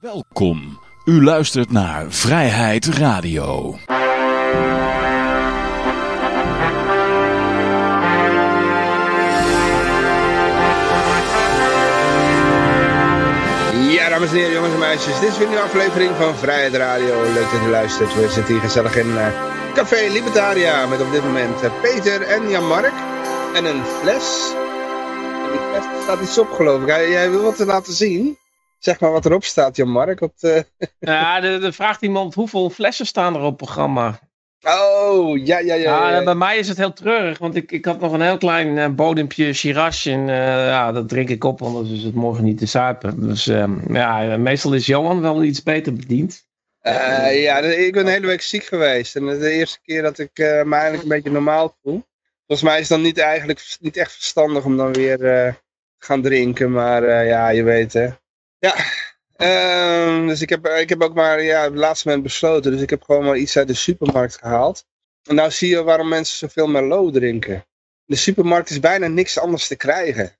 Welkom. U luistert naar Vrijheid Radio. Ja, dames en heren, jongens en meisjes. Dit is weer een aflevering van Vrijheid Radio. Leuk dat u luistert. We zitten hier gezellig in uh, Café Libertaria. Met op dit moment uh, Peter en Jan-Mark. En een fles. En die fles staat iets op, geloof ik. Jij wil wat laten zien? Zeg maar wat erop staat, Jan-Mark. Op de... ja, er vraagt iemand hoeveel flessen staan er op programma. Oh, ja, ja, ja. ja, Bij mij is het heel treurig, want ik, ik had nog een heel klein uh, bodempje Shiraz en uh, ja, dat drink ik op, anders is het morgen niet te suipen. Dus uh, ja, meestal is Johan wel iets beter bediend. Uh, ja, ik ben de hele week ziek geweest en de eerste keer dat ik me eigenlijk een beetje normaal voel. Volgens mij is het dan niet, eigenlijk, niet echt verstandig om dan weer te gaan drinken, maar ja, je weet hè. Ja, Um, dus ik heb, ik heb ook maar ja, op het laatste moment besloten. Dus ik heb gewoon maar iets uit de supermarkt gehaald. En nou zie je waarom mensen zoveel Merlot drinken. In de supermarkt is bijna niks anders te krijgen.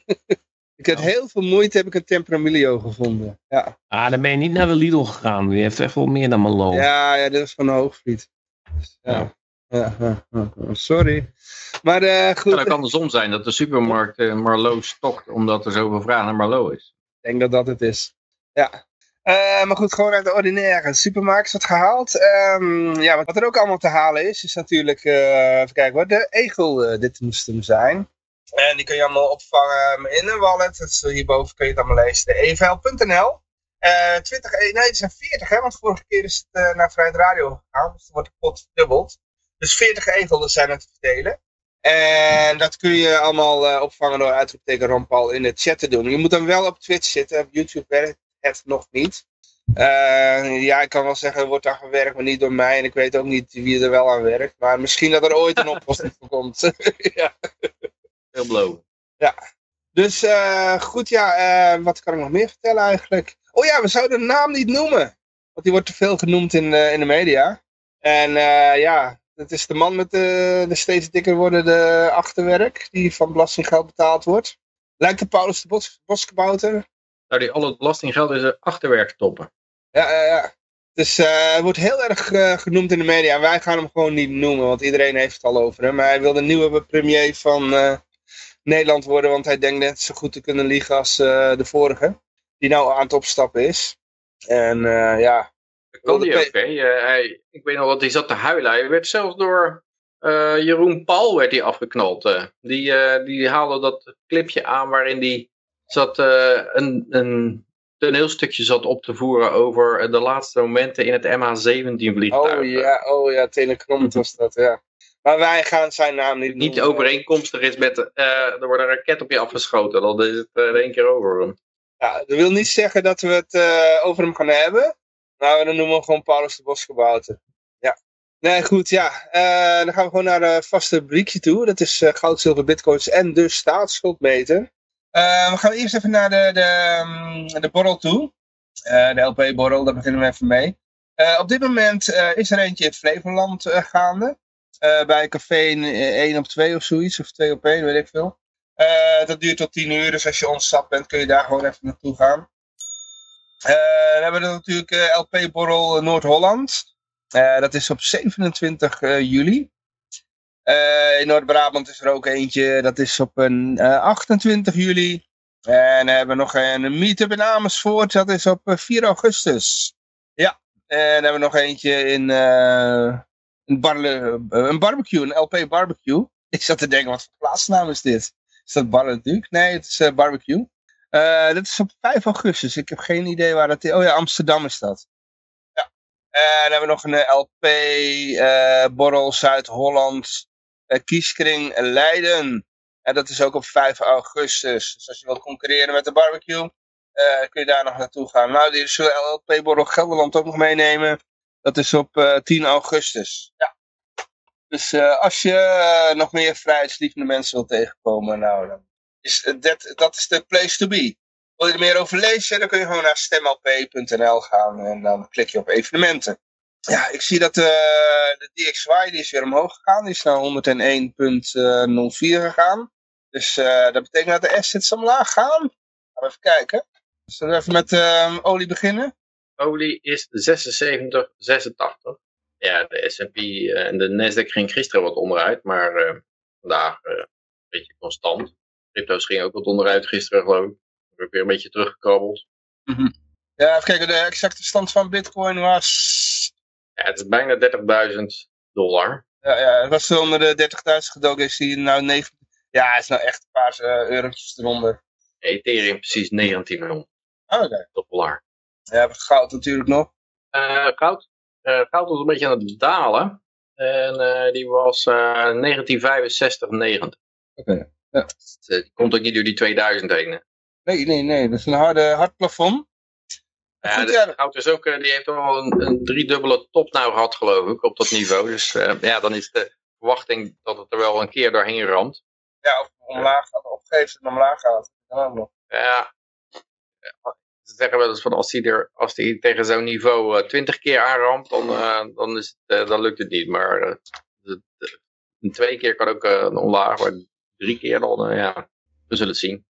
ik heb heel veel moeite, heb ik een Tempranillo gevonden. Ja. Ah, dan ben je niet naar de Lidl gegaan. Die heeft echt wel meer dan Merlot. Ja, ja dit is van de Hoogvliet. Dus, ja. Ja, ja, ja, sorry. Maar uh, goed. Het kan ook andersom zijn dat de supermarkt uh, Marlow stokt omdat er zoveel vraag naar Marlow is. Denk dat dat het is. Ja. Uh, maar goed, gewoon uit de ordinaire supermarkt wat gehaald. Um, ja, wat er ook allemaal te halen is, is natuurlijk, uh, even kijken wat de egel uh, dit moest hem zijn. En die kun je allemaal opvangen in een wallet. Hierboven kun je het allemaal lezen. De evl.nl. 20, nee, het zijn 40 hè, want vorige keer is het naar Vrijheid Radio gegaan. Dus dan wordt de pot verdubbeld. Dus 40 egelen zijn er te verdelen. En dat kun je allemaal opvangen door uitroepteken Rampal in de chat te doen. Je moet dan wel op Twitch zitten, op YouTube werkt het nog niet. Uh, ja, ik kan wel zeggen, er wordt daar gewerkt, maar niet door mij. En ik weet ook niet wie er wel aan werkt. Maar misschien dat er ooit een oplossing voor komt. ja. Heel beloven. Ja. Dus uh, goed, ja, uh, wat kan ik nog meer vertellen eigenlijk? Oh ja, we zouden de naam niet noemen. Want die wordt te veel genoemd in, in de media. En ja, het is de man met de, de steeds dikker wordende achterwerk. Die van belastinggeld betaald wordt. Lijkt de Paulus de Bos, Boskabouter zou die al het belastinggeld in zijn achterwerk. Ja, ja, ja. Dus uh, wordt heel erg uh, genoemd in de media. Wij gaan hem gewoon niet noemen, want iedereen heeft het al over hem. Maar hij wil de nieuwe premier van uh, Nederland worden, want hij denkt net zo goed te kunnen liegen als de vorige. Die nou aan het opstappen is. En ja... Dat kan die ook, hè? ik weet nog wat, hij zat te huilen. Hij werd zelfs door Jeroen Paul werd hij afgeknald. die, die haalde dat clipje aan waarin die zat een, een toneelstukje zat op te voeren over de laatste momenten in het MH17 vliegtuig. Oh ja, oh ja, Telekrommet was dat, ja. Maar wij gaan zijn naam niet Niet overeenkomstig is met, er wordt een raket op je afgeschoten, dan is het uh, één keer over. Ja, dat wil niet zeggen dat we het over hem gaan hebben. Nou, dan noemen we gewoon Paulus de Bosgebouwte. Ja. Nee, goed, ja. Uh, dan gaan we gewoon naar de vaste rubriekje toe. Dat is goud, zilver, bitcoins en de staatsschuldmeter. Uh, we gaan eerst even naar de, de, um, de borrel toe. Uh, de LP-borrel, daar beginnen we even mee. Uh, op dit moment is er eentje in Flevoland gaande. bij café 1 op 2 of zoiets, of 2 op 1, weet ik veel. dat duurt tot 10 uur, dus als je ontsap bent kun je daar gewoon even naartoe gaan. Hebben we natuurlijk LP-borrel Noord-Holland. dat is op 27 juli. In Noord-Brabant is er ook eentje, dat is op een, uh, 28 juli. En dan hebben we nog een meetup in Amersfoort, dat is op 4 augustus. Ja, en hebben we nog eentje in uh, een, barbecue, een LP barbecue. Ik zat te denken, wat voor plaatsnaam is dit? Is dat Barle natuurlijk? Nee, het is barbecue. Dat is op 5 augustus, ik heb geen idee waar dat is. Oh ja, Amsterdam is dat. Ja. En dan hebben we nog een LP, Borrel Zuid-Holland, kieskring Leiden. En dat is ook op 5 augustus. Dus als je wilt concurreren met de barbecue, uh, kun je daar nog naartoe gaan. Nou, die zullen LP-borrel Gelderland ook nog meenemen. Dat is op uh, 10 augustus. Ja. Dus uh, als je nog meer vrijheidslievende mensen wilt tegenkomen, nou, dan is dat, dat is de place to be. Wil je er meer over lezen, dan kun je gewoon naar stemlp.nl gaan en dan klik je op evenementen ja, ik zie dat uh, de DXY die is weer omhoog gegaan. Die is naar 101.04 gegaan. Dus dat betekent dat de assets omlaag gaan. Gaan we even kijken. Zullen we even met olie beginnen? Olie is 76, 86. Ja, de S&P eh, en de Nasdaq ging gisteren wat onderuit, maar eh, vandaag eh, een beetje constant. Crypto's gingen ook wat onderuit gisteren, geloof ik. Heb weer een beetje teruggekrabbeld. Ja, even kijken. De exacte stand van bitcoin was... Ja, het is bijna 30.000 dollar. Ja, ja, het was onder de 30.000 gedoken. Is die nou 9... Ja, het is nou echt een paar uh, eurotjes eronder. Ethereum precies 19 miljoen Oh, oké. dollar. Ja, we hebben goud natuurlijk nog. Eh, goud. Eh, goud was een beetje aan het dalen. En eh, die was eh 1965, 90. Ja. Dus, eh, die komt ook niet door die 2000 heen. Nee, nee, nee. Dat is een harde, hard plafond. Ja, Goed, ja. is ook, eh, die heeft al een, een driedubbele top nou gehad, geloof ik, op dat niveau. Dus eh, ja, dan is de verwachting dat het er wel een keer doorheen ramt. Ja, of omlaag gaat, opgeeft en omlaag gaat. Ja, ze zeggen wel eens van als hij er, als die tegen zo'n niveau eh, 20 keer aanramt, dan, eh, dan, is het, eh, dan lukt het niet. Maar eh, een twee keer kan ook eh, een omlaag, maar drie keer dan, eh, ja, we zullen het zien.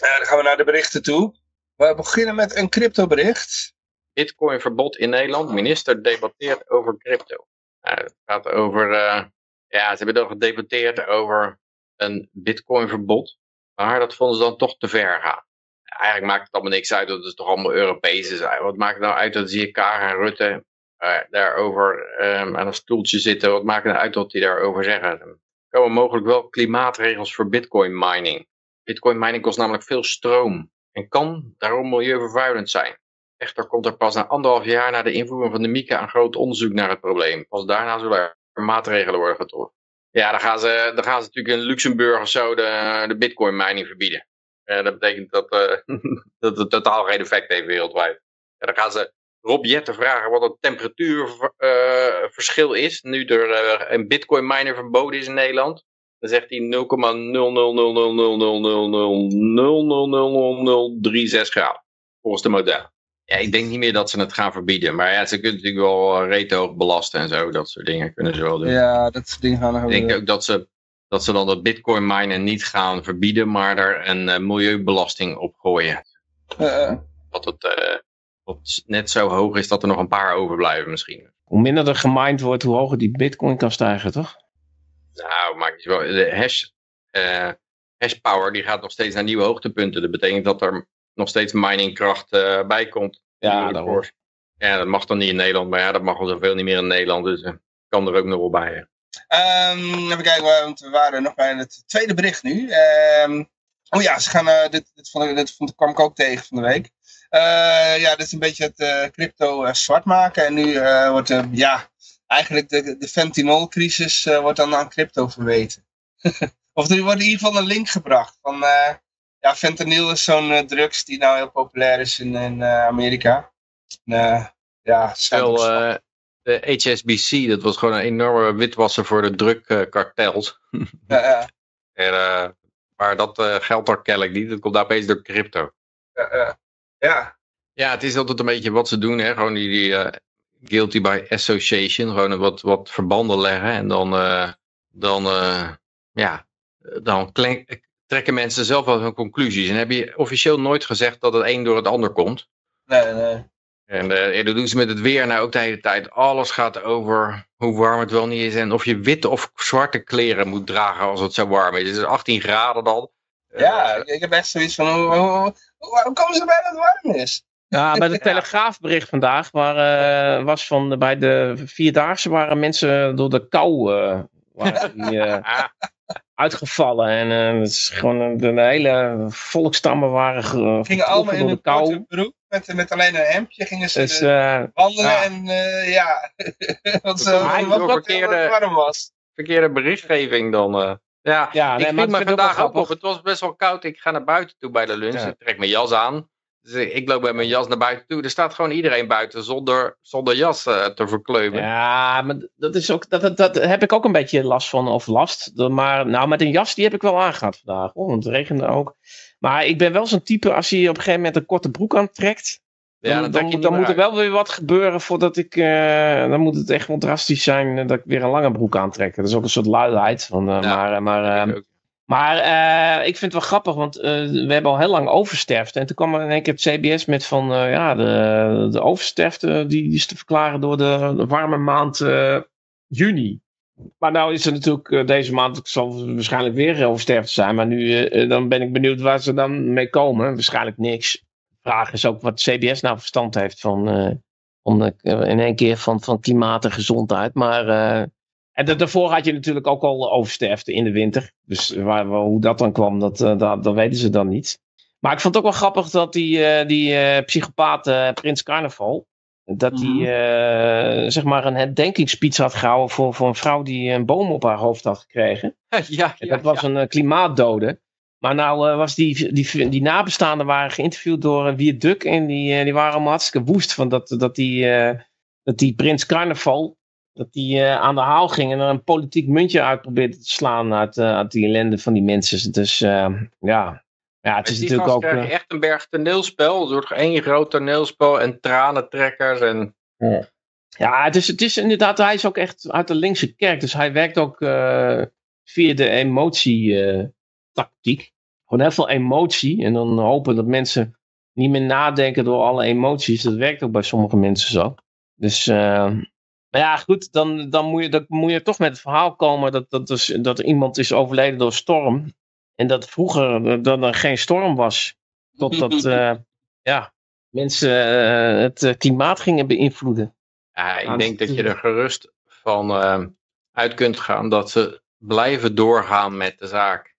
Ja, dan gaan we naar de berichten toe. We beginnen met een cryptobericht. Bitcoin verbod in Nederland. Minister debatteert over crypto. Nou, het gaat over, eh, ja, ze hebben dan gedebatteerd over een Bitcoin verbod. Maar dat vonden ze dan toch te ver gaan. Eigenlijk maakt het allemaal niks uit, dat het toch allemaal Europees is. Wat maakt het nou uit dat zie je Kaag en Rutte eh, daarover ehm, aan een stoeltje zitten? Wat maakt het nou uit wat die daarover zeggen? Komen mogelijk wel klimaatregels voor Bitcoin mining. Bitcoin mining kost namelijk veel stroom en kan daarom milieuvervuilend zijn. Echter komt er pas na anderhalf jaar na de invoering van de MiCA een groot onderzoek naar het probleem. Pas daarna zullen er maatregelen worden getroffen. Ja, dan gaan ze, dan gaan ze natuurlijk in Luxemburg of zo de, de bitcoin mining verbieden. Dat betekent dat, eh, dat het totaal geen effect heeft wereldwijd. Ja, dan gaan ze Rob Jetten vragen wat het temperatuurverschil is. Nu er eh, een bitcoin miner verboden is in Nederland. Dan zegt hij 0,0000000000036 graden. Volgens de model. Ja, ik denk niet meer dat ze het gaan verbieden. Maar ja, ze kunnen natuurlijk wel eh, rete hoog belasten en zo. Dat soort dingen kunnen ze wel doen. Ja, dat soort dingen gaan nog Ik denk ook dat ze, dat ze dan dat bitcoin minen niet gaan verbieden, maar er een eh, milieubelasting op gooien. Eh, eh. Dat het tot net zo hoog is dat er nog een paar overblijven misschien. Hoe minder er gemined wordt, hoe hoger die bitcoin kan stijgen, toch? Nou, maakt niet zo. De hash, eh, hash power die gaat nog steeds naar nieuwe hoogtepunten. Dat betekent dat er nog steeds miningkracht eh bij komt. Ja, daarom. Ja, dat mag dan niet in Nederland, maar ja, dat mag al zoveel niet meer in Nederland. Dus eh, kan er ook nog wel bij. hè. Ehm, even kijken, want we waren nog bij het tweede bericht nu. Ehm, oh ja, ze gaan, eh, dit, dit, vond ik, dit vond, kwam ik ook tegen van de week. Eh, ja, dit is een beetje het eh, crypto eh, zwart maken. En nu wordt ja, eigenlijk de, de fentanylcrisis wordt dan aan crypto verweten. of er wordt in ieder geval een link gebracht. Van, ja, fentanyl is zo'n drugs die nou heel populair is in, in Amerika. En, ja, Wel, de HSBC, dat was gewoon een enorme witwasser voor de drugkartels. ja, ja, En, maar dat eh, geldt daar kennelijk niet. Dat komt opeens door crypto. ja, ja. Ja. Ja, het is altijd een beetje wat ze doen. Hè? Gewoon die, die eh, guilty by association. Gewoon wat, wat verbanden leggen. En dan, eh, dan, eh, ja, dan trekken mensen zelf wel hun conclusies. En heb je officieel nooit gezegd dat het een door het ander komt. Nee, nee. En eh, dat doen ze met het weer nou ook de hele tijd. Alles gaat over hoe warm het wel niet is. En of je witte of zwarte kleren moet dragen als het zo warm is. Het is 18 graden dan. Ja, ik, heb echt zoiets van, hoe, hoe, komen ze erbij dat het warm is? Ja, bij de. Telegraafbericht vandaag waar, eh, was van de, bij de Vierdaagse waren mensen door de kou eh, waren die, eh, uitgevallen. En eh, het is gewoon een- de, hele volkstammen waren ge- Gingen allemaal in door de kou. broek, met, met alleen een hemdje, gingen ze Dus wandelen ja. en eh, ja, want ze wat, door wat verkeerde- het warm was. verkeerde berichtgeving dan. Ja, ja, ik nee, maar ook wel vandaag ook op. Het was best wel koud. Ik ga naar buiten toe bij de lunch. Ja. Ik trek mijn jas aan. Dus ik ik loop met mijn jas naar buiten toe. Er staat gewoon iedereen buiten zonder, zonder jas eh, te verkleumen. Ja, maar dat, is ook, dat, dat, dat heb ik ook een beetje last van, of last. Maar nou, met een jas, die heb ik wel aangehad vandaag, hoor, want het regende ook. Maar ik ben wel zo'n type, als je op een gegeven moment een korte broek aantrekt, Ja, dan, dan, moet- dan niet moet er wel weer wat gebeuren voordat ik, eh, dan moet het echt wel drastisch zijn eh, dat ik weer een lange broek aantrek. Dat is ook een soort luiheid. Van, eh, Ja, maar maar Ik ook. Maar ik vind het wel grappig, want we hebben al heel lang oversterfte. En toen kwam er in één keer het CBS met van, ja, de, de oversterfte die, die, is te verklaren door de, de warme maand juni. Maar nou is er natuurlijk deze maand, het zal waarschijnlijk weer oversterfte zijn. Maar nu, dan ben ik benieuwd waar ze dan mee komen. Waarschijnlijk niks. De vraag is ook wat CBS nou verstand heeft van, om in één keer van, van klimaat en gezondheid. Maar en daarvoor had je natuurlijk ook al oversterfte in de winter. Dus waar, hoe dat dan kwam, dat, uh, dat, dat, weten ze dan niet. Maar ik vond het ook wel grappig dat die, die psychopaat Prins Carnaval... dat hij mm zeg maar een herdenkingsspeech had gehouden voor, voor een vrouw die een boom op haar hoofd had gekregen. Ja, ja, dat was een klimaatdode. Maar nou was die, die, die nabestaanden waren geïnterviewd door Wier Duk en die, die waren allemaal hartstikke woest van dat, dat, die, dat die Prins Carnaval dat die uh, aan de haal ging en er een politiek muntje uit probeerde te slaan uit, uh, uit die ellende van die mensen. Dus uh, ja. ja, het is die natuurlijk ook... echt een berg toneelspel. Wordt één groot toneelspel en tranentrekkers en... Ja, ja het, is, het is inderdaad, hij is ook echt uit de linkse kerk. Dus hij werkt ook via de emotietactiek. Gewoon heel veel emotie en dan hopen dat mensen niet meer nadenken door alle emoties. Dat werkt ook bij sommige mensen zo. Dus maar ja, goed, dan, dan, moet je, dan moet je toch met het verhaal komen dat, dat, dus, dat er iemand is overleden door storm. En dat vroeger dat er geen storm was. Totdat uh, ja, mensen uh, het eh, klimaat gingen beïnvloeden. Ja, ik denk dat je er gerust van uh, uit kunt gaan dat ze blijven doorgaan met de zaak.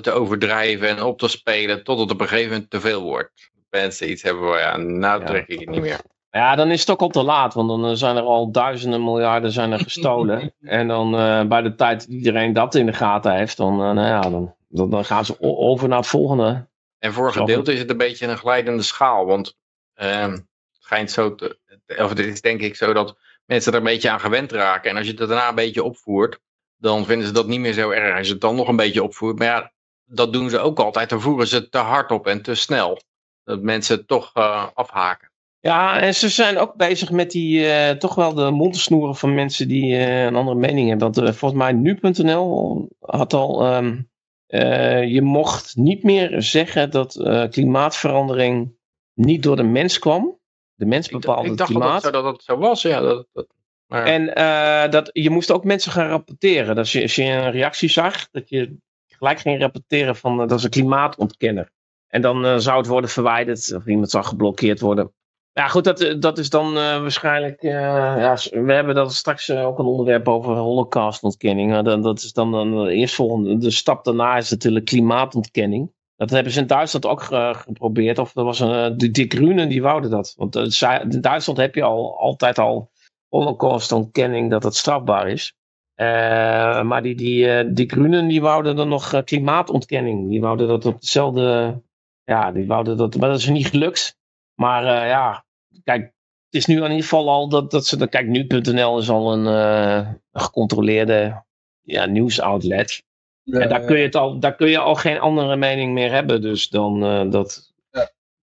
Te overdrijven en op te spelen tot het op een gegeven moment te veel wordt. Mensen iets hebben waar ja, nou trek ik het niet meer. Ja, dan is het ook al te laat, want dan zijn er al duizenden miljarden zijn er gestolen. en dan uh, bij de tijd dat iedereen dat in de gaten heeft, dan, uh, nou ja, dan, dan, dan, gaan ze over naar het volgende. En voor een gedeelte is het een beetje een glijdende schaal, want uh, het schijnt zo, te, of het is denk ik zo dat mensen er een beetje aan gewend raken. En als je het daarna een beetje opvoert, dan vinden ze dat niet meer zo erg. Als je het dan nog een beetje opvoert, maar ja, dat doen ze ook altijd. Dan voeren ze het te hard op en te snel. Dat mensen het toch uh, afhaken. Ja, en ze zijn ook bezig met die, uh, toch wel de mondensnoeren van mensen die uh, een andere mening hebben. Want volgens mij nu.nl had al, um, je mocht niet meer zeggen dat klimaatverandering niet door de mens kwam. De mens bepaalde ik, ik het klimaat. Dat, dat het zo was, ja. Dat, dat, En dat, je moest ook mensen gaan rapporteren. Dat als je een reactie zag, dat je gelijk ging rapporteren van dat is een klimaatontkenner. En dan zou het worden verwijderd of iemand zou geblokkeerd worden. Ja, goed, dat, eh, dat is dan waarschijnlijk. Ja, we hebben dat straks ook een onderwerp over holocaustontkenning. Dat, dat is dan een eerstvolgende. De stap daarna is natuurlijk klimaatontkenning. Dat hebben ze in Duitsland ook geprobeerd. Of er was een. De, de Groenen die wouden dat. Want in Duitsland heb je al altijd al holocaustontkenning dat het strafbaar is. maar die, die, die Groenen die wouden dan nog klimaatontkenning. Die wouden dat op dezelfde. Ja, die wouden dat. Maar dat is niet gelukt. Maar ja, kijk, het is nu in ieder geval al dat, dat ze. Kijk, nu.nl is al een, gecontroleerde ja, nieuwsoutlet. en daar kun, je het al, daar kun je al geen andere mening meer hebben. Dus dan dat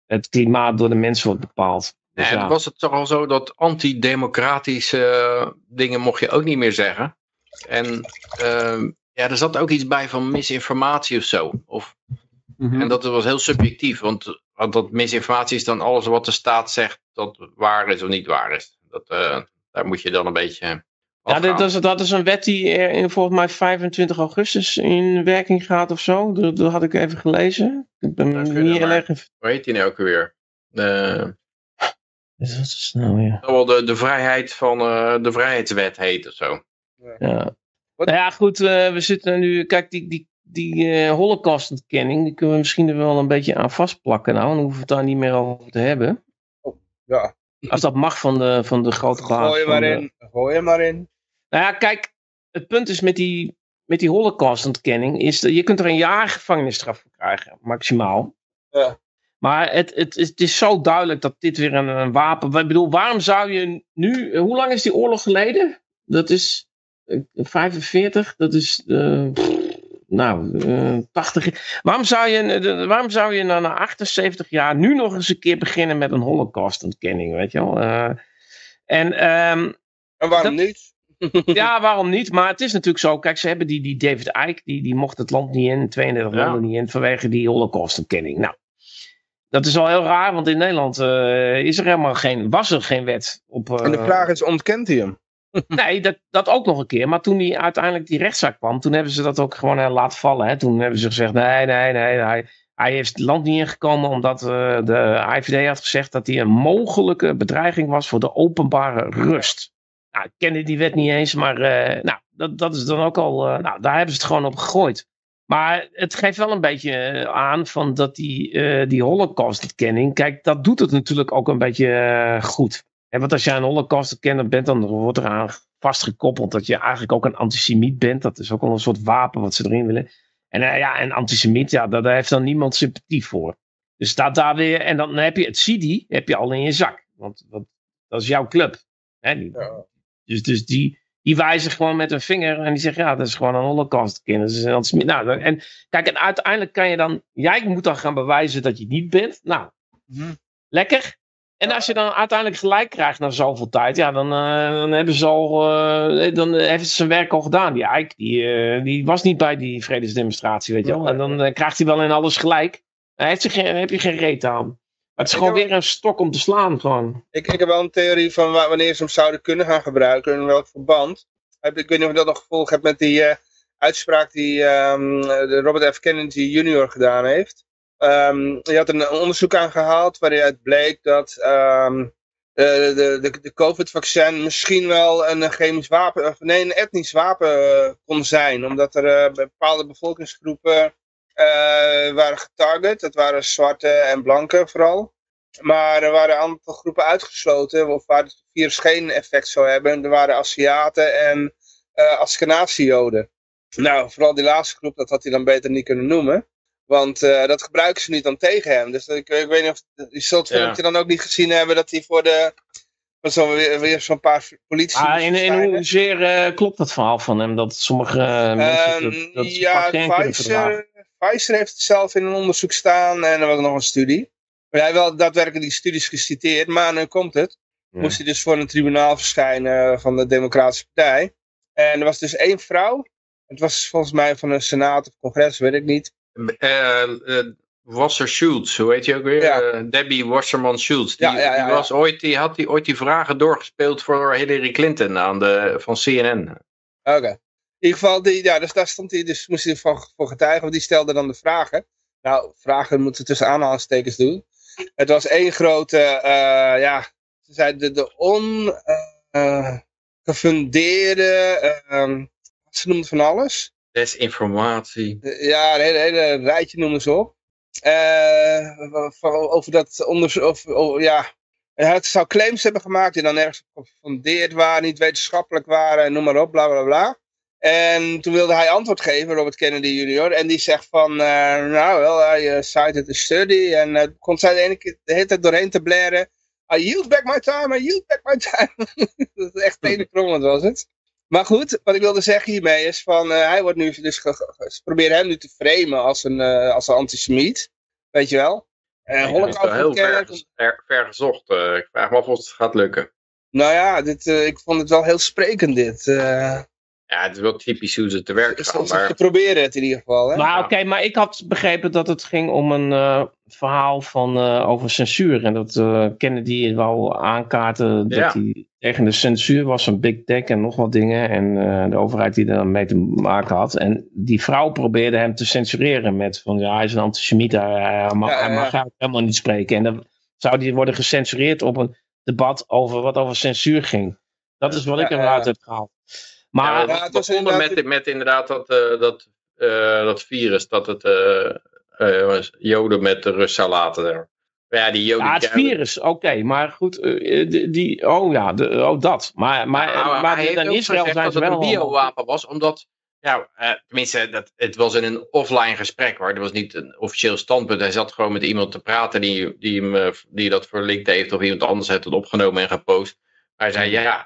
het klimaat door de mensen wordt bepaald. Dus ja, was het toch al zo dat antidemocratische dingen mocht je ook niet meer zeggen. En ehm, ja, er zat ook iets bij van misinformatie of zo. Of, mm -hmm. En dat was heel subjectief, want want dat misinformatie is dan alles wat de staat zegt dat waar is of niet waar is. Dat, uh, daar moet je dan een beetje. Ja, dat is, dat is een wet die in, volgens mij 25 augustus in werking gaat of zo. Dat, dat had ik even gelezen. Ik ben niet heel erg... Hoe heet die nou ook weer? De... Dus wat is nou ja? Wel de, de vrijheid van uh, de vrijheidswet heet of zo. Ja. ja. Nou ja, goed, uh, we zitten nu. Kijk, die, die die uh, holocaustontkenning, die kunnen we misschien er wel een beetje aan vastplakken nou. Dan hoeven we het daar niet meer over te hebben. Oh, ja. Als dat mag van de, van de grote baas. Gooi je maar in. Gooi je maar in. Nou ja, kijk, het punt is met die, met die holocaustontkenning, is dat je kunt er een jaar gevangenisstraf voor krijgen, maximaal. Ja. Maar het, het, het is zo duidelijk dat dit weer een, een wapen... Ik bedoel, waarom zou je nu... Hoe lang is die oorlog geleden? Dat is 45, dat is... Uh, nou, uh, 80. Waarom zou je, waarom zou je nou na 78 jaar nu nog eens een keer beginnen met een holocaustontkenning, weet je wel? Uh, en, um, en waarom niet? ja, waarom niet? Maar het is natuurlijk zo. Kijk, ze hebben die, die David Icke, die, die mocht het land niet in, 32 Ja. landen niet in, vanwege die holocaust-erkenning. Nou, dat is al heel raar, want in Nederland eh, is er helemaal geen, was er geen wet op. eh, En de vraag is, ontkent hij hem? Nee, dat, dat ook nog een keer. Maar toen die uiteindelijk die rechtszaak kwam, toen hebben ze dat ook gewoon eh, laten vallen. Hè? Toen hebben ze gezegd, nee, nee, nee, hij, hij heeft het land niet ingekomen omdat de IVD had gezegd dat hij een mogelijke bedreiging was voor de openbare rust. Nou, ik kende die wet niet eens, maar nou, dat, dat is dan ook al, nou, daar hebben ze het gewoon op gegooid. Maar het geeft wel een beetje eh, aan van dat die, eh die kijk, dat doet het natuurlijk ook een beetje eh, goed. En want als jij een holocaust-erkenner bent, dan wordt eraan vastgekoppeld dat je eigenlijk ook een antisemiet bent. Dat is ook wel een soort wapen wat ze erin willen. En ja, een antisemiet, ja, daar, daar heeft dan niemand sympathie voor. Dus staat daar weer, en dan heb je het CD, heb je al in je zak. Want, want dat is jouw club. Hè? Die- Ja. Dus, dus die, die wijzen gewoon met een vinger en die zeggen, ja, dat is gewoon een een antisemiet. Nou, en kijk, en uiteindelijk kan je dan, jij moet dan gaan bewijzen dat je het niet bent. Nou, lekker. En als je dan uiteindelijk gelijk krijgt na zoveel tijd, ja, dan, eh, dan hebben ze al, eh, dan heeft het zijn werk al gedaan. Die Eik, die, eh, die was niet bij die vredesdemonstratie, weet je wel. En dan krijgt hij wel in alles gelijk. Dan heeft hij geen, heb je geen reet aan. Het is Ik gewoon heb- weer een stok om te slaan, gewoon. Ik, ik heb wel een theorie van wa- wanneer ze hem zouden kunnen gaan gebruiken en in welk verband. Ik weet niet of je dat nog gevolg hebt met die eh, uitspraak die ehm, Robert F. Kennedy Jr. gedaan heeft. Je had een onderzoek aangehaald waaruit bleek dat ehm, de, de, de, COVID-vaccin misschien wel een chemisch wapen, of nee, een etnisch wapen eh, kon zijn. Omdat er eh, bepaalde bevolkingsgroepen waren getarget. Dat waren zwarte en blanke vooral. Maar er waren een aantal groepen uitgesloten of waar het virus geen effect zou hebben. Er waren Aziaten en eh Askenazi-Joden. Nou, vooral die laatste groep, dat had hij dan beter niet kunnen noemen. Want eh, dat gebruiken ze niet dan tegen hem. Dus ik, ik weet niet of... Je zult Ja. filmpje dan ook niet gezien hebben dat hij voor de... voor Zo weer, weer zo'n paar politie... Moest in, in hoezeer eh, klopt dat verhaal van hem? Dat sommige eh, mensen dat, Ehm, dat ze ja. Pfizer, heeft het zelf in een onderzoek staan en er was nog een studie. Maar hij wel daadwerkelijk die studies geciteerd, maar nu komt het. Ja. Moest hij dus voor een tribunaal verschijnen van de Democratische Partij. En er was dus één vrouw. Het was volgens mij van een senaat of congres, weet ik niet. Eh, eh, Wasser Schultz, hoe heet je ook weer? Ja. Eh, Debbie Wasserman Schultz. Die, Ja, die, was ooit, die had die, ooit die vragen doorgespeeld voor Hillary Clinton aan de, van CNN. Oké. In ieder geval, die, ja, dus daar stond hij, dus moest hij voor, voor getuigen, want die stelde dan de vragen. Nou, vragen moeten tussen aanhalingstekens doen. Het was één grote, eh, ja, ze zei de, de on, eh, eh, gefundeerde, eh, wat ze noemden van alles. Desinformatie. De- Ja, een hele, hele rijtje noemen ze op. Eh, over dat onderzoek, ja, hij zou claims hebben gemaakt die dan nergens op gefundeerd waren, niet wetenschappelijk waren, noem maar op, bla bla bla. En toen wilde hij antwoord geven, Robert Kennedy Jr. En die zegt van, eh, nou wel, hij cited a study. En uh, kon zij de, ene keer, de hele tijd doorheen te blaren. I yield back my time, I yield back my time. dat is echt tenenkrommend was het. Maar goed, wat ik wilde zeggen hiermee is van, uh, hij wordt nu dus, ze proberen hem nu te framen als een, als een antisemiet. Weet je wel? Uh, Ja, dat is wel heel ver, ver, ver gezocht. Ik vraag me af of het gaat lukken. Nou ja, dit, ik vond het wel heel sprekend dit. Ja, het is wel typisch hoe ze te werk gaan. Ze, maar... proberen het in ieder geval. Hè? Maar oké, okay, maar ik had begrepen dat het ging om een uh, verhaal van, uh, over censuur. En dat uh, Kennedy wou aankaarten dat Ja. hij tegen de censuur was, een big tech en nog wat dingen. En eh, de overheid die er mee te maken had. En die vrouw probeerde hem te censureren met van ja, hij is een antisemiet, hij, hij mag, Ja, ja, hij mag helemaal niet spreken. En dan zou die worden gecensureerd op een debat over wat over censuur ging. Dat is wat ik eruit ja. heb gehaald. Maar ja, Ja, het het was begonnen inderdaad- met, met inderdaad dat, eh, dat, eh, dat virus, dat het eh, eh, Joden met de rust zou laten. daar. Maar ja, die Joden... Ja, het virus, oké, maar goed, die, oh ja, de, oh dat. Maar, maar, Nou, maar heeft in Israël zijn dat ze het wel... een biowapen was, omdat... Ja, eh, tenminste, dat, het was in een offline gesprek, hoor. Het was niet een officieel standpunt. Hij zat gewoon met iemand te praten die, die, hem, die dat verlinkt heeft, of iemand anders heeft het opgenomen en gepost. Hij zei, ja, eh,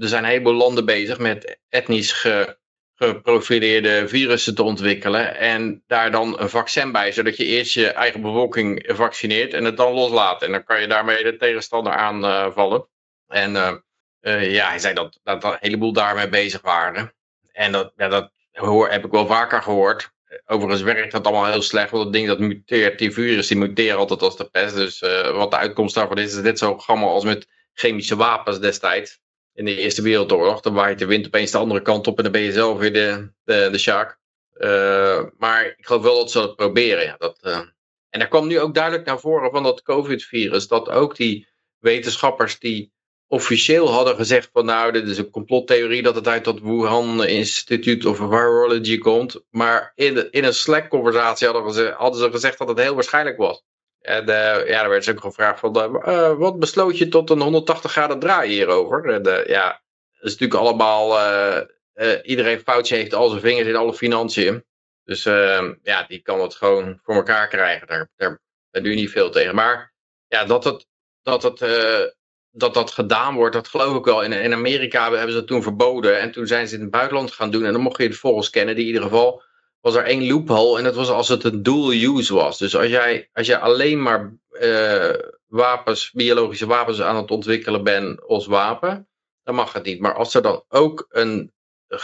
er zijn een heleboel landen bezig met etnisch ge, geprofileerde virussen te ontwikkelen. En daar dan een vaccin bij, zodat je eerst je eigen bevolking vaccineert en het dan loslaat. En dan kan je daarmee de tegenstander aanvallen. En eh, eh, ja, hij zei dat, dat een heleboel daarmee bezig waren. En dat, ja, dat hoor, heb ik wel vaker gehoord. Overigens werkt dat allemaal heel slecht, want het ding dat muteert, die virus, die muteren altijd als de pest. Dus wat de uitkomst daarvan is, is dit zo gammel als met chemische wapens destijds. In de Eerste Wereldoorlog, dan waait de wind opeens de andere kant op en dan ben je zelf weer de, de, de shark. Uh, maar ik geloof wel dat ze dat proberen. Ja. Dat, uh, en daar kwam nu ook duidelijk naar voren van dat COVID-virus, dat ook die wetenschappers die officieel hadden gezegd van nou, dit is een complottheorie dat het uit dat Wuhan Institute of Virology komt. Maar in, in een Slack-conversatie hadden, hadden ze gezegd dat het heel waarschijnlijk was. En uh, ja, daar werd ze ook gevraagd van, uh, wat besloot je tot een 180 graden draai hierover? En, ja, dat is natuurlijk allemaal, iedereen foutje heeft al zijn vingers in alle financiën. Dus ehm, ja, die kan het gewoon voor elkaar krijgen. Daar, daar, doe je niet veel tegen. Maar ja, dat het, dat het dat dat gedaan wordt, dat geloof ik wel. In, in Amerika hebben ze dat toen verboden. En toen zijn ze in het buitenland gaan doen. En dan mocht je het volgens kennen. In ieder geval was er één loophole. En dat was als het een dual use was. Dus als jij, als jij alleen maar uh, wapens, biologische wapens aan het ontwikkelen bent als wapen. Dan mag het niet. Maar als er dan ook een,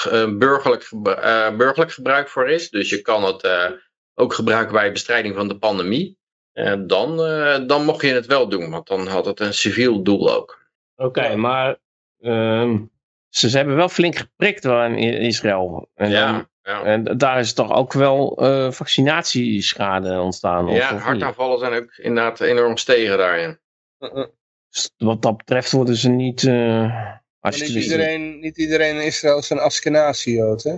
een burgerlijk, uh, burgerlijk gebruik voor is. Dus je kan het uh, ook gebruiken bij bestrijding van de pandemie. Dan, dan mocht je het wel doen, want dan had het een civiel doel ook. Oké, okay, maar um, ze, ze, hebben wel flink geprikt in Israël. En, ja, dan, ja. en daar is toch ook wel uh, vaccinatieschade ontstaan? Ja, of, hartaanvallen zijn ook inderdaad enorm gestegen daarin. Wat dat betreft worden ze niet... Uh, niet, iedereen, niet iedereen in Israël is een Askenazi-jood, hè?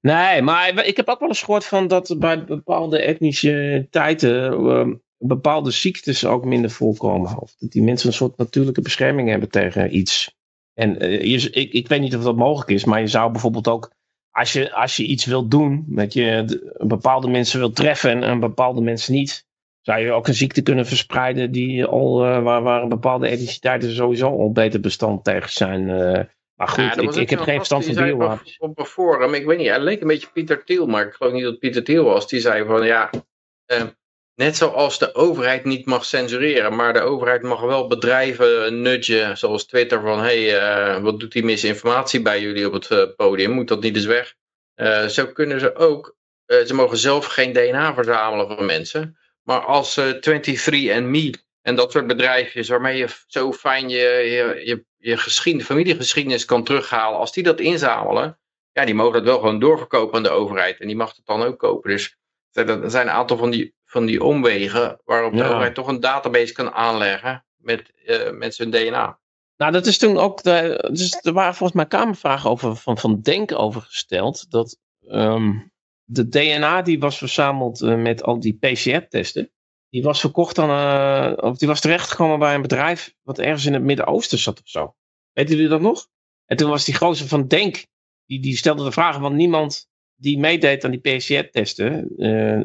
Nee, maar ik heb ook wel eens gehoord van dat bij bepaalde etnische tijden uh, bepaalde ziektes ook minder voorkomen. Of dat die mensen een soort natuurlijke bescherming hebben tegen iets. En uh, je, ik, ik weet niet of dat mogelijk is, maar je zou bijvoorbeeld ook, als je, als je iets wilt doen, dat je de, bepaalde mensen wilt treffen en, en, bepaalde mensen niet, zou je ook een ziekte kunnen verspreiden die al, uh, waar, waar bepaalde etniciteiten sowieso al beter bestand tegen zijn. Maar goed, ja, ik, ik heb geen verstand van biowapens. Op een forum, ik weet niet, hij leek een beetje Pieter Thiel, maar ik geloof niet dat Pieter Thiel was. Die zei van ja, eh, net zoals de overheid niet mag censureren, maar de overheid mag wel bedrijven nudgen, zoals Twitter, van hé, hey, uh, wat doet die misinformatie bij jullie op het uh, podium, moet dat niet eens weg? zo kunnen ze ook, ze mogen zelf geen DNA verzamelen van mensen, maar als 23andMe en dat soort bedrijfjes waarmee je zo fijn je, je, je je geschiedenis, familiegeschiedenis kan terughalen, als die dat inzamelen, ja, die mogen dat wel gewoon doorverkopen aan de overheid. En die mag het dan ook kopen. Dus er zijn een aantal van die, van die omwegen waarop de overheid toch een database kan aanleggen met uh, mensen hun DNA. Nou, dat is toen ook, de, dus er waren volgens mij kamervragen over, van, van Denk over gesteld, dat um, de DNA die was verzameld uh, met al die PCR-testen, die was verkocht aan, uh, of die was terechtgekomen bij een bedrijf wat ergens in het Midden-Oosten zat of zo. Weten jullie dat nog? En toen was die gozer van Denk, die, die stelde de vragen, want niemand die meedeed aan die PCR-testen, uh,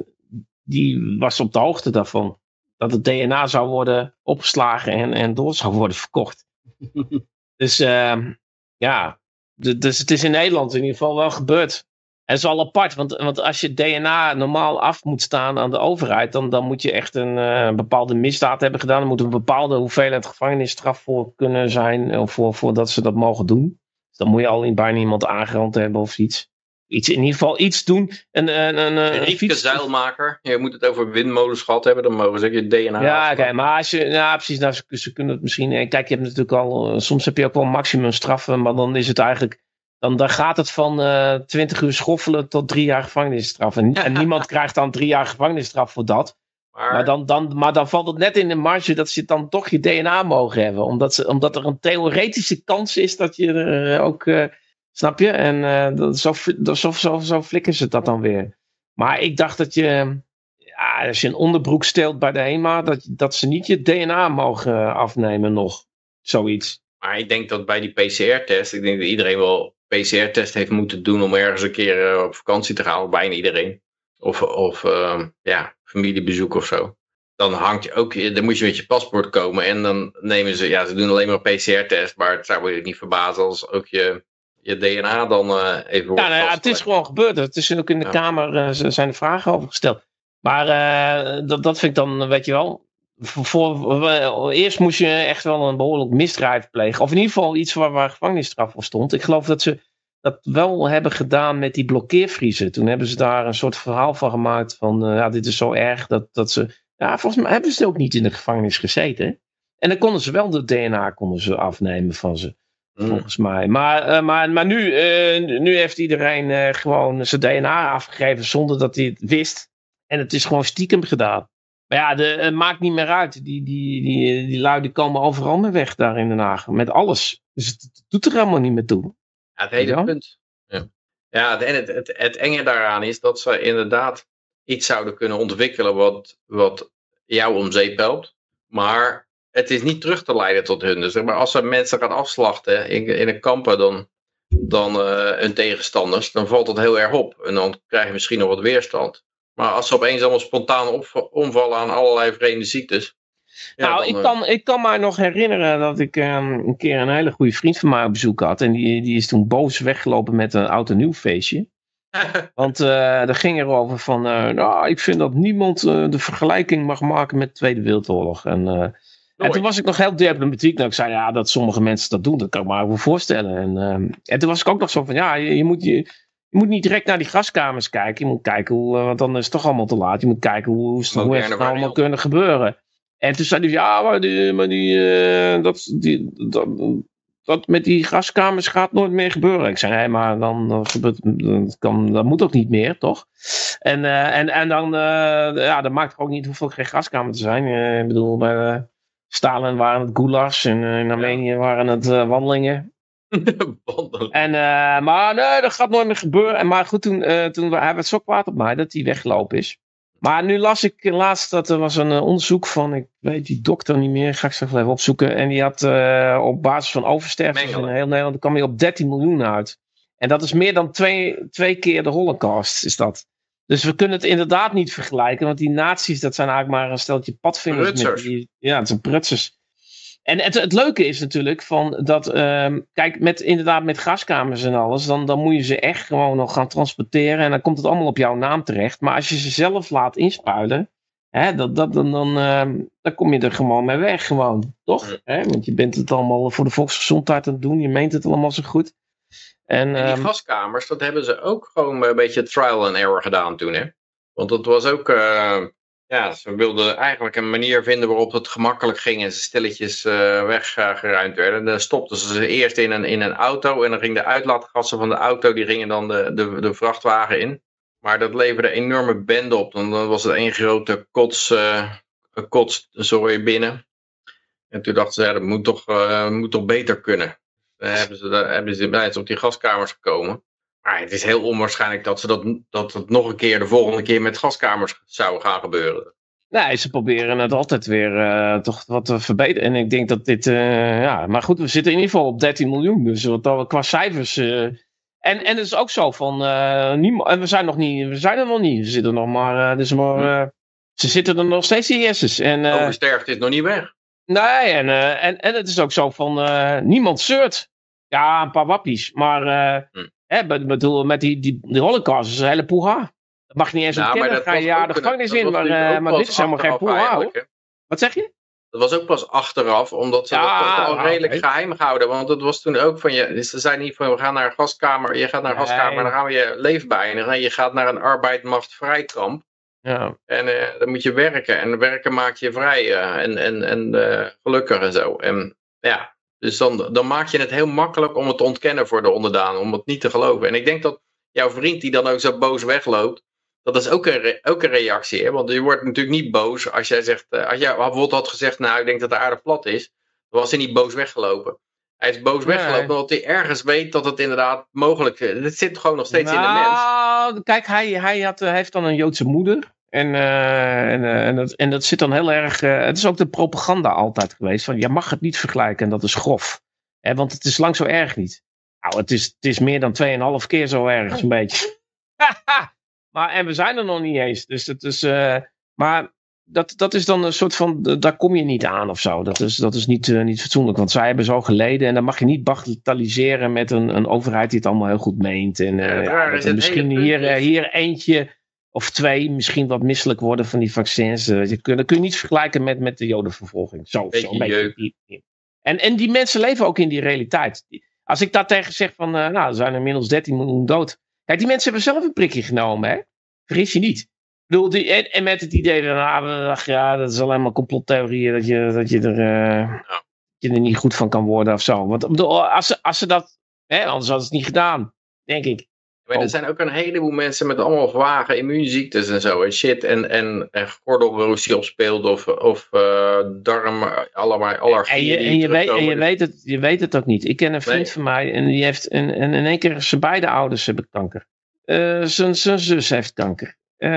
die was op de hoogte daarvan. Dat het DNA zou worden opgeslagen en, en door zou worden verkocht. dus uh, ja, dus het is in Nederland in ieder geval wel gebeurd. En dat is wel apart, want, want als je DNA normaal af moet staan aan de overheid, dan, dan moet je echt een uh, bepaalde misdaad hebben gedaan. Er moet een bepaalde hoeveelheid gevangenisstraf voor kunnen zijn, of voor, voordat ze dat mogen doen. Dus dan moet je al in bijna iemand aangerand hebben of iets. Iets, in ieder geval iets doen. Een, een, een, een fiets... zeilmaker. Je moet het over windmolens gehad hebben. Dan mogen ze je DNA. Ja, oké. Okay, maar als je, ja, precies. Nou, ze, ze, kunnen het misschien. Kijk, je hebt natuurlijk al. Soms heb je ook wel maximum straffen. Maar dan is het eigenlijk dan, dan gaat het van uh, 20 uur schoffelen tot drie jaar gevangenisstraf. En, en niemand krijgt dan drie jaar gevangenisstraf voor dat. Maar... Maar, dan, dan, maar dan valt het net in de marge dat ze dan toch je DNA mogen hebben. Omdat, ze, omdat er een theoretische kans is dat je er ook. Uh, snap je? En dat, zo, zo, zo, zo flikken ze dat dan weer. Maar ik dacht dat je. Ja, als je een onderbroek steelt bij de HEMA, dat, dat ze niet je DNA mogen afnemen nog. Zoiets. Maar ik denk dat bij die PCR-test, ik denk dat iedereen wel PCR-test heeft moeten doen om ergens een keer uh, op vakantie te gaan, bijna iedereen. Of, of uh, ja, familiebezoek of zo. Dan hangt je ook, dan moet je met je paspoort komen en dan nemen ze, ja, ze doen alleen maar PCR-test, maar het zou je niet verbazen als ook je, je DNA dan uh, even Ja, nou het is gewoon gebeurd. Het is ook in de ja. Kamer, uh, zijn de vragen over gesteld. Maar dat, dat vind ik dan, weet je wel, voor, voor- eh, eerst moest je echt wel een behoorlijk misdrijf plegen. Of in ieder geval iets waar, waar gevangenisstraf voor stond. Ik geloof dat ze dat wel hebben gedaan met die blokkeervriezen. Toen hebben ze daar een soort verhaal van gemaakt van, eh, ja, dit is zo erg dat, dat ze... Ja, volgens mij hebben ze ook niet in de gevangenis gezeten. En dan konden ze wel de DNA konden ze afnemen van ze. Hmm. Volgens mij. Maar, eh, maar, maar nu, eh, nu heeft iedereen eh, gewoon zijn DNA afgegeven zonder dat hij het wist. En het is gewoon stiekem gedaan. Maar ja, de, het maakt niet meer uit. Die, die, die, die lui die komen overal mee weg daar in Den Haag. Met alles. Dus het, het doet er helemaal niet meer toe. Ja, het hele Ja. punt. Ja, ja en het, het, het enge daaraan is dat ze inderdaad iets zouden kunnen ontwikkelen wat, wat jou om zeep helpt. Maar het is niet terug te leiden tot hun. Dus zeg maar, als ze mensen gaan afslachten in, in een kampen dan, dan eh, hun tegenstanders, dan valt dat heel erg op. En dan krijg je misschien nog wat weerstand. Maar als ze opeens allemaal spontaan op, omvallen aan allerlei vreemde ziektes. ja, nou, dan, ik eh, kan, ik kan me nog herinneren dat ik ehm, een keer een hele goede vriend van mij op bezoek had. En die, die is toen boos weggelopen met een oud en nieuw feestje. Want eh daar ging erover van, nou, ik vind dat niemand de vergelijking mag maken met de Tweede Wereldoorlog. En, en toen was ik nog heel diplomatiek. Nou, ik zei, ja, dat sommige mensen dat doen, dat kan ik me wel voorstellen. En, ehm, en toen was ik ook nog zo van, ja, je, je moet, je, je moet niet direct naar die gaskamers kijken. Je moet kijken hoe, eh, want dan is het toch allemaal te laat. Je moet kijken hoe, hoe, het nou allemaal kunnen gebeuren. En toen zei hij, ja, maar die, maar die, eh, dat, die, dat, dat met die gaskamers gaat nooit meer gebeuren. Ik zei, nee, maar dan, dan gebeurt, dat, kan, dat moet ook niet meer, toch? En, eh, en, en dan, eh, ja, dat maakt ook niet hoeveel geen gaskamers er zijn. Eh, ik bedoel, bij eh, Stalin waren het gulags en eh, in Armenië waren het eh, wandelingen. En, eh, maar nee, dat gaat nooit meer gebeuren. En, maar goed, toen, eh, toen hij werd zo kwaad op mij dat hij weggelopen is. Maar nu las ik laatst dat er was een eh, onderzoek van, ik weet die dokter niet meer, ga ik straks even opzoeken. En die had eh, op basis van oversterftes in heel Nederland, kwam hij op 13 miljoen uit. En dat is meer dan twee, twee keer de holocaust, is dat. Dus we kunnen het inderdaad niet vergelijken, want die nazi's, dat zijn eigenlijk maar een steltje padvingers. met Prutsers. die- ja, het zijn prutsers. En het, het leuke is natuurlijk van dat, ehm, kijk, met, inderdaad met gaskamers en alles, dan, dan moet je ze echt gewoon nog gaan transporteren en dan komt het allemaal op jouw naam terecht. Maar als je ze zelf laat inspuilen, hè, dat, dat, dan, dan, ehm, dan kom je er gewoon mee weg, gewoon, toch? Ja. Hè? Want je bent het allemaal voor de volksgezondheid aan het doen, je meent het allemaal zo goed. En, En die ehm, gaskamers, dat hebben ze ook gewoon een beetje trial and error gedaan toen, hè? Want dat was ook, eh, ja, ze wilden eigenlijk een manier vinden waarop het gemakkelijk ging en ze stilletjes eh weggeruimd werden. En dan stopten ze ze eerst in een, in een auto en dan gingen de uitlaatgassen van de auto, die gingen dan de, de, de vrachtwagen in. Maar dat leverde een enorme bende op, dan, dan was het één grote kots, kotszooi binnen. En toen dachten ze, ja, dat moet toch, moet toch beter kunnen. Dan hebben ze, daar hebben ze ze op die gaskamers gekomen. Maar het is heel onwaarschijnlijk dat, ze dat, dat het nog een keer de volgende keer met gaskamers zou gaan gebeuren. Nee, ze proberen het altijd weer eh, toch wat te verbeteren. En ik denk dat dit, eh, ja, maar goed, we zitten in ieder geval op 13 miljoen. Dus wat dat, qua cijfers. eh, en, en het is ook zo van, eh, niemand, en we zijn nog niet, we zijn er nog niet. We zitten nog maar, eh, dus maar eh, ze zitten er nog steeds in Jesses. En, eh, Oversterfte is nog niet weg. nee, en, eh, en, en het is ook zo van, eh, niemand zeurt. Ja, een paar wappies. Maar, eh Hm. hè, be- bedoel, met die, die, die holocaust is een hele poeha. Dat mag je niet eens Nou, ontkennen. dat Ga je ja de gevangenis dat in, maar, eh, maar dit is helemaal geen poeha. Wat zeg je? Dat was ook pas achteraf, omdat ze Ja, dat toch al redelijk geheim gehouden. Want het was toen ook van je. Ze zeiden niet van we gaan naar een gaskamer. Je gaat naar een Nee. gaskamer, dan gaan we je leven beëindigen. En je gaat naar een arbeidmachtvrij-kamp. Ja. En eh, dan moet je werken. En werken maakt je vrij en, en, en eh, gelukkig en zo. En ja, dus dan, dan maak je het heel makkelijk om het te ontkennen voor de onderdanen. Om het niet te geloven. En ik denk dat jouw vriend die dan ook zo boos wegloopt. Dat is ook een, ook een reactie. Hè? Want je wordt natuurlijk niet boos als jij zegt. eh, als jij bijvoorbeeld had gezegd. Nou, ik denk dat de aarde plat is. Dan was hij niet boos weggelopen. Hij is boos Nee. weggelopen omdat hij ergens weet dat het inderdaad mogelijk is. Het zit gewoon nog steeds in de mens. Nou, kijk, hij, hij, had, hij heeft dan een Joodse moeder. En, eh, en, eh, en, dat, en dat zit dan heel erg. eh, het is ook de propaganda altijd geweest. Van je mag het niet vergelijken en dat is grof. Hè, want het is lang zo erg niet. Nou, het is, het is meer dan 2,5 keer zo erg, zo'n beetje. maar en we zijn er nog niet eens. Dus het is. eh, maar dat, dat is dan een soort van. eh, Daar kom je niet aan of zo. Dat is, dat is niet, eh, niet fatsoenlijk. Want zij hebben zo geleden. En dan mag je niet bagatelliseren met een, een overheid die het allemaal heel goed meent. En Ja, eh, ja, misschien hier, eh, hier eentje of twee misschien wat misselijk worden van die vaccins. Kun, dat kun je niet vergelijken met, met de jodenvervolging. Zo, Beetje zo een beetje. En, en die mensen leven ook in die realiteit. Als ik daar tegen zeg van, uh, nou, er zijn inmiddels 13 miljoen dood. Kijk, die mensen hebben zelf een prikje genomen, hè. Vergis je niet. Ik bedoel, die, en, en met het idee van, ah, ach, ja, dat is alleen maar complottheorieën, dat je, dat je er... Uh, ja. je er niet goed van kan worden of zo. Want als ze, als ze dat, hè, anders hadden ze het niet gedaan, denk ik. Maar er zijn ook een heleboel mensen met allemaal vage immuunziektes en zo en shit. En, en, en gordelroos die opspeelt of, of uh, darm, allemaal allergieën. En, je, en, je, weet, en je, weet het, je weet het ook niet. Ik ken een vriend nee. van mij en die heeft en, en in één keer zijn beide ouders hebben kanker. Uh, zijn, zijn zus heeft kanker. Uh,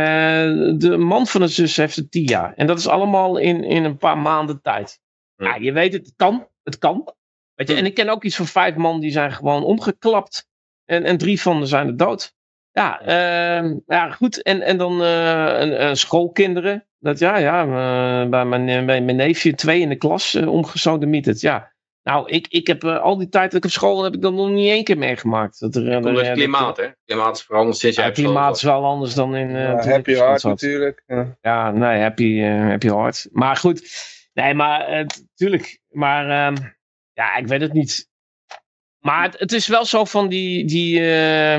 de man van de zus heeft het tien jaar. En dat is allemaal in, in een paar maanden tijd. Hm. Ja, je weet het, het kan. Het kan. Weet je, hm. En ik ken ook iets van vijf man die zijn gewoon omgeklapt en, en drie van de zijn er dood. Ja, uh, ja goed. En, en dan uh, schoolkinderen. Dat ja, ja, uh, bij, mijn, bij mijn neefje twee in de klas uh, omgesodemieterd. Ja. Nou, ik, ik heb al die tijd dat ik op school heb ik dat nog niet één keer meegemaakt. Dat er, het klimaat, hè? klimaat is veranderd sinds ja, jij Het klimaat is wel anders dan in... Ja, happy hard natuurlijk. Ja. ja, nee, happy, happy hard. Maar goed, nee, maar natuurlijk. maar ehm, ja, ik weet het niet. Maar het, het, is wel zo van die. die uh,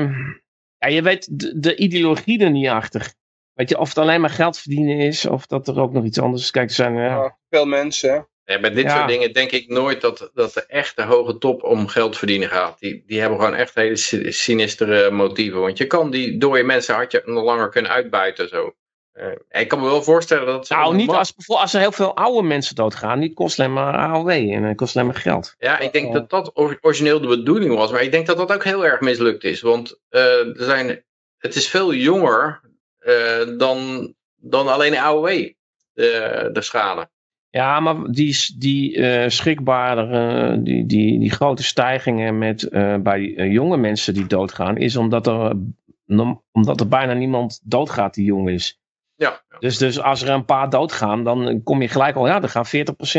ja, je weet de, de, ideologie er niet achter. Weet je, of het alleen maar geld verdienen is, of dat er ook nog iets anders is. Kijk, er zijn. Ja, veel mensen. Ja, bij dit ja. soort dingen denk ik nooit dat, dat de echte hoge top om geld verdienen gaat. Die, die hebben gewoon echt hele sinistere motieven. Want je kan die dode mensen had je nog langer kunnen uitbuiten. Zo. Uh, ik kan me wel voorstellen dat... Ze nou, niet als, als er heel veel oude mensen doodgaan. Die kost alleen maar AOW en het kost alleen maar geld. Ja, ik denk dat dat origineel de bedoeling was. Maar ik denk dat dat ook heel erg mislukt is. Want uh, er zijn, het is veel jonger dan, dan alleen AOW, de, de schade. Ja, maar die, die uh, schrikbare, die, die, die grote stijgingen met, bij jonge mensen die doodgaan... is omdat er, omdat er bijna niemand doodgaat die jong is. Ja, ja. Dus, dus als er een paar doodgaan, dan kom je gelijk al, ja, er gaan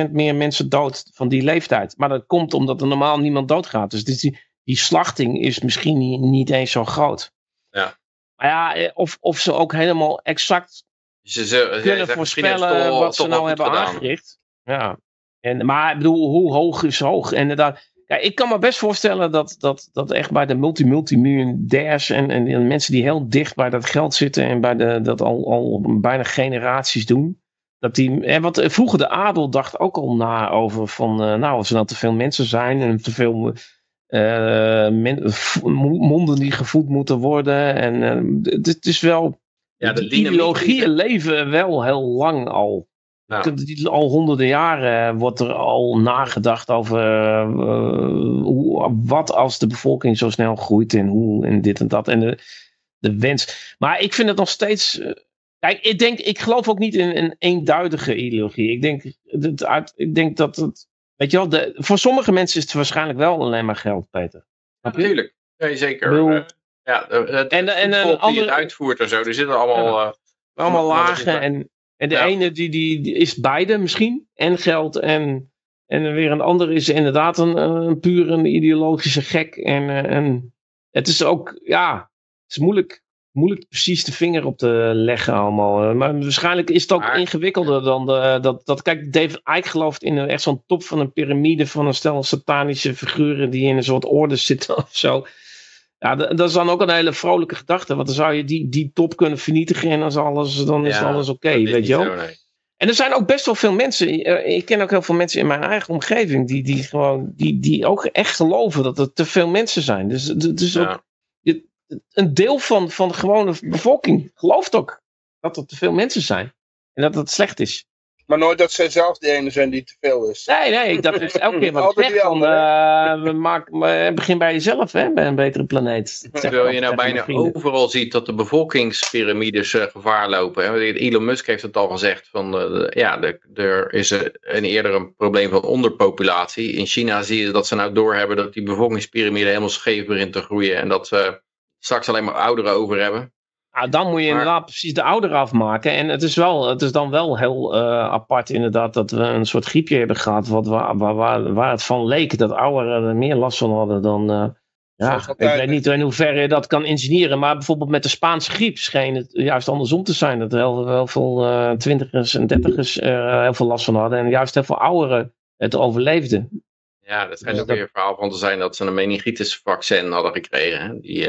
40% meer mensen dood van die leeftijd. Maar dat komt omdat er normaal niemand doodgaat. Dus die, die slachting is misschien niet, niet eens zo groot. Ja. Maar ja, eh, of, of ze ook helemaal exact ze, ze, kunnen ze voorspellen wat ze nou hebben gedaan. aangericht. Ja. En, maar ik bedoel, hoe hoog is hoog? En inderdaad, ja, ik kan me best voorstellen dat, dat, dat echt bij de multi-multimiljonairs en, en, en mensen die heel dicht bij dat geld zitten en bij de, dat al, al bijna generaties doen. Dat die, hè, want vroeger de adel dacht ook al na over van, uh, nou, als er nou te veel mensen zijn en te veel uh, men, monden die gevoed moeten worden. En uh, het is wel, Ja, de ideologieën leven wel heel lang al. Ja. Al honderden jaren wordt er al nagedacht over eh, hoe, wat als de bevolking zo snel groeit en hoe en dit en dat. En de, de wens. Maar ik vind het nog steeds. eh, Kijk, ik denk, ik geloof ook niet in een eenduidige ideologie. Ik denk, uit, ik denk dat het. Weet je wel, de, voor sommige mensen is het waarschijnlijk wel alleen maar geld, Peter. Je? Natuurlijk. Nee, zeker. Bedoel- Eh, ja, het, En- en een volk die andere- het uitvoert en zo, die zitten allemaal... eh, Allemaal dat lagen. En, en de Ja. ene die, die, die is beide misschien. En geld. En, en weer een ander is inderdaad een, een puur een ideologische gek. En, eh, en het is ook, ja, het is moeilijk, moeilijk precies de vinger op te leggen allemaal. Eh, Maar waarschijnlijk is het ook Maar- ingewikkelder dan de, dat, dat. Kijk, David Icke gelooft in een, echt zo'n top van een piramide van een stel satanische figuren die in een soort orde zitten of zo. Ja, dat is dan ook een hele vrolijke gedachte. Want dan zou je die, die top kunnen vernietigen en dan is alles, dan is ja, alles oké, weet je wel. nee. En er zijn ook best wel veel mensen, eh, ik ken ook heel veel mensen in mijn eigen omgeving, die, die gewoon, die, die ook echt geloven dat er te veel mensen zijn. Dus het is ook, Ja. je- een deel van, van de gewone bevolking gelooft ook dat er te veel mensen zijn. En dat dat slecht is. Maar nooit dat zij zelf de ene zijn die te veel is. Nee, nee, ik dacht dus elke keer wat ik Altijd zeg die van, andere. eh, we maken, maar begin bij jezelf, hè, bij een betere planeet. Dat Terwijl je nou bijna overal ziet dat de bevolkingspyramides eh, gevaar lopen. Hè? Elon Musk heeft het al gezegd. Van, eh, ja, de- er is een, een eerder een probleem van onderpopulatie. In China zie je dat ze nou doorhebben dat die bevolkingspyramide helemaal scheef begint te groeien. En dat ze straks alleen maar ouderen over hebben. Nou, dan moet je Maar- inderdaad precies de ouder afmaken. En het is, wel, het is dan wel heel eh, apart inderdaad dat we een soort griepje hebben gehad. Wat, waar, waar, waar, het van leek dat ouderen er meer last van hadden dan, eh, Ja, ik weet niet in hoeverre je dat kan ingenieren. Maar bijvoorbeeld met de Spaanse griep scheen het juist andersom te zijn. Dat heel, heel veel eh, twintigers en dertigers er heel veel last van hadden. En juist heel veel ouderen het overleefden. Ja, dat schijnt Dus ook dat- weer een verhaal van te zijn dat ze een meningitisvaccin hadden gekregen. Hè? Die,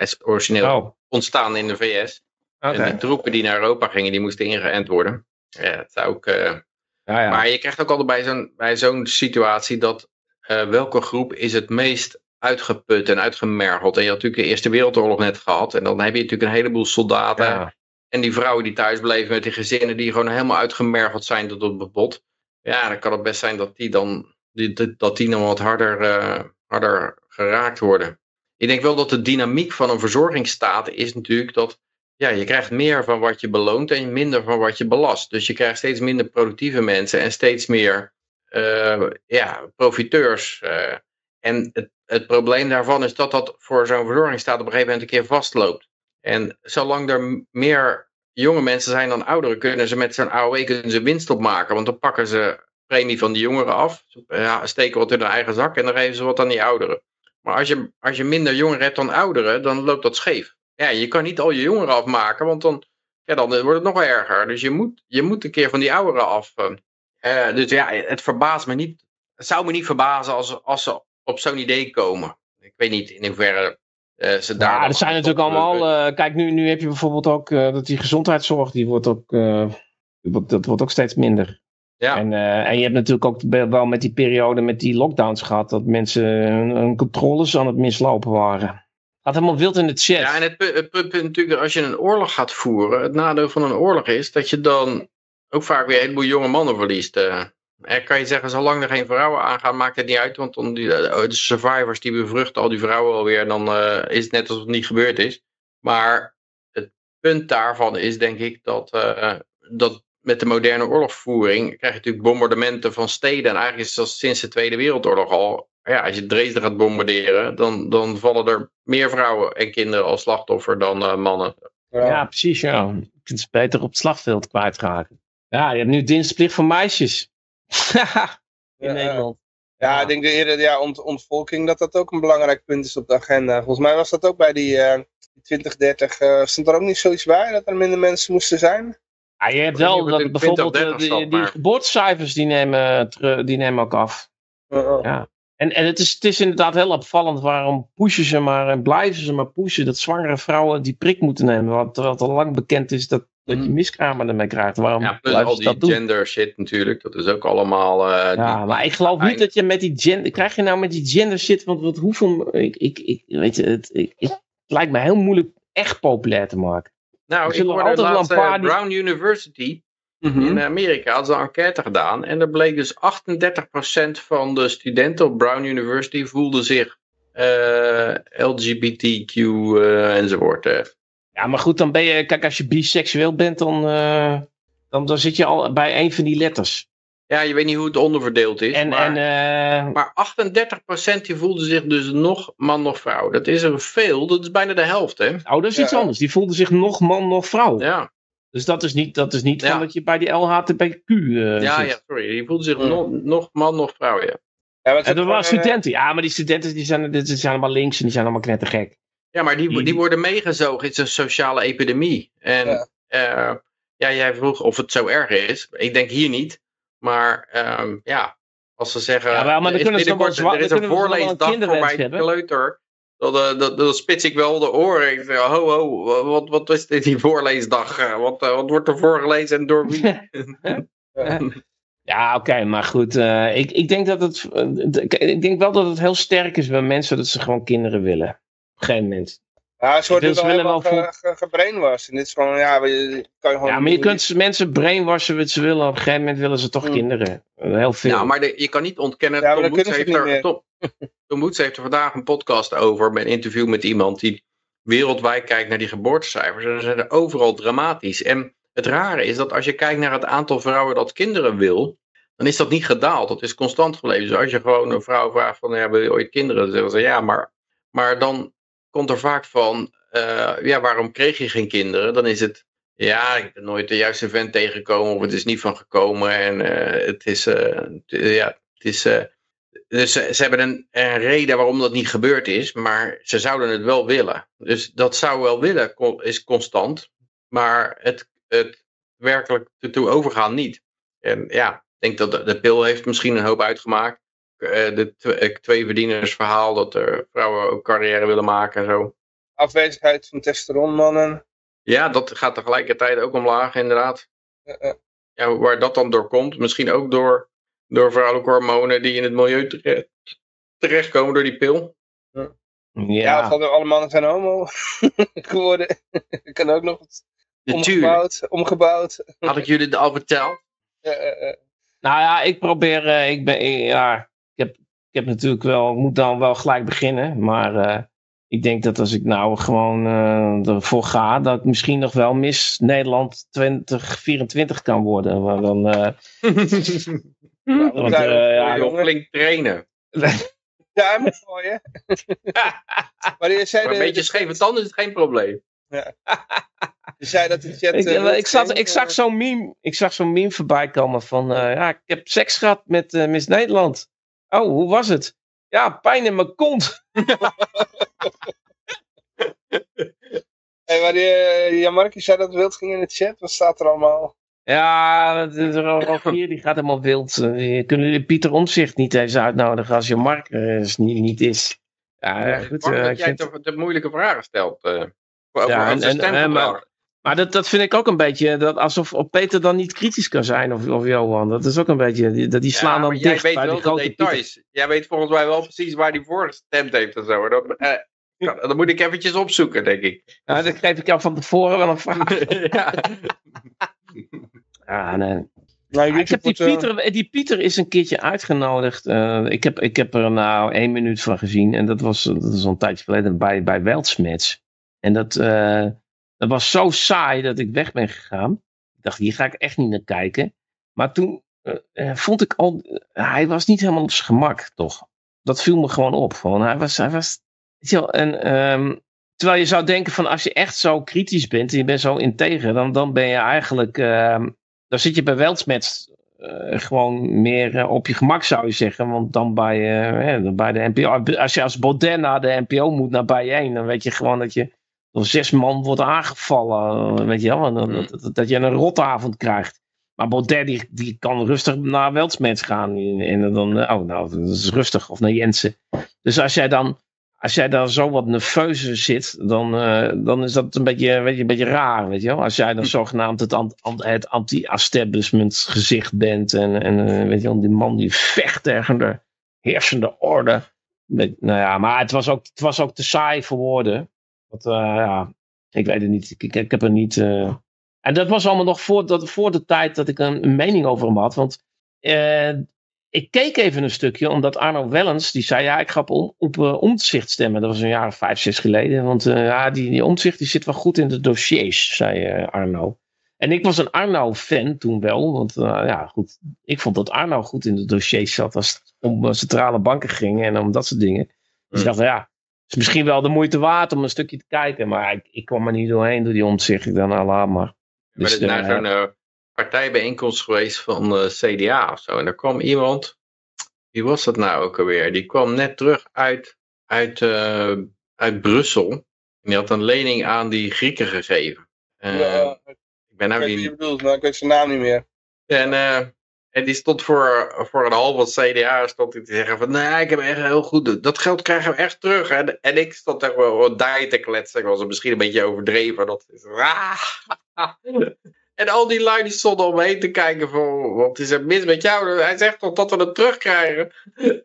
is origineel Oh, ontstaan in de VS. En die troepen die naar Europa gingen, die moesten ingeënt worden. Ja, het zou ook... eh, Ja, ja. Maar je krijgt ook altijd bij zo'n, bij zo'n situatie dat eh, welke groep is het meest uitgeput en uitgemergeld. En je had natuurlijk de Eerste Wereldoorlog net gehad. En dan heb je natuurlijk een heleboel soldaten. Ja. En die vrouwen die thuis bleven met die gezinnen die gewoon helemaal uitgemergeld zijn tot op het bot. Ja, dan kan het best zijn dat die dan, dat die dan wat harder, eh, harder geraakt worden. Ik denk wel dat de dynamiek van een verzorgingsstaat is natuurlijk dat ja, je krijgt meer van wat je beloont en minder van wat je belast. Dus je krijgt steeds minder productieve mensen en steeds meer eh, ja, profiteurs. eh. en het, het probleem daarvan is dat dat voor zo'n verzorgingsstaat op een gegeven moment een keer vastloopt. En zolang er meer jonge mensen zijn dan ouderen, kunnen ze met zo'n AOW kunnen ze winst opmaken. Want dan pakken ze premie van die jongeren af, ja, steken wat in hun eigen zak en dan geven ze wat aan die ouderen. Maar als je, als je minder jongeren hebt dan ouderen, dan loopt dat scheef. Ja, je kan niet al je jongeren afmaken, want dan, ja, dan wordt het nog erger. Dus je moet, je moet een keer van die ouderen af. eh. Eh, dus ja, het verbaast me niet. Het zou me niet verbazen als, als ze op zo'n idee komen. Ik weet niet in hoeverre eh, ze daar. Ja, er zijn natuurlijk allemaal. eh, kijk, nu, nu heb je bijvoorbeeld ook dat die gezondheidszorg, die wordt ook, dat wordt ook steeds minder. Ja. En, eh, en je hebt natuurlijk ook wel met die periode met die lockdowns gehad, dat mensen hun, hun controles aan het mislopen waren. Gaat helemaal wild in de chat. Ja, en het, pu- het punt natuurlijk, als je een oorlog gaat voeren, het nadeel van een oorlog is dat je dan ook vaak weer een heleboel jonge mannen verliest. eh. En kan je zeggen, zolang er geen vrouwen aangaan, maakt het niet uit, want dan die, eh, de survivors die bevruchten al die vrouwen alweer, dan eh, is het net alsof het niet gebeurd is. Maar het punt daarvan is denk ik dat, eh, dat met de moderne oorlogvoering krijg je natuurlijk bombardementen van steden. En eigenlijk is dat sinds de Tweede Wereldoorlog al. Ja, als je Dresden gaat bombarderen, dan, dan vallen er meer vrouwen en kinderen als slachtoffer dan eh, mannen. Ja, precies. Ja. Je kunt ze beter op het slagveld kwijtraken. Ja, je hebt nu dienstplicht voor meisjes. in Ja, Nederland. Ja, ik denk de eerder, ja, ont, ontvolking, dat dat ook een belangrijk punt is op de agenda. Volgens mij was dat ook bij die eh, 2030, eh stond er ook niet zoiets bij, dat er minder mensen moesten zijn? Ja, je hebt wel dat bijvoorbeeld 2030 eh, die, die maar- geboortecijfers die nemen, die nemen ook af. Uh, uh. Ja. En, en het, is, het is inderdaad heel opvallend waarom pushen ze maar en blijven ze maar pushen dat zwangere vrouwen die prik moeten nemen. Want terwijl het al lang bekend is dat, dat je Mhm. miskramen ermee krijgt. Waarom Ja, plus blijven al ze die dat doen? gender shit natuurlijk, dat is ook allemaal... eh, Ja, die- maar ik geloof niet dat je met die gender. Krijg je nou met die gender shit? Want wat, hoeveel. Ik, ik, ik, weet je, het, ik- het lijkt me heel moeilijk echt populair te maken. Nou, ik hoorde altijd laatst eh, Brown University Mhm. in Amerika hadden ze een enquête gedaan. En er bleek dus 38% van de studenten op Brown University voelden zich eh, LGBTQ eh, enzovoort. eh. Ja, maar goed, dan ben je. Kijk, als je biseksueel bent, dan, dan, dan zit je al bij een van die letters. Ja, je weet niet hoe het onderverdeeld is. En, maar, en eh, maar 38% die voelde zich dus nog man nog vrouw. Dat is er veel, dat is bijna de helft hè. oh, dat is iets anders. Die voelden zich nog man, nog vrouw. Ja, Dus dat is niet, dat is niet Ja. van dat je bij die LHTBQ eh ja, zit. ja, sorry. Die voelde zich nog, nog man nog vrouw, ja. Ja, En dat waren eh, studenten. Ja, maar die studenten die zijn, die zijn allemaal links en die zijn allemaal knettergek. Ja, maar die, Die- worden meegezogen. Het is een sociale epidemie. En ja, jij vroeg of het zo erg is. Ik denk hier niet. Maar ehm, ja, als ze zeggen... Ja, wel, maar dan er is kunnen ze Er een voorleesdag voor hebben. kleuter. Dan, eh, dan, dan spits ik wel de oren. Ik zeg, ho, ho, wat, wat is dit die voorleesdag? Eh, Wat, eh, wat wordt er voorgelezen en door wie? Ja, oké, maar goed. ik, ik, denk dat het, ik denk wel dat het heel sterk is bij mensen dat ze gewoon kinderen willen. Op een gegeven moment. Ja, ze worden Ze wel helemaal ge, ge, gebrainwashed. En dit is gewoon, ja, je, kan je gewoon... Ja, maar je kunt ze- mensen brainwashen wat ze willen. Op een gegeven moment willen ze toch Mm. kinderen. Heel veel. Nou, maar de- je kan niet ontkennen. Ja, Tom ze heeft, er, Tom, Tom heeft er vandaag een podcast over. Met een interview met iemand die wereldwijd kijkt naar die geboortecijfers. En dan zijn er overal dramatisch. En het rare is dat als je kijkt naar het aantal vrouwen dat kinderen wil. Dan is dat niet gedaald. Dat is constant gebleven. Dus als je gewoon een vrouw vraagt van ja, wil je ooit kinderen? Dan zeggen ze ja, maar, maar dan komt er vaak van eh, ja, waarom kreeg je geen kinderen? Dan is het ja, ik ben nooit de juiste vent tegengekomen of het is niet van gekomen en eh, het is, eh, ja, het is, dus ze, ze hebben een, reden waarom dat niet gebeurd is, maar ze zouden het wel willen. Dus dat zou wel willen is constant, maar het, het werkelijk ertoe overgaan niet. En ja, ik denk dat de, de pil heeft misschien een hoop uitgemaakt. Eh, de eh, tweeverdienersverhaal, dat er vrouwen ook carrière willen maken en zo. Afwezigheid van testosteronmannen. Ja, dat gaat tegelijkertijd ook omlaag, inderdaad. Eh. Ja, waar dat dan door komt, misschien ook door, door vrouwelijke hormonen die in het milieu terecht, terechtkomen door die pil. Ja, Ja, of alle alle mannen zijn homo geworden. kan ook nog omgebouwd. omgebouwd. had ik jullie het al verteld. Eh, eh, eh. nou ja, ik probeer, eh, ik ben, ik- ja, heb, ik heb natuurlijk wel, ik moet dan wel gelijk beginnen, maar eh, ik denk dat als ik nou gewoon eh, ervoor ga, dat ik misschien nog wel Miss Nederland 2024 kan worden. Maar dan, eh, Nou, want, daar- ja, voor Jong jongen. flink trainen. Duimen voor je. maar je zei, Maar een de- beetje scheve tanden is het geen probleem. je zei dat de chat... ik, ik, zat, ik zag zo'n meme, ik zag zo'n meme voorbij komen van, eh, ja, ik heb seks gehad met eh, Miss Nederland. Oh, hoe was het? Ja, pijn in mijn kont. Hey, maar die, eh, Jan Mark, je zei dat het wild ging in de chat. Wat staat er allemaal? Ja, de de Rogier die gaat helemaal wild. Eh, Kunnen jullie Pieter Omzicht niet eens uitnodigen als je Mark er is, niet, niet is? Ja, Ja, goed. Eh, dat jij vind- te, te moeilijke vragen stelt. eh over Ja, en- en- en- stemgedrag. Maar dat, dat vind ik ook een beetje, dat alsof op Peter dan niet kritisch kan zijn, of, of Johan. Dat is ook een beetje, die, dat die slaan Ja, dan jij dicht weet bij wel die de grote Pieter. details. Jij weet volgens mij wel precies waar hij voor gestemd heeft en zo. Dat, eh, dat moet ik eventjes opzoeken, denk ik. Ja, dat geef ik jou van tevoren wel een vraag. ja. Ja, nee. Nou, Ja, ik heb die, Pieter, die Pieter is een keertje uitgenodigd. Eh, ik, heb, ik heb er nou één minuut van gezien. En dat was, dat is al een tijdje geleden bij, bij Weltsmets. En dat, eh, dat was zo saai dat ik weg ben gegaan. Ik dacht, hier ga ik echt niet naar kijken. Maar toen eh, eh, vond ik al... eh, hij was niet helemaal op zijn gemak, toch? Dat viel me gewoon op. Gewoon, hij was... Hij was wel, en, ehm, terwijl je zou denken van als je echt zo kritisch bent en je bent zo integer, dan, dan ben je eigenlijk... ehm, dan zit je bij Weltsmets gewoon meer op je gemak, zou je zeggen. Want dan bij, dan bij de NPO. Als je als Baudet naar de NPO moet, naar bijeen, dan weet je gewoon dat je door zes man wordt aangevallen. Weet je wel, dan- Mm. dat, dat, dat je een rotavond krijgt. Maar Baudet die, die kan rustig naar Weltsmets gaan. En dan, eh, oh nou, dat is rustig. Of naar Jensen. Dus als jij dan, als jij daar zo wat nerveuzer zit, dan, eh, dan is dat een beetje, weet je, een beetje raar, weet je wel. Als jij dan zogenaamd het, het anti-establishment gezicht bent en, en eh, weet je wel, die man die vecht tegen de heersende orde. Nou ja, maar het was ook, het was ook te saai voor woorden. Eh, ja, ik weet het niet. Ik, ik, ik heb er niet... eh, En dat was allemaal nog voor, dat, voor de tijd dat ik een, een mening over hem had. Want eh, ik keek even een stukje, omdat Arno Wellens, die zei, ja, ik ga op, om- op eh, omzicht stemmen. Dat was een jaar of vijf, zes geleden. Want ja, die, die omzicht die zit wel goed in de dossiers, zei Arno. En ik was een Arno-fan toen wel, want ja, goed. Ik vond dat Arno goed in de dossiers zat als het om centrale banken ging en om dat soort dingen. Dus ik Hmm. dacht, ja, is misschien wel de moeite waard om een stukje te kijken. Maar ik, ik kwam er niet doorheen door die omzicht. Ik dacht, nou, laat maar. Dus, ik naar eh, zo'n eh, partijbijeenkomst geweest van de CDA of zo. En daar kwam iemand, wie was dat nou ook alweer? Die kwam net terug uit, uit, eh, uit Brussel. En die had een lening aan die Grieken gegeven. Eh, ja, ik ben ik nou weet wie je bedoelt, maar ik weet zijn naam niet meer. en, eh, en die stond voor, voor een half van CDA stond hij te zeggen van, nee, ik heb echt heel goed, dat geld krijgen we echt terug. En, en ik stond echt wel daar te kletsen. Ik was er misschien een beetje overdreven. Dat is, en al die lui die stonden om me heen te kijken van, wat is er mis met jou? Hij zegt toch dat we het terugkrijgen?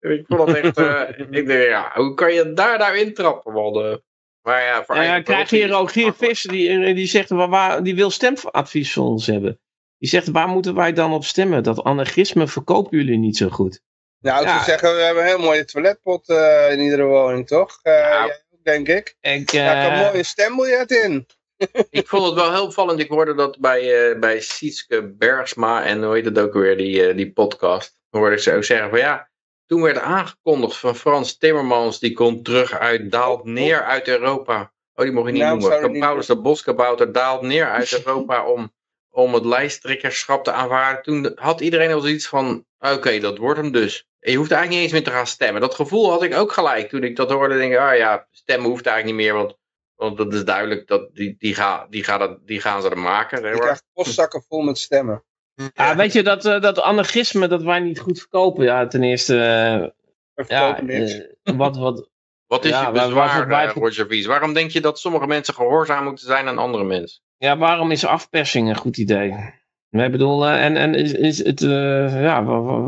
ik vond dat echt, eh, ik denk, ja, hoe kan je daar nou intrappen? Want, eh, maar ja, voor Ja, krijg je hier is het Rogier Visser, die, die zegt, waar, die wil stemadvies van ons hebben. Die zegt, waar moeten wij dan op stemmen? Dat anarchisme verkopen jullie niet zo goed. Nou, ik Ja. zou zeggen, we hebben een heel mooie toiletpot eh, in iedere woning, toch? Eh, ook, denk ik. Ik, Daar kan eh, een mooie stembiljet in. Ik vond het wel heel opvallend. Ik hoorde dat bij, eh bij Sietske Bergsma en hoe heet het ook weer, die, eh, die podcast. Hoorde ik ze ook zeggen van ja, toen werd aangekondigd van Frans Timmermans, die komt terug uit, daalt neer uit Europa. Oh, die mocht je niet ik noemen. Paulus de Boskabouter daalt neer uit Europa om, om het lijsttrekkerschap te aanvaarden, toen had iedereen al zoiets van, oké, dat wordt hem dus. En je hoeft eigenlijk niet eens meer te gaan stemmen. Dat gevoel had ik ook gelijk toen ik dat hoorde. Denk ik, ah ja, stemmen hoeft eigenlijk niet meer, want, want dat is duidelijk dat die, die, ga, die, ga dat, die gaan ze er maken. zeg Je maar. krijgt postzakken vol met stemmen. Ja, weet je, dat, eh, dat anarchisme dat wij niet goed verkopen. Ja, ten eerste, ja, verkopen niks. eh, wat, wat, Wat is Ja, je waar- waar bezwaar, eh, voor- Roger Wies? Waarom denk je dat sommige mensen gehoorzaam moeten zijn aan andere mensen? Ja, waarom is afpersing een goed idee? Ik bedoel, eh, en, en is, is het, eh, ja,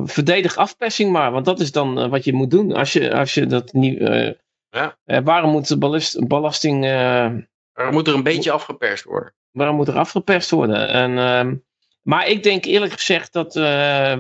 verdedig afpersing maar, want dat is dan eh, wat je moet doen als je, als je dat niet, eh, Ja. eh, waarom moet de ballast- belasting, Er moet er een beetje afgeperst worden. waarom moet er afgeperst worden? En, ehm, maar ik denk eerlijk gezegd dat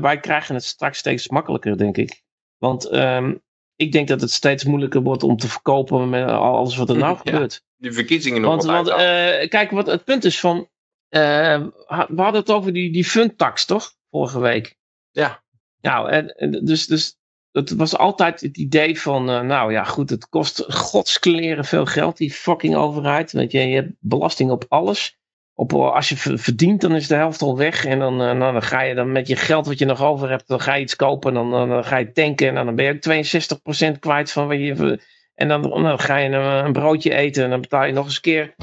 wij krijgen het straks steeds makkelijker, denk ik. Want ehm, ik denk dat het steeds moeilijker wordt om te verkopen met alles wat er nou Ja. gebeurt. Die verkiezingen nog Want, wat want eh, kijk, wat het punt is van. eh, we hadden het over die, die fundtax, toch? Vorige week. Ja. Nou, en, en dus, dus het was altijd het idee van. eh, nou ja, goed, het kost godskleren veel geld, die fucking overheid. Weet je, je hebt belasting op alles. Op, als je ver- verdient, dan is de helft al weg. En dan, nou, dan ga je dan met je geld wat je nog over hebt, dan ga je iets kopen. En dan, dan, dan ga je tanken. En dan ben je ook 62% kwijt van wat je. En dan, dan ga je een, een broodje eten. En dan betaal je nog eens een keer.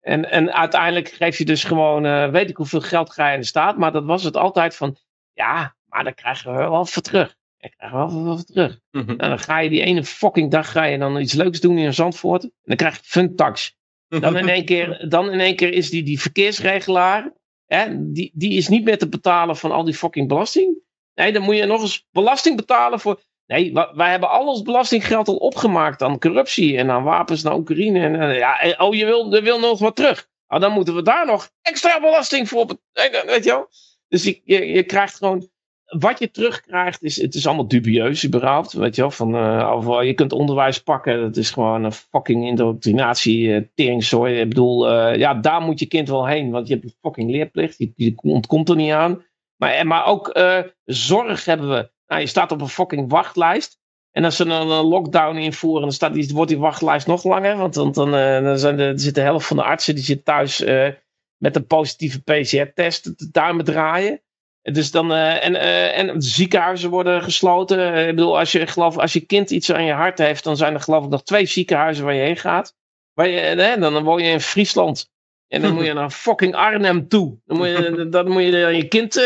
En, en uiteindelijk geef je dus gewoon, eh, weet ik hoeveel geld ga je in de staat. Maar dat was het altijd van, ja, maar dan krijgen we wel voor terug. Ik krijg wel wat terug. Mhm. En dan ga je die ene fucking dag ga je dan iets leuks doen in Zandvoort. En dan krijg je funtax. Dan in één keer, dan in één keer is die, die verkeersregelaar, hè, die, die is niet meer te betalen van al die fucking belasting. Nee, dan moet je nog eens belasting betalen voor. Nee, wij hebben al ons belastinggeld al opgemaakt aan corruptie en aan wapens naar Oekraïne. En, eh, ja, en- oh, je wil, je wil nog wat terug. Nou, dan moeten we daar nog extra belasting voor betalen. Weet je wel? Dus je, je, je krijgt gewoon. Wat je terugkrijgt, is, het is allemaal dubieus überhaupt. Weet je wel, van, eh, eh, je kunt onderwijs pakken, dat is gewoon een fucking indoctrinatie, eh teringzooi. Ik bedoel, eh, ja, daar moet je kind wel heen, want je hebt een fucking leerplicht, je, ontkomt er niet aan. Maar, maar ook eh, zorg hebben we. Nou, je staat op een fucking wachtlijst. En als ze dan een lockdown invoeren, dan staat wordt die wachtlijst nog langer. Want dan, dan, eh, dan zijn de, zit de helft van de artsen die zit thuis eh, met een positieve PCR-test te duimen draaien. Dus dan, eh, en, en de ziekenhuizen worden gesloten. Ik bedoel, als je, geloof, als je kind iets aan je hart heeft, dan zijn er geloof ik nog twee ziekenhuizen waar je heen gaat. Waar je, eh, dan woon je in Friesland. En dan moet je naar fucking Arnhem toe. Dan moet je, dan moet je je kind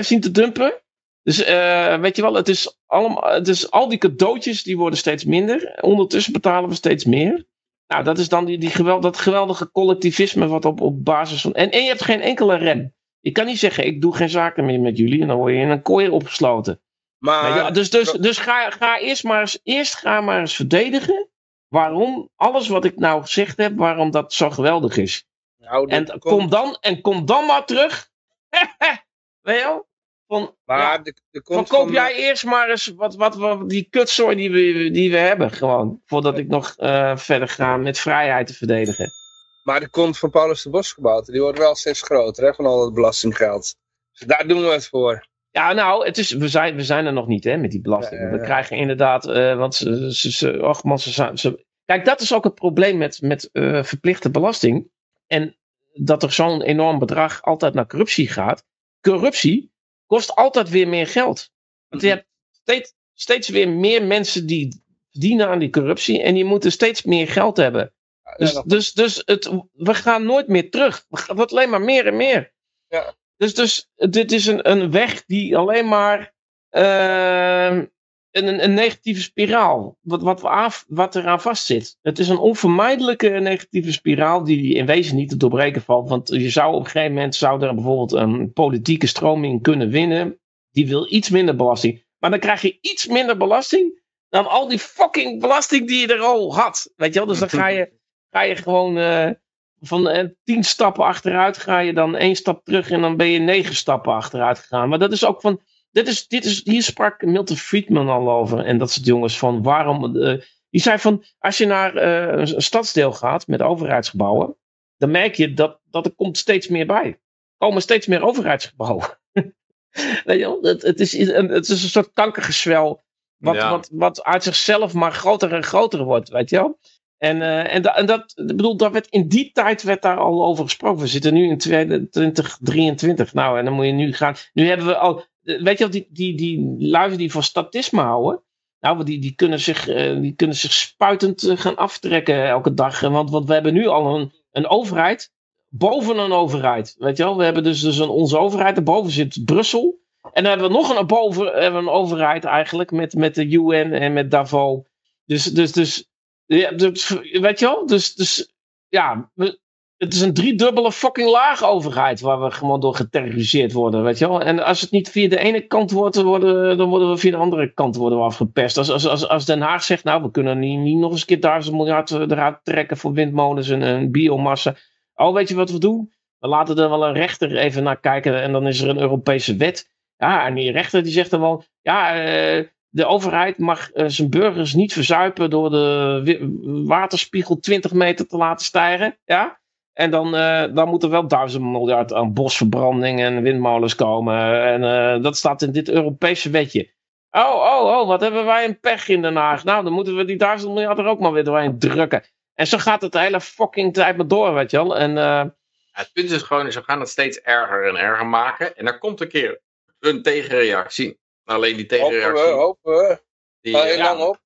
zien te dumpen. Dus eh, weet je wel, het is, allemaal, het is al die cadeautjes die worden steeds minder. Ondertussen betalen we steeds meer. Nou, dat is dan die, die geweld, dat geweldige collectivisme wat op, op basis van... En, en je hebt geen enkele rem. Je kan niet zeggen, ik doe geen zaken meer met jullie. En dan word je in een kooi opgesloten. Maar je wel, dus dus, dus ga, ga eerst, maar eens, eerst ga maar eens verdedigen. Waarom alles wat ik nou gezegd heb, waarom dat zo geweldig is. nou, En kom dan, en kom dan maar terug. Weet je wel? Van, maar ja, er, er van koop van- jij eerst maar eens wat, wat, wat die kutzooi die we, die we hebben. Gewoon. Voordat ik nog eh, verder ga met vrijheid te verdedigen. Maar de kont van Paulus de Bosgebouwte, die wordt wel steeds groter hè, van al het belastinggeld. Dus daar doen we het voor. Ja, nou, het is, we, zijn, we zijn er nog niet hè, met die belasting. Ja, ja, We krijgen inderdaad, eh, want ze, ze, ze, och man, ze, ze- Kijk, dat is ook het probleem met, met eh, verplichte belasting. En dat er zo'n enorm bedrag altijd naar corruptie gaat. Corruptie kost altijd weer meer geld. Want je hebt steeds, steeds weer meer mensen die verdienen aan die corruptie. En die moeten steeds meer geld hebben. Dus, Ja, dus, dus het, we gaan nooit meer terug. Het wordt alleen maar meer en meer. Ja. Dus, dus dit is een, een weg die alleen maar ehm, een, een negatieve spiraal, wat, wat, we aan, wat eraan vastzit. Het is een onvermijdelijke negatieve spiraal die in wezen niet te doorbreken valt. Want je zou op een gegeven moment zou er bijvoorbeeld een politieke stroming kunnen winnen. Die wil iets minder belasting. Maar dan krijg je iets minder belasting dan al die fucking belasting die je er al had. Weet je wel? Dus dan ga je, ga je gewoon eh, van eh, tien stappen achteruit, ga je dan één stap terug en dan ben je negen stappen achteruit gegaan. Maar dat is ook van. Dit is, dit is, hier sprak Milton Friedman al over. En dat soort jongens van waarom. eh, die zei van. Als je naar eh, een, stadsdeel gaat met overheidsgebouwen. dan merk je dat, dat er komt steeds meer bij. Er komen steeds meer overheidsgebouwen. Weet je wel? Het, het, is, een, het is een soort kankergezwel. Wat, Ja. wat, wat uit zichzelf maar groter en groter wordt. Weet je wel? En, eh, en, da- en dat, bedoel, dat werd, in die tijd werd daar al over gesproken. We zitten nu in 2023. Nou, en dan moet je nu gaan. Nu hebben we al. Eh, Weet je wel, die, die, die lui die van statisme houden. Nou, die, die, kunnen zich, eh, die kunnen zich spuitend eh, gaan aftrekken elke dag. Want, want we hebben nu al een, een overheid boven een overheid. Weet je wel, we hebben dus, dus een, onze overheid. Daarboven zit Brussel. En dan hebben we nog een, boven, hebben we een overheid eigenlijk met, met de UN en met Davos. Dus, dus, dus ja, dus, weet je wel? Dus, dus ja, het is een driedubbele fucking laag overheid waar we gewoon door geterroriseerd worden, weet je wel? En als het niet via de ene kant wordt, worden, dan worden we via de andere kant worden we afgepest. Als, als, als, als Den Haag zegt, nou, we kunnen niet, niet nog eens een keer duizend miljard eruit trekken voor windmolens en, biomassa. Oh, weet je wat we doen? We laten er wel een rechter even naar kijken en dan is er een Europese wet. Ja, en die rechter die zegt dan wel, ja, eh, de overheid mag eh, zijn burgers niet verzuipen door de waterspiegel 20 meter te laten stijgen. Ja? En dan, eh, dan moet er wel duizend miljard aan bosverbranding en windmolens komen. En eh, dat staat in dit Europese wetje. Oh, oh, oh, wat hebben wij een pech in Den Haag. Nou, dan moeten we die duizend miljard er ook maar weer doorheen drukken. En zo gaat het de hele fucking tijd maar door, weet je wel. En eh, Ja, het punt is gewoon, ze gaan het steeds erger en erger maken. En er komt een keer een tegenreactie. Alleen die Hopen we, tegenreactie... hopen we. Die, heel eh, ja. lang op.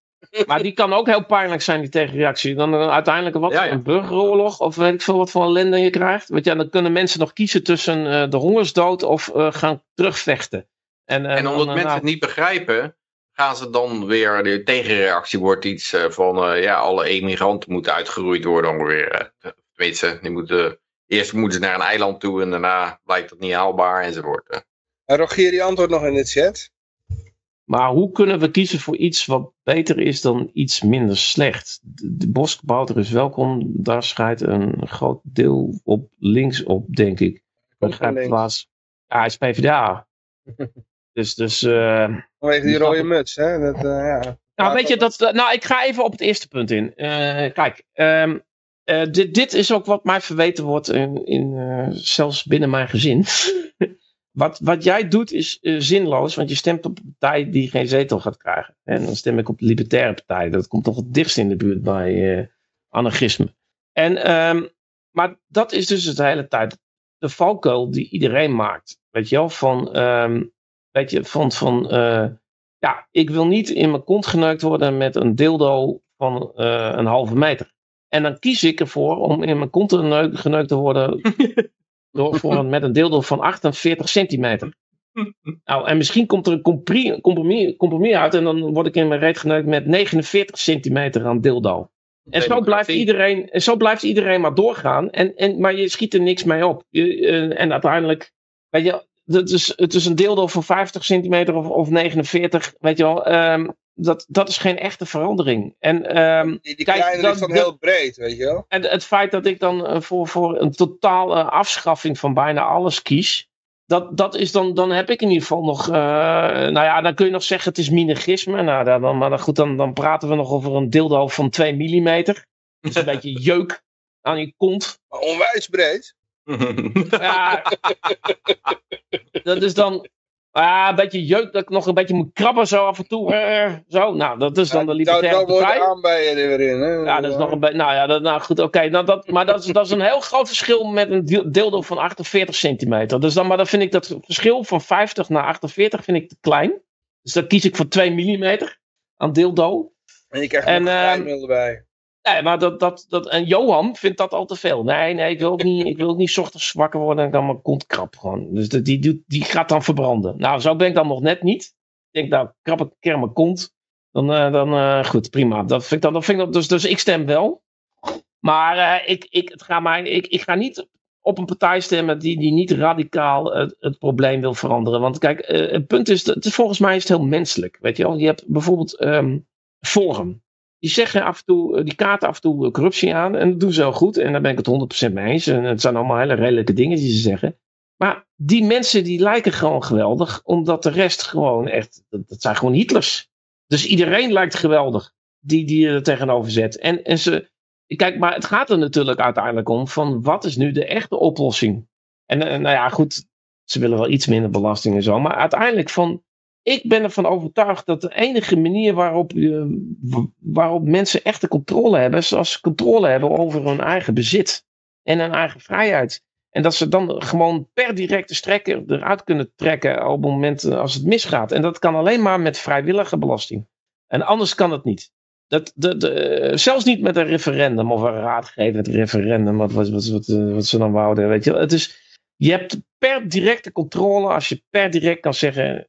Maar die kan ook heel pijnlijk zijn, die tegenreactie. Dan eh, uiteindelijk wat, Ja, ja. een burgeroorlog of weet ik veel wat voor ellende je krijgt. Want ja, dan kunnen mensen nog kiezen tussen eh, de hongersdood of eh, gaan terugvechten. En, eh, En omdat dan, mensen nou, het niet begrijpen, gaan ze dan weer, de tegenreactie wordt iets eh, van, eh, ja, alle emigranten moeten uitgeroeid worden ongeveer. eh. Tenminste, die moeten, eerst moeten ze naar een eiland toe en daarna blijkt dat niet haalbaar enzovoort. En Rogier die antwoordt nog in de chat. Maar hoe kunnen we kiezen voor iets wat beter is dan iets minder slecht? De, boskabouter is welkom. Daar scheidt een groot deel op links op, denk ik. Begrijp laatst. Ja, hij is PvdA. dus, dus eh, Vanwege die Die rode muts, hè. Dat, eh, ja. Nou, weet je, dat, nou, ik ga even op het eerste punt in. Eh, kijk, ehm, eh, dit, dit is ook wat mij verweten wordt, in, in, zelfs binnen mijn gezin. wat, wat jij doet is eh, zinloos, want je stemt op een partij die geen zetel gaat krijgen. En dan stem ik op de Libertaire Partij. Dat komt toch het dichtst in de buurt bij eh, anarchisme. En, ehm, maar dat is dus de hele tijd de valkuil die iedereen maakt. Weet je wel, van, ehm, weet je, van, van eh, ja, ik wil niet in mijn kont geneukt worden met een dildo van een halve meter. En dan kies ik ervoor om in mijn kont geneukt te worden door, voor een, met een dildo van 48 centimeter. Nou, en misschien komt er een compromis, compromis uit en dan word ik in mijn reet geneukt met 49 centimeter aan dildo. En zo blijft, iedereen, en zo blijft iedereen maar doorgaan. En, en, maar je schiet er niks mee op. Je, eh, en uiteindelijk, weet je, het is, het is een dildo van 50 centimeter of, of 49, weet je wel. ehm, dat, dat is geen echte verandering. En, ehm, Die, die Kijk, kleine dat- ligt dan dat- heel breed, weet je wel. en het feit dat ik dan eh, voor, voor een totale afschaffing van bijna alles kies. Dat, dat is dan, dan heb ik in ieder geval nog. eh, nou ja, dan kun je nog zeggen het is minergisme. Nou, dan, dan- maar dan, goed, dan, dan praten we nog over een dildo van 2 mm. Dat is een beetje jeuk aan je kont. Maar onwijs breed. Ja, dat is dan. Ah, een beetje jeuk dat ik nog een beetje moet krabben zo af en toe. eh, zo, nou, dat is dan de Ja, Libertaire dat wordt Partij. aanbijen er weer in, hè. Ja, dat is nog een beetje. Nou ja, dat, nou goed, oké. nou, dat, maar dat is, dat is een heel groot verschil met een dildo van 48 centimeter. Dus dan, maar dan vind ik dat verschil van 50 naar 48 vind ik te klein. Dus dan kies ik voor 2 mm aan dildo. En je krijgt En, nog een ehm, geheimmiddel erbij. Nee, maar dat, dat, dat, en Johan vindt dat al te veel. Nee, nee, ik wil ook niet, ik wil ook niet ochtends wakker worden en dan mijn kont krap gewoon. Dus die, die, die gaat dan verbranden. Nou, zo ben ik dan nog net niet. Ik denk, nou, krap ik een mijn kont. Dan, eh, dan eh, goed, prima. Dat vind ik dan, dat vind ik dan, dus, dus ik stem wel. Maar eh, ik, ik, het gaat mij, ik, ik ga niet op een partij stemmen die, die niet radicaal het, het probleem wil veranderen. Want kijk, het punt is, het volgens mij is het heel menselijk. Weet je wel, je hebt bijvoorbeeld ehm, Forum. Die zeggen af en toe, eh, die kaarten af en toe eh, corruptie aan. En dat doen ze heel goed. En daar ben ik het 100% mee eens. En het zijn allemaal hele redelijke dingen die ze zeggen. Maar die mensen die lijken gewoon geweldig. Omdat de rest gewoon echt, dat, zijn gewoon Hitlers. Dus iedereen lijkt geweldig. Die, die je er tegenover zet. En, en ze, kijk, maar het gaat er natuurlijk uiteindelijk om. Van wat is nu de echte oplossing? En, eh, nou ja, goed. Ze willen wel iets minder belasting en zo. Maar uiteindelijk van, ik ben ervan overtuigd dat de enige manier waarop, je, waarop mensen echte controle hebben, is als ze controle hebben over hun eigen bezit en hun eigen vrijheid. En dat ze dan gewoon per directe strekker eruit kunnen trekken op het moment eh, als het misgaat. En dat kan alleen maar met vrijwillige belasting. En anders kan het niet. Dat, de, de, zelfs niet met een referendum of een raadgevend referendum, wat, wat, wat, wat ze dan wouden. Weet je. Het is, je hebt per directe controle, als je per direct kan zeggen,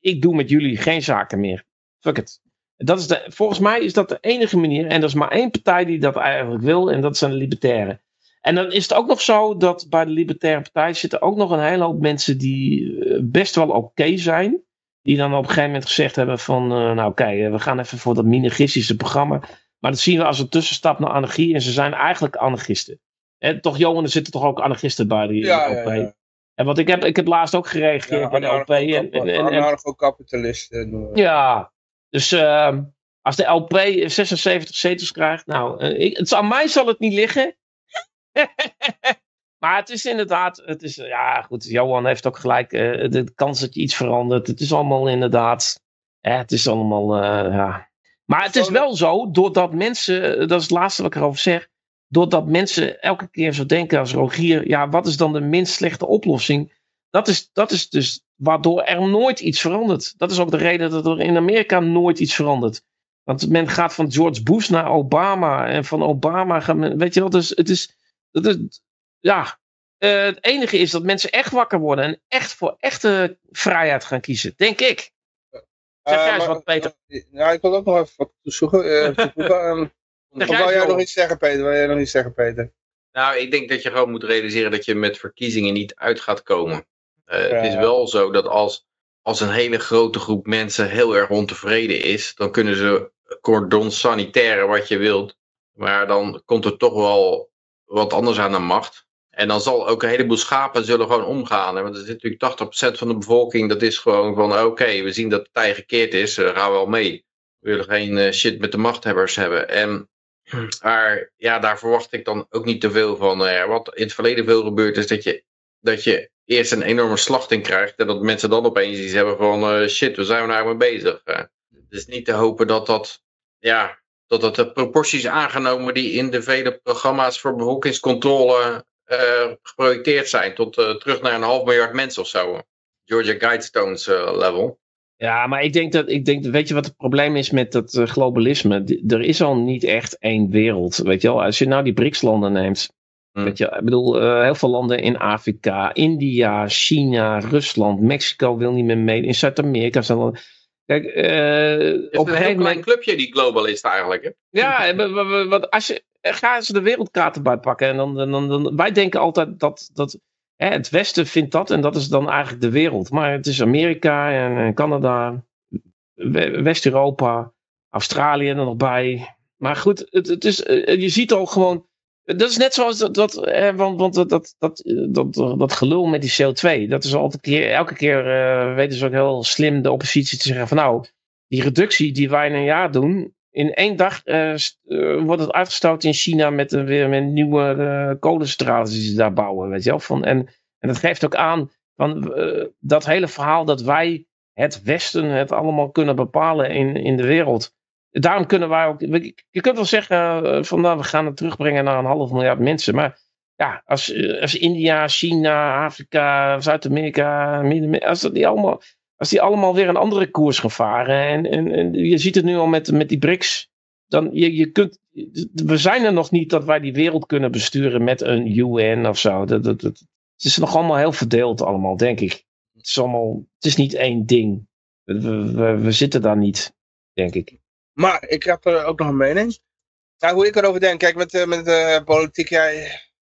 ik doe met jullie geen zaken meer. Fuck it. Dat is de, volgens mij is dat de enige manier. En er is maar één partij die dat eigenlijk wil. En dat zijn de libertairen. En dan is het ook nog zo dat bij de Libertaire Partij zitten ook nog een hele hoop mensen die eh, best wel oké zijn. Die dan op een gegeven moment gezegd hebben van, uh, nou oké, eh, we gaan even voor dat minarchistische programma. Maar dat zien we als een tussenstap naar anarchie. En ze zijn eigenlijk anarchisten. En toch, Johan, er zitten toch ook anarchisten bij die. Ja, ja. En wat ik heb, ik heb laatst ook gereageerd ja, bij de LP. En, en, en, anarcho-kapitalisten. Ja, dus uh, als de LP 76 zetels krijgt, nou, uh, ik, het, aan mij zal het niet liggen. maar het is inderdaad, het is, ja goed, Johan heeft ook gelijk, uh, de kans dat je iets verandert, het is allemaal inderdaad, eh, het is allemaal, ja. Maar het is wel zo, doordat mensen, dat is het laatste wat ik erover zeg, doordat mensen elke keer zo denken als Rogier, ja, wat is dan de minst slechte oplossing? Dat is, dat is dus waardoor er nooit iets verandert. Dat is ook de reden dat er in Amerika nooit iets verandert. Want men gaat van George Bush naar Obama. En van Obama gaat men. Weet je wel, dus het is. Het is ja. Uh, het enige is dat mensen echt wakker worden. En echt voor echte vrijheid gaan kiezen. Denk ik. Zeg jij uh, eens wat, Peter. Ja, ik wil ook nog even wat toevoegen. Of wil jij nog iets zeggen, Peter? Wil jij nog iets zeggen, Peter? Nou, ik denk dat je gewoon moet realiseren dat je met verkiezingen niet uit gaat komen. Uh, ja. Het is wel zo dat als, als een hele grote groep mensen heel erg ontevreden is, dan kunnen ze cordon sanitaire wat je wilt. Maar dan komt er toch wel wat anders aan de macht. En dan zal ook een heleboel schapen zullen gewoon omgaan. Want er zit natuurlijk 80% van de bevolking, dat is gewoon van oké, okay, we zien dat het tij gekeerd is, uh, gaan we wel mee. We willen geen uh, shit met de machthebbers hebben. En maar ja, daar verwacht ik dan ook niet te veel van. Uh, wat in het verleden veel gebeurt is dat je, dat je eerst een enorme slachting krijgt. En dat mensen dan opeens iets hebben van uh, shit, waar zijn we nou mee bezig? Het is niet te hopen dat dat, ja, dat dat de proporties aangenomen die in de vele programma's voor bevolkingscontrole geprojecteerd zijn. Tot terug naar een half miljard mensen of zo. Georgia Guidestones level. Ja, maar ik denk dat, ik denk, weet je wat het probleem is met dat uh, globalisme? er is al niet echt één wereld, weet je wel. Als je nou die BRICS-landen neemt, hmm. weet je, ik bedoel, uh, heel veel landen in Afrika, India, China, Rusland, Mexico wil niet meer mee, in Zuid-Amerika zijn landen. Kijk, uh, op een gegeven moment... clubje die globalist eigenlijk, hè? Ja, wat, als je, ga eens de wereldkaart erbij pakken en dan, dan, dan, dan wij denken altijd dat, dat het Westen vindt dat en dat is dan eigenlijk de wereld. Maar het is Amerika en, Canada, West-Europa, Australië er nog bij. Maar goed, het, het is, eh, je ziet al gewoon. Dat is net zoals dat, dat eh, want, want dat, dat, dat, dat, dat gelul met die CO2. Dat is altijd elke keer uh, weten ze heel slim de oppositie te zeggen van nou, die reductie die wij in een jaar doen, in één dag uh, wordt het uitgestoten in China met, uh, weer met nieuwe uh, kolencentrales die ze daar bouwen. Weet je? Van, en, en dat geeft ook aan van dat hele verhaal dat wij het Westen het allemaal kunnen bepalen in, in de wereld. Daarom kunnen wij ook. Je kunt wel zeggen van nou, we gaan het terugbrengen naar een half miljard mensen. Maar ja, als, als India, China, Afrika, Zuid-Amerika, als dat die allemaal als die allemaal weer een andere koers gaan varen. En, en, en je ziet het nu al met, met die BRICS. Dan je, je kunt, we zijn er nog niet dat wij die wereld kunnen besturen met een UN of zo. Dat, dat, dat, het is nog allemaal heel verdeeld allemaal, denk ik. Het is, allemaal, het is niet één ding. We, we, we zitten daar niet, denk ik. Maar ik heb er ook nog een mening. Nou, hoe ik erover denk, kijk, met, eh, met uh, politiek, ja,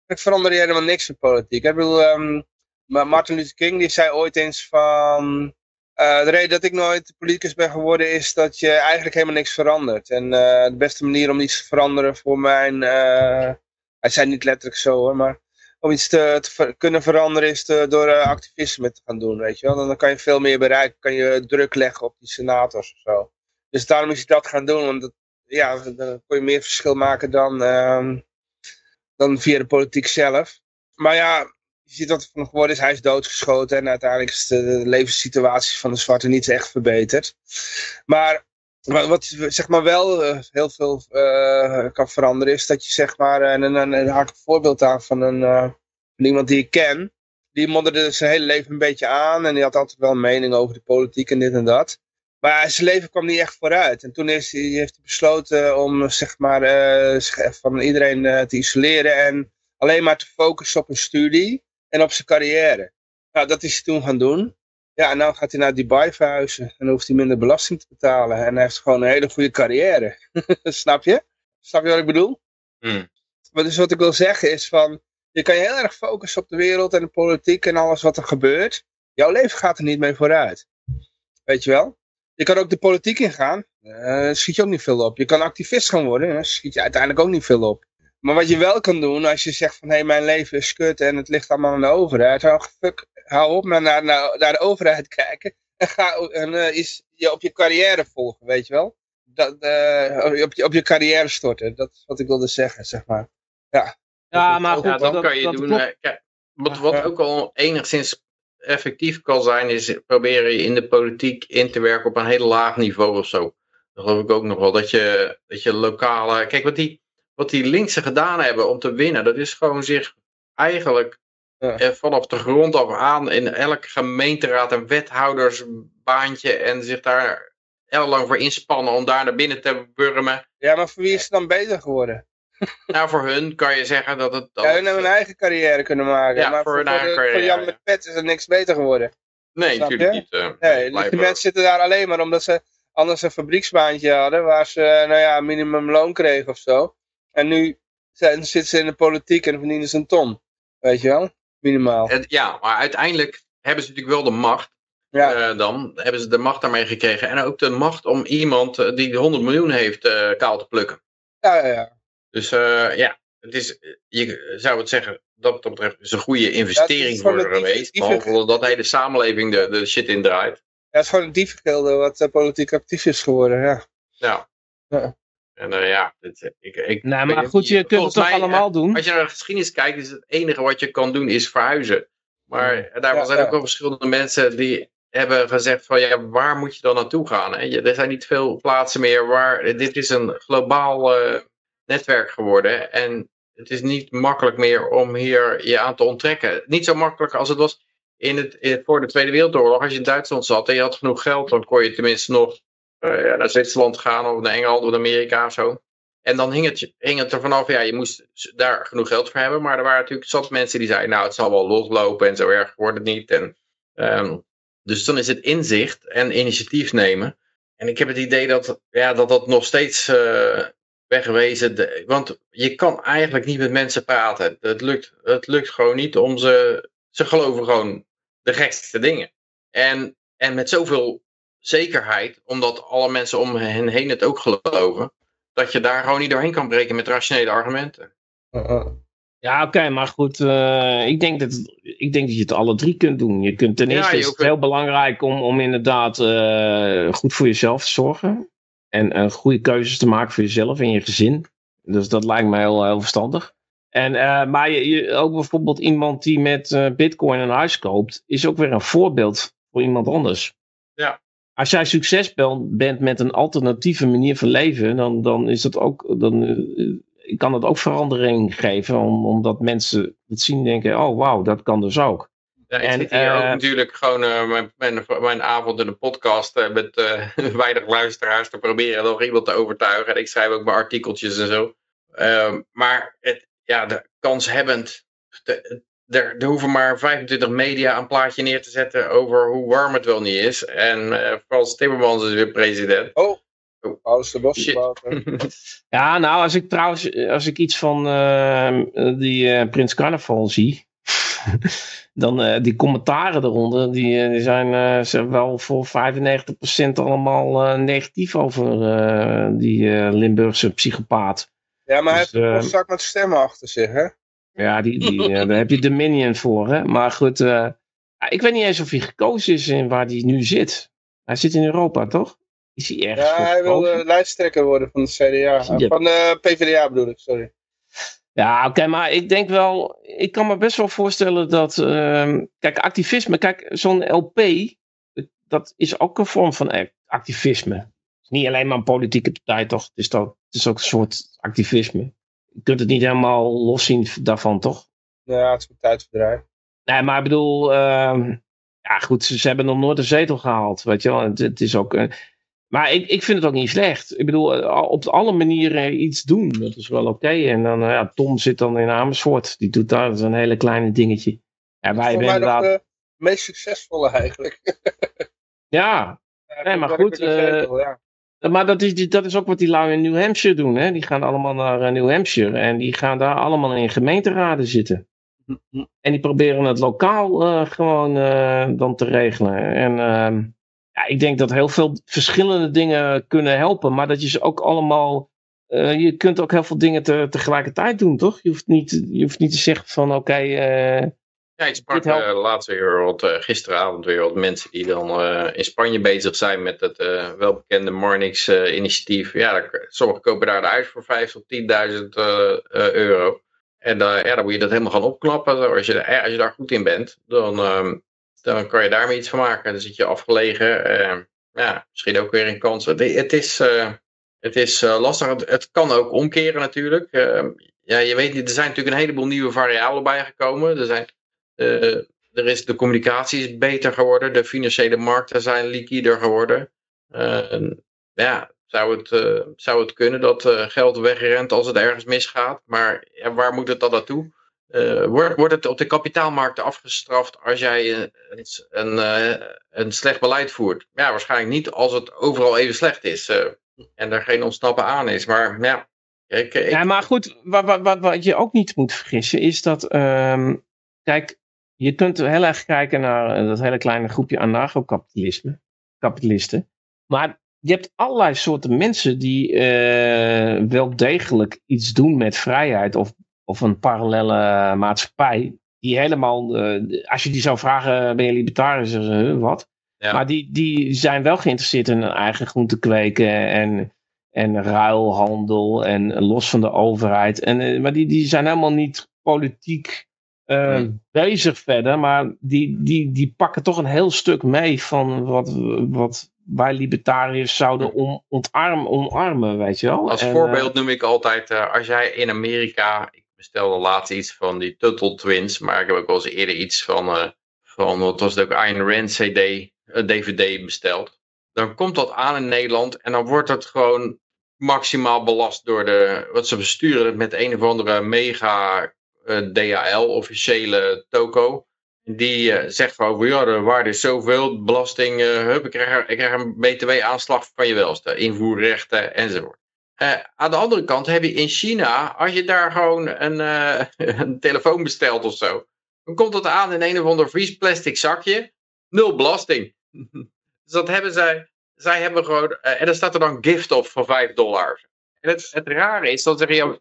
ik verander helemaal niks in politiek. Ik bedoel, um, Martin Luther King die zei ooit eens van, uh, de reden dat ik nooit politicus ben geworden is dat je eigenlijk helemaal niks verandert. En uh, de beste manier om iets te veranderen voor mijn... Uh, hij zei niet letterlijk zo hoor, maar om iets te, kunnen veranderen is te, door activisme te gaan doen, weet je wel. Dan kan je veel meer bereiken, kan je druk leggen op die senators of zo. Dus daarom is hij dat gaan doen, want dat, ja, dan kun je meer verschil maken dan, ehm, dan via de politiek zelf. Maar ja, je ziet er van geworden is. Hij is doodgeschoten en uiteindelijk is de, levenssituatie van de zwarte niet echt verbeterd. Maar wat, zeg maar wel uh, heel veel uh, kan veranderen is dat je zeg maar, en dan haak ik een voorbeeld aan van, een, iemand die ik ken. Die modderde zijn hele leven een beetje aan en die had altijd wel een mening over de politiek en dit en dat. Maar zijn leven kwam niet echt vooruit. En toen is heeft hij besloten om zeg maar, van iedereen te isoleren en alleen maar te focussen op een studie en op zijn carrière. Nou, dat is hij toen gaan doen. Ja, en nu gaat hij naar Dubai verhuizen. En dan hoeft hij minder belasting te betalen. En hij heeft gewoon een hele goede carrière. Snap je? Snap je wat ik bedoel? Hmm. Maar dus wat ik wil zeggen is van... Je kan je heel erg focussen op de wereld en de politiek en alles wat er gebeurt. Jouw leven gaat er niet mee vooruit. Weet je wel? Je kan ook de politiek ingaan. Uh, schiet je ook niet veel op. Je kan activist gaan worden. Dan schiet je uiteindelijk ook niet veel op. Maar wat je wel kan doen, als je zegt van hé, hey, mijn leven is kut en het ligt allemaal aan de overheid. Hou, fuck, hou op naar, naar, naar de overheid kijken. En ga en, uh, is, je op je carrière volgen, weet je wel. Dat, uh, op, je, op je carrière storten. Dat is wat ik wilde zeggen, zeg maar. Ja, ja maar goed. Ja, dat, dat kan je dat doen. klopt. eh, Kijk, wat, wat ook al enigszins effectief kan zijn, is proberen je in de politiek in te werken op een heel laag niveau of zo. Dat geloof ik ook nog wel. Dat je, dat je lokale. Kijk, wat die, wat die linkse gedaan hebben om te winnen, dat is gewoon zich eigenlijk Ja. eh, vanaf de grond af aan in elke gemeenteraad een wethoudersbaantje en zich daar heel lang voor inspannen om daar naar binnen te burmen. ja, maar voor wie is het dan beter geworden? Nou, voor hun kan je zeggen dat het... Dat Ja, hun hebben hun eigen carrière kunnen maken. Ja, maar voor voor, hun voor, eigen de- voor carrière, Jan ja. met pet is er niks beter geworden. nee, natuurlijk niet. eh, Nee, die mensen zitten daar alleen maar omdat ze anders een fabrieksbaantje hadden waar ze, eh, nou ja, minimumloon kregen of zo. En nu zijn, zitten ze in de politiek en verdienen ze een ton. Weet je wel? Minimaal. Het- ja, maar uiteindelijk hebben ze natuurlijk wel de macht. Ja, eh, dan hebben ze de macht daarmee gekregen. En ook de macht om iemand eh, die 100 miljoen heeft eh, kaal te plukken. ja, ja. ja. Dus ja, het is, je zou het zeggen, dat dat betreft is een goede investering voor geweest. Behalve dat de hele samenleving de, de shit indraait. Ja, het is gewoon een diefgilde wat politiek actief is geworden. Ja. Ja. Ja. En eh, ja, het, ik, ik, Nee, weet maar goed, je kunt het toch mij, allemaal doen? Als je naar de geschiedenis kijkt, is het enige wat je kan doen is verhuizen. Maar daarvan Ja, zijn ja. ook wel verschillende mensen die hebben gezegd van ja, waar moet je dan naartoe gaan? Hè? Er zijn niet veel plaatsen meer waar, dit is een globaal eh, netwerk geworden en het is niet makkelijk meer om hier je aan te onttrekken. Niet zo makkelijk als het was in het, in het- voor de Tweede Wereldoorlog. Als je in Duitsland zat en je had genoeg geld, dan kon je tenminste nog eh, ja, naar Zwitserland gaan of naar Engeland of Amerika of zo. En dan hing het, hing het er vanaf, ja, je moest daar genoeg geld voor hebben. Maar er waren natuurlijk zat mensen die zeiden, nou, het zal wel loslopen en zo erg wordt het niet. En, ehm, dus dan is het inzicht en initiatief nemen. En ik heb het idee dat ja, dat, dat nog steeds eh, wegwezen. want je kan eigenlijk niet met mensen praten. Het lukt, het lukt gewoon niet om ze. Ze geloven gewoon de gekste dingen. En, en met zoveel zekerheid, omdat alle mensen om hen heen het ook geloven, dat je daar gewoon niet doorheen kan breken met rationele argumenten. Uh, uh. Ja, oké, maar goed, eh, ik, denk dat, ik denk dat je het alle drie kunt doen. Je kunt ten eerste is het heel belangrijk om, om inderdaad eh, goed voor jezelf te zorgen. En eh, goede keuzes te maken voor jezelf en je gezin. Dus dat lijkt mij heel, heel verstandig. En, eh, maar je, je- ook bijvoorbeeld iemand die met eh, bitcoin een huis koopt, is ook weer een voorbeeld voor iemand anders. Ja. Als jij succes bent, bent met een alternatieve manier van leven, dan, dan is dat ook, dan, eh, kan dat ook verandering geven, om, omdat mensen het zien en denken, oh wauw, dat kan dus ook. Ja, ik En, zit hier eh, ook natuurlijk gewoon eh, mijn, mijn, mijn avond in een podcast eh, met eh, weinig luisteraars te proberen nog iemand te overtuigen. En ik schrijf ook mijn artikeltjes en zo. Ehm, maar het, ja, de kanshebbend, de, er, er hoeven maar 25 media een plaatje neer te zetten over hoe warm het wel niet is. En eh Frans Timmermans is weer president. Oh, Oh. Paulus de hè. Ja, nou, als ik trouwens, als ik iets van eh, die eh, Prins Carnaval zie, dan eh, die commentaren eronder, die, die zijn, eh, zijn wel voor 95% allemaal eh, negatief over eh, die eh, Limburgse psychopaat. Ja, maar hij Dus, heeft een zak met stemmen achter zich, hè? Ja, die, die, eh, daar heb je Dominion voor, hè. Maar goed, eh, ja, ik weet niet eens of hij gekozen is in waar hij nu zit. Hij zit in Europa, toch? Is hij ergens Ja, hij wil eh, lijsttrekker worden van de CDA. Van de PvdA bedoel ik, sorry. Ja, oké, maar ik denk wel, ik kan me best wel voorstellen dat, ehm, kijk, activisme, kijk, zo'n LP, dat is ook een vorm van activisme. Het is niet alleen maar een politieke partij, toch? Het is, toch, het is ook een soort activisme. Je kunt het niet helemaal loszien daarvan, toch? Ja, het is een tijdsbedrijf. Nee, maar ik bedoel, ehm, ja goed, ze, hebben nog nooit een zetel gehaald, weet je wel. Het, het is ook, uh, maar ik, ik vind het ook niet slecht. Ik bedoel, eh, op alle manieren iets doen, dat is wel oké. En dan, uh, ja, Tom zit dan in Amersfoort, die doet daar een hele kleine dingetje. En wij hebben inderdaad... de meest succesvolle eigenlijk. ja, ja nee, maar goed. Zetel, ja. Maar dat is, dat is ook wat die lui in New Hampshire doen. Hè? Die gaan allemaal naar New Hampshire en die gaan daar allemaal in gemeenteraden zitten. En die proberen het lokaal uh, gewoon uh, dan te regelen. En uh, ja, ik denk dat heel veel verschillende dingen kunnen helpen. Maar dat je ze ook allemaal... Je kunt ook heel veel dingen te, tegelijkertijd doen, toch? Je hoeft niet, je hoeft niet te zeggen van oké... Okay, ja, ik sprak uh, laatst weer wat, uh, gisteravond weer wat mensen die dan uh, in Spanje bezig zijn met het welbekende Marnix initiatief. Ja, sommigen kopen daar de huis voor 5 of 10.000 euro. En ja, dan moet je dat helemaal gaan opknappen. Als je, als je daar goed in bent, dan, um, dan kan je daarmee iets van maken. Dan zit je afgelegen. Uh, ja, misschien ook weer een kans. Het, het is, het is lastig. Het, het, kan ook omkeren natuurlijk. Ehm, ja, je weet niet, er zijn natuurlijk een heleboel nieuwe variabelen bijgekomen. Er, zijn, er is, de communicatie is beter geworden. De financiële markten zijn liquider geworden. ja, zou het, uh, zou het kunnen dat uh, geld wegrent als het ergens misgaat. Maar waar moet het dan naartoe? Wordt, wordt het op de kapitaalmarkten afgestraft als jij een, een, een, slecht beleid voert? Ja, waarschijnlijk niet als het overal even slecht is en er geen ontsnappen aan is. Maar ja, ik, ik... ja maar goed, wat, wat, wat, je ook niet moet vergissen is dat, um, kijk, je kunt heel erg kijken naar dat hele kleine groepje anarcho-kapitalisme, kapitalisten. Maar je hebt allerlei soorten mensen die uh, wel degelijk iets doen met vrijheid of, of een parallele maatschappij. Die helemaal, uh, als je die zou vragen, ben je? Zeggen ze, wat? Ja. Maar die, die zijn wel geïnteresseerd in hun eigen groente kweken en, en ruilhandel en los van de overheid. En, uh, maar die, die zijn helemaal niet politiek nee. bezig verder. Maar die, die, die pakken toch een heel stuk mee van wat, wat, wij libertariërs zouden om, ontarm, omarmen, weet je wel. Als voorbeeld noem ik altijd, uh, als jij in Amerika, ik bestelde laatst iets van die Tuttle Twins, maar ik heb ook wel eens eerder iets van, uh, van wat was het ook, Ayn Rand CD, uh, DVD besteld. Dan komt dat aan in Nederland en dan wordt het gewoon maximaal belast door de, wat ze besturen met een of andere mega DHL, officiële toko. Die uh, zegt van, ja, de waarde is zoveel, belasting, uh, hup, ik krijg, ik krijg een btw-aanslag van je welste, invoerrechten enzovoort. Uh, aan de andere kant heb je in China, als je daar gewoon een, een telefoon bestelt of zo, dan komt het aan in een of ander vies plastic zakje, nul belasting. dus dat hebben zij, zij hebben gewoon, en dan staat er dan gift op van 5 dollar. En het, het rare is, dat er,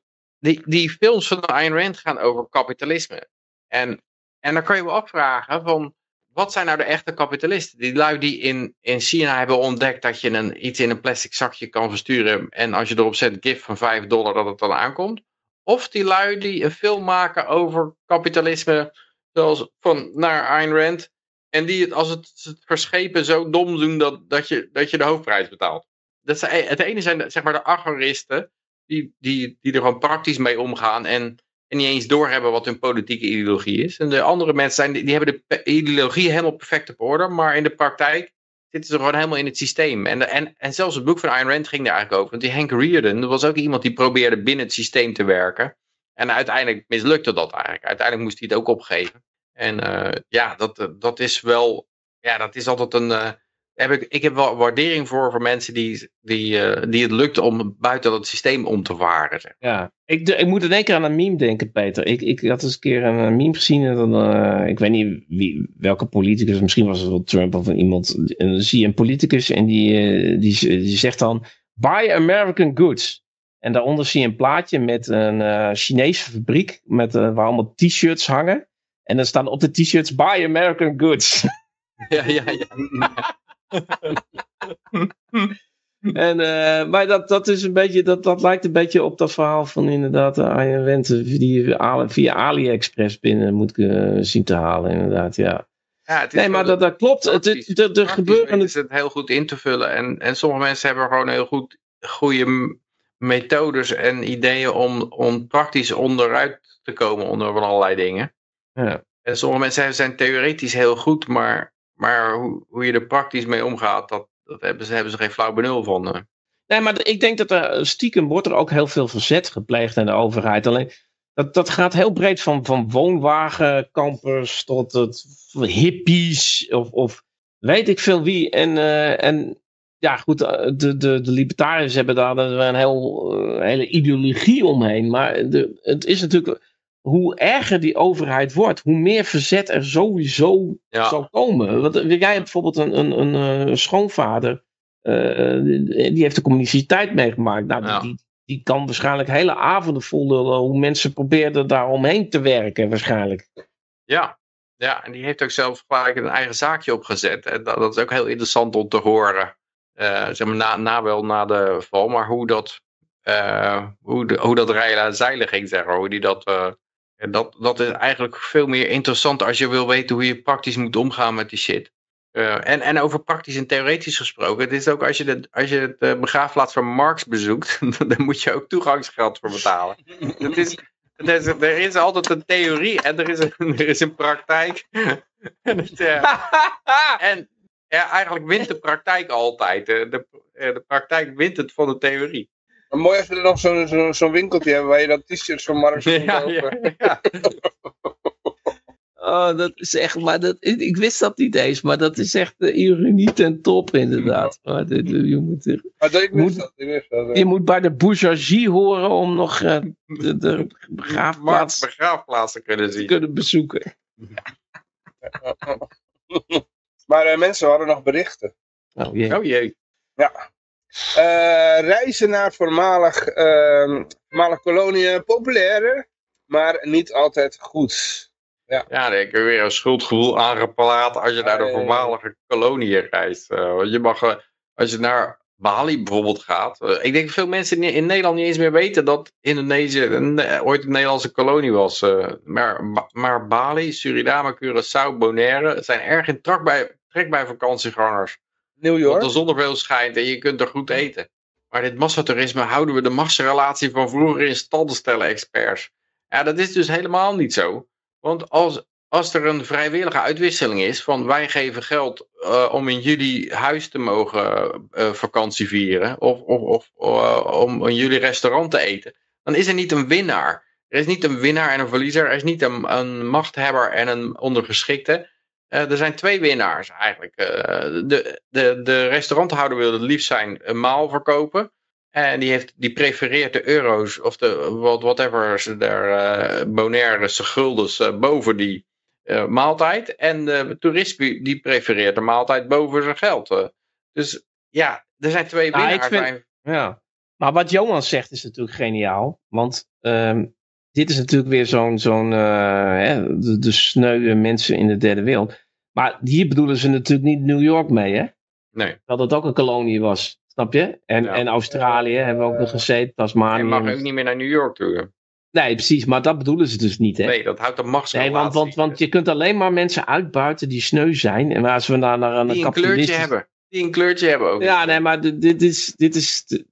die, films van Ayn Rand gaan over kapitalisme. En en dan kan je wel afvragen van, wat zijn nou de echte kapitalisten? Die lui die in, in China hebben ontdekt dat je een, iets in een plastic zakje kan versturen. En als je erop zet gift van 5 dollar dat het dan aankomt. Of die lui die een film maken over kapitalisme. Zoals van naar Ayn Rand. En die het als het, het verschepen zo dom doen dat, dat, je, dat je de hoofdprijs betaalt. Dat zijn, het ene zijn zeg maar de agoristen. Die, die, die er gewoon praktisch mee omgaan. En en niet eens doorhebben wat hun politieke ideologie is. En de andere mensen zijn, die, hebben de ideologie helemaal perfect op orde, maar in de praktijk zitten ze gewoon helemaal in het systeem. En, en, en zelfs het boek van Ayn Rand ging daar eigenlijk over. Want die Hank Rearden, dat was ook iemand die probeerde binnen het systeem te werken. En uiteindelijk mislukte dat eigenlijk. Uiteindelijk moest hij het ook opgeven. En uh, ja, dat, dat is wel, ja, dat is altijd een, uh, heb ik, ik heb wel waardering voor voor mensen die, die, uh, die het lukt om buiten het systeem om te varen. Zeg. Ja, ik, ik moet in één keer aan een meme denken, Peter. Ik, ik had eens een keer een, meme gezien. En dan, uh, ik weet niet wie, welke politicus, misschien was het wel Trump of iemand. En dan zie je een politicus en die, uh, die, die zegt dan: Buy American goods. En daaronder zie je een plaatje met een Chinese fabriek met, waar allemaal t-shirts hangen. En dan staan op de t-shirts Buy American goods. Ja, ja, ja. En, eh, maar dat, dat, is een beetje, dat, dat lijkt een beetje op dat verhaal van inderdaad uh, Arjen Wente, die via AliExpress binnen moet uh, zien te halen, inderdaad, ja. ja nee, maar dat, dat klopt. Het, het, er gebeuren... is het heel goed in te vullen. En, en sommige mensen hebben gewoon heel goed goede methodes en ideeën om, om praktisch onderuit te komen onder van allerlei dingen. Ja. En sommige mensen zijn theoretisch heel goed, maar, maar hoe, hoe je er praktisch mee omgaat, dat, dat hebben, ze, hebben ze geen flauw benul van. eh. Nee, maar ik denk dat er stiekem wordt er ook heel veel verzet gepleegd aan de overheid. Alleen dat, dat gaat heel breed van, van woonwagenkampers tot het hippies of, of weet ik veel wie. En, uh, en ja, goed, de, de, de libertariërs hebben daar een heel, hele ideologie omheen. Maar de, het is natuurlijk, hoe erger die overheid wordt, hoe meer verzet er sowieso ja. zal komen. Want jij hebt bijvoorbeeld een, een, een, een schoonvader, uh, die heeft de communiciteit meegemaakt. Nou, ja. die, die kan waarschijnlijk hele avonden voldullen hoe mensen probeerden daar omheen te werken, waarschijnlijk. Ja, ja, en die heeft ook zelf gelijk een eigen zaakje opgezet. En dat, dat is ook heel interessant om te horen. Uh, zeg maar na, na wel na de val, maar hoe dat, uh, hoe, de, hoe dat rijden aan zeilen ging, zeg maar. Hoe die dat, uh, dat, dat is eigenlijk veel meer interessant als je wil weten hoe je praktisch moet omgaan met die shit. Uh, en, en over praktisch en theoretisch gesproken, het is ook als je, de, als je de begraafplaats van Marx bezoekt, dan moet je ook toegangsgeld voor betalen. het is, er is, er is altijd een theorie en er is een, er is een praktijk. en, het, uh, en ja, eigenlijk wint de praktijk altijd. De, de, de praktijk wint het van de theorie. Maar mooi als we er nog zo'n zo, zo winkeltje hebben waar je dan t-shirts van Marx kan ja, kopen. Ja, ja. Oh, dat is echt, maar dat, ik wist dat niet eens, maar dat is echt de ironie ten top inderdaad. Maar je moet, er, maar dat, ik wist moet, dat, ik wist dat, je moet bij de bourgeoisie horen om nog uh, de, de begraafplaats, begraafplaats te kunnen zien. Te kunnen bezoeken. maar uh, mensen hadden nog berichten. Oh jee. Oh jee. Ja. Uh, reizen naar voormalig, voormalig koloniën populair, maar niet altijd goed. Ja, ja dan heb je weer een schuldgevoel aangepraat als je naar de voormalige koloniën reist. Uh, want je mag, als je naar Bali bijvoorbeeld gaat. Ik denk dat veel mensen in, in, Nederland niet eens meer weten dat Indonesië een, ooit een Nederlandse kolonie was. maar, maar Bali, Suriname, Curaçao, Bonaire zijn erg in trek bij, trek bij vakantiegangers. New York. Want de zon veel schijnt en je kunt er goed eten. Maar dit massatoerisme houden we de machtsrelatie van vroeger in stand stellen experts. Ja, dat is dus helemaal niet zo. Want als, als er een vrijwillige uitwisseling is van wij geven geld uh, om in jullie huis te mogen uh, vakantie vieren of, of, of uh, om in jullie restaurant te eten, dan is er niet een winnaar. Er is niet een winnaar en een verliezer, er is niet een, een machthebber en een ondergeschikte. Er zijn twee winnaars eigenlijk. de, de, de restauranthouder wil het liefst zijn een maal verkopen. En die, heeft, die prefereert de euro's of de whatever ze daar bonaire guldens boven die uh, maaltijd. En de toerist die prefereert de maaltijd boven zijn geld. dus ja, er zijn twee nou, winnaars. Vind, ja. Maar wat Johan zegt is natuurlijk geniaal. Want um, dit is natuurlijk weer zo'n zo'n de, de sneuwe mensen in de derde wereld. Maar hier bedoelen ze natuurlijk niet New York mee, hè? Nee. Dat het ook een kolonie was. Snap je? En, Ja. en Australië hebben we ook nog gezeten, Je Tasmanië. mag ook niet meer naar New York toe. Nee, precies, maar dat bedoelen ze dus niet, hè? Nee, dat houdt de Nee, machtsrelatie. want, want, want je kunt alleen maar mensen uitbuiten die sneu zijn. En als we naar, naar een die een kleurtje hebben. Die een kleurtje hebben ook. Ja, nee, maar dit, dit is... Dit is Het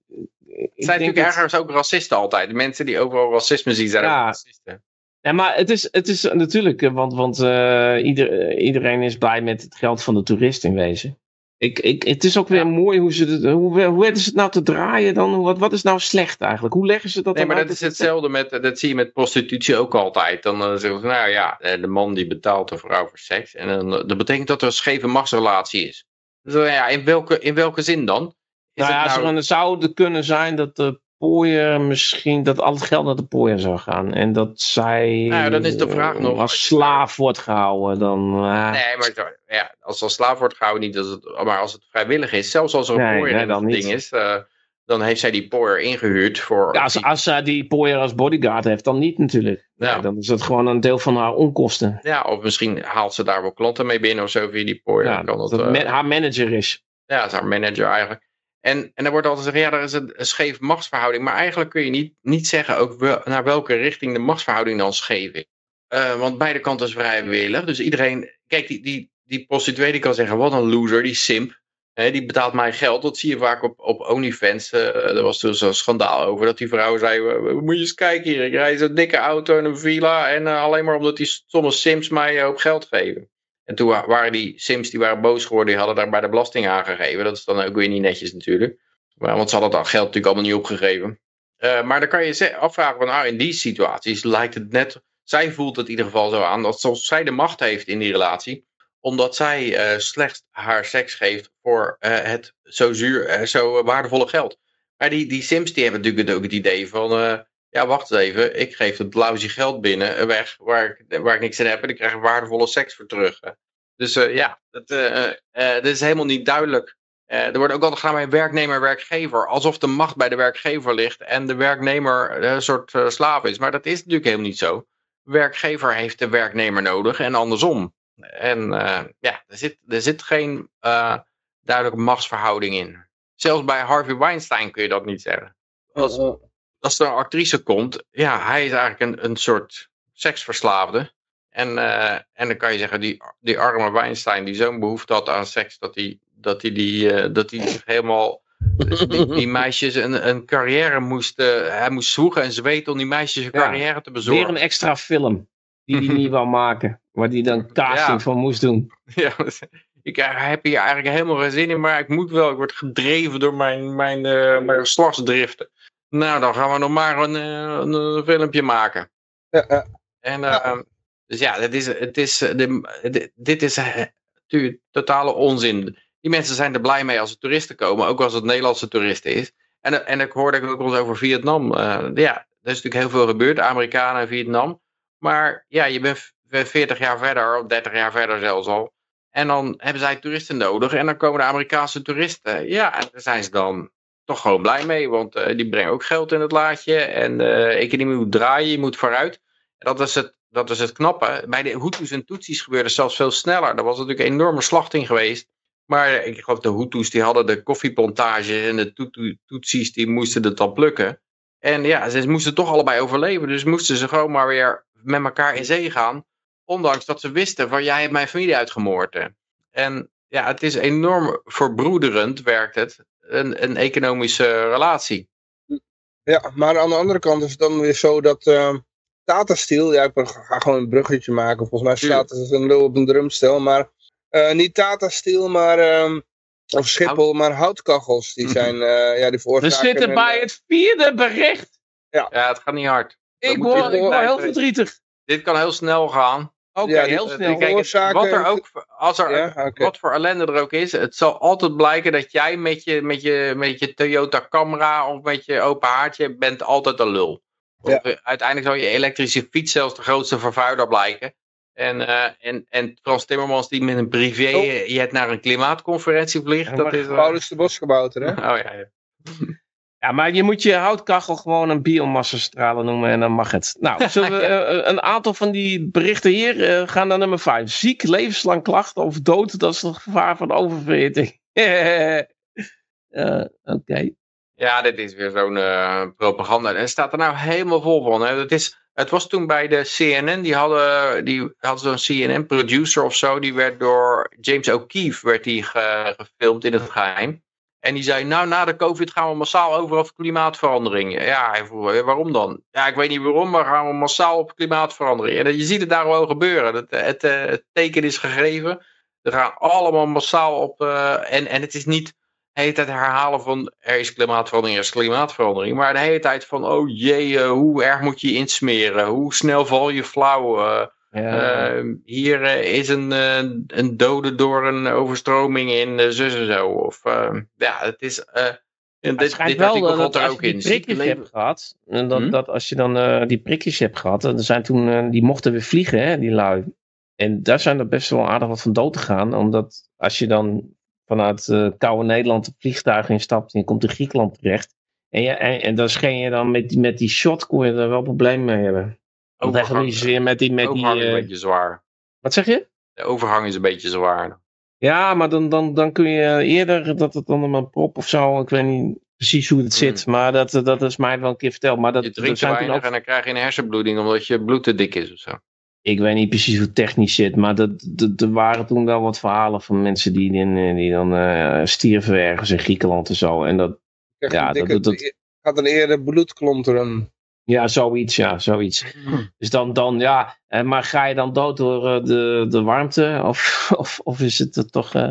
zijn natuurlijk dat- ergens ook racisten altijd. De mensen die overal racisme zien zijn Ja. racisten. Nee, maar het is, het is natuurlijk, eh, want, want eh, ieder, iedereen is blij met het geld van de toerist in wezen. Ik, ik, het is ook weer Ja. mooi hoe ze het, hoe, hoe weten ze het nou te draaien dan? Wat, wat is nou slecht eigenlijk? Hoe leggen ze dat Nee, maar dat is hetzelfde met, dat zie je met prostitutie ook altijd. Dan eh, zeggen ze, nou ja, eh, de man die betaalt de vrouw voor seks. En dan, eh, dat betekent dat er een scheve machtsrelatie is. Dus, eh, ja, in, welke, in welke zin dan? Is Nou ja, het nou- het zou kunnen zijn dat de pooier misschien, dat al het geld naar de pooier zou gaan. En dat zij Nou dan is de vraag eh, nog- als slaaf wordt gehouden. Dan, ah, Nee, maar ja, als als slaaf wordt gehouden niet, als het, maar als het vrijwillig is, zelfs als er een Nee, pooier nee, dan niet. ding is, eh, dan heeft zij die pooier ingehuurd voor... ja, als, als zij die pooier als bodyguard heeft, dan niet natuurlijk. Ja. Dan is dat gewoon een deel van haar onkosten. Ja, of misschien haalt ze daar wel klanten mee binnen of zo via die pooier. Ja, Dan kan dat eh, haar manager is. Ja, dat is haar manager eigenlijk. En, en er wordt altijd gezegd, ja, er is een, scheef machtsverhouding. Maar eigenlijk kun je niet, niet zeggen ook naar welke richting de machtsverhouding dan scheef is. Eh, want beide kanten is vrijwillig. Dus iedereen, kijk, die, die, die prostituee die kan zeggen, wat een loser, die simp. Hè, die betaalt mij geld. Dat zie je vaak op, op OnlyFans. Uh, er was dus een schandaal over dat die vrouw zei, moet je eens kijken hier. Ik rijd zo'n dikke auto en een villa. En uh, alleen maar omdat die sommige sims mij ook geld geven. En toen waren die sims die waren boos geworden, die hadden daar bij de belasting aangegeven. Dat is dan ook weer niet netjes natuurlijk. Want ze hadden dat geld natuurlijk allemaal niet opgegeven. Uh, maar dan kan je afvragen van nou in die situaties lijkt het net, zij voelt het in ieder geval zo aan, dat zoals zij de macht heeft in die relatie, omdat zij uh, slechts haar seks geeft voor uh, het zo, zuur, zo waardevolle geld. Maar die, die sims die hebben natuurlijk ook het idee van, ja wacht even, ik geef het lousy geld binnen, weg, waar ik, waar ik niks in heb en ik krijg waardevolle seks voor terug. Dus ja, dat, dat is helemaal niet duidelijk er wordt ook altijd gedaan bij werknemer-werkgever. Alsof de macht bij de werkgever ligt en de werknemer een soort slaaf is. Maar dat is natuurlijk helemaal niet zo. Werkgever heeft de werknemer nodig en andersom. En ja, er zit, er zit geen duidelijke machtsverhouding in. Zelfs bij Harvey Weinstein kun je dat niet zeggen. Als, als er een actrice komt, ja, hij is eigenlijk een, een soort seksverslaafde. En, en dan kan je zeggen, die, die arme Weinstein die zo'n behoefte had aan seks, dat hij dat hij die, uh, dat hij zich helemaal die, die, meisjes een, een carrière moest, uh, hij moest zwoegen en zweten om die meisjes een carrière te bezorgen. Weer een extra film die hij niet wou maken, waar hij dan casting ja. van moest doen. Ja, ik heb hier eigenlijk helemaal geen zin in, maar ik moet wel, ik word gedreven door mijn, mijn, uh, mijn geslachtsdriften. Nou, dan gaan we nog maar een, een, een filmpje maken. Ja, ja. En, ja. dus ja, dit is, het is, de, dit is natuurlijk totale onzin die mensen zijn er blij mee als er toeristen komen, ook als het Nederlandse toeristen is. En, en ik hoorde ook eens over Vietnam. Uh, ja, er is natuurlijk heel veel gebeurd, Amerikanen en Vietnam. Maar ja, je bent 40 jaar verder, of 30 jaar verder zelfs al. En dan hebben zij toeristen nodig en dan komen de Amerikaanse toeristen. Ja, en daar zijn ze dan toch gewoon blij mee, want uh, die brengen ook geld in het laadje. En de economie moet draaien, je moet vooruit. En dat is het, dat is het knappe. Bij de Hutus en Tutsis gebeurde het zelfs veel sneller. Er was natuurlijk een enorme slachting geweest. Maar ik geloof de Hutus die hadden de koffieplantage en de Tutsis die moesten het dan plukken. En ja, ze moesten toch allebei overleven. Dus moesten ze gewoon maar weer met elkaar in zee gaan. Ondanks dat ze wisten van jij hebt mijn familie uitgemoord. En ja, het is enorm verbroederend werkt het. Een, een economische relatie. Ja, maar aan de andere kant is het dan weer zo dat uh, Tata Steel, ja ik ga gewoon een bruggetje maken. Volgens mij staat er een lul op een drumstel, maar uh, niet Tata Steel, maar... Um, of Schiphol, Hout. maar houtkachels. Die zijn, uh, ja, die veroorzaken... We zitten bij het vierde bericht. Ja, ja het gaat niet hard. Ik word, ik word heel verdrietig. Dit kan heel snel gaan. Oké, okay, ja, heel snel. Kijk, wat, er ook, als er, ja, okay. wat voor ellende er ook is, het zal altijd blijken dat jij met je, met je, met je Toyota Camera of met je open haartje bent altijd een lul. Ja. Of, uiteindelijk zal je elektrische fiets zelfs de grootste vervuiler blijken. En, uh, en, en Frans Timmermans die met een privé oh. jet naar een klimaatconferentie vliegt. Ja, dat is. Paulus de Bosgebouter, hè? Oh ja, ja. Ja, maar je moet je houtkachel gewoon een biomassastralen noemen en dan mag het. Nou, zullen we uh, een aantal van die berichten hier uh, gaan naar nummer 5. Ziek, levenslang klachten of dood, dat is het gevaar van oververhitting. uh, Oké. Okay. Ja, dit is weer zo'n propaganda. En het staat er nou helemaal vol van. Hè. Het is het was toen bij de CNN, die hadden, die hadden zo'n CNN-producer of zo, die werd door James O'Keefe werd die ge, gefilmd in het geheim. En die zei, nou na de covid gaan we massaal over op klimaatverandering. Ja, waarom dan? Ja, ik weet niet waarom, maar gaan we massaal op klimaatverandering. En je ziet het daar wel gebeuren. Het, het, het teken is gegeven. Er gaan allemaal massaal op. Uh, en, en het is niet de hele tijd herhalen van er is klimaatverandering, er is klimaatverandering. Maar de hele tijd van oh jee, hoe erg moet je insmeren? Hoe snel val je flauw? Uh, ja. uh, hier is een, een dode door een overstroming in zus en zo. Of ja, het is... het dit, schijnt dit wel dat als je die prikjes hebt gehad, en dat, hmm? dat als je dan die prikjes hebt gehad, er zijn toen, die mochten weer vliegen, hè, die lui. En daar zijn er best wel aardig wat van dood gegaan, omdat als je dan vanuit uh, koude Nederland het vliegtuig instapt en je komt in Griekenland terecht. En, je, en, en dan scheen je dan met, met die shot, kon je er wel problemen mee hebben. Want overhang, weer met die... Met overhang die, is een beetje zwaar. Wat zeg je? De overhang is een beetje zwaar. Ja, maar dan, dan, dan kun je eerder dat het dan een prop of zo. Ik weet niet precies hoe het zit. Maar dat, dat is mij wel een keer verteld. Maar dat, Je drinkt zijn toen weinig ook, en dan krijg je een hersenbloeding omdat je bloed te dik is of zo. ik weet niet precies hoe het technisch zit. Maar dat, dat, er waren toen wel wat verhalen van mensen die, die, die dan eh, stierven ergens in Griekenland en zo. En dat, Ja, dat- dat- Gaat een eerder bloedklonteren. Ja, zoiets, ja, zoiets. Dus dan, dan ja, maar ga je dan dood door eh, de, de warmte? Of, of, of is het er toch, eh,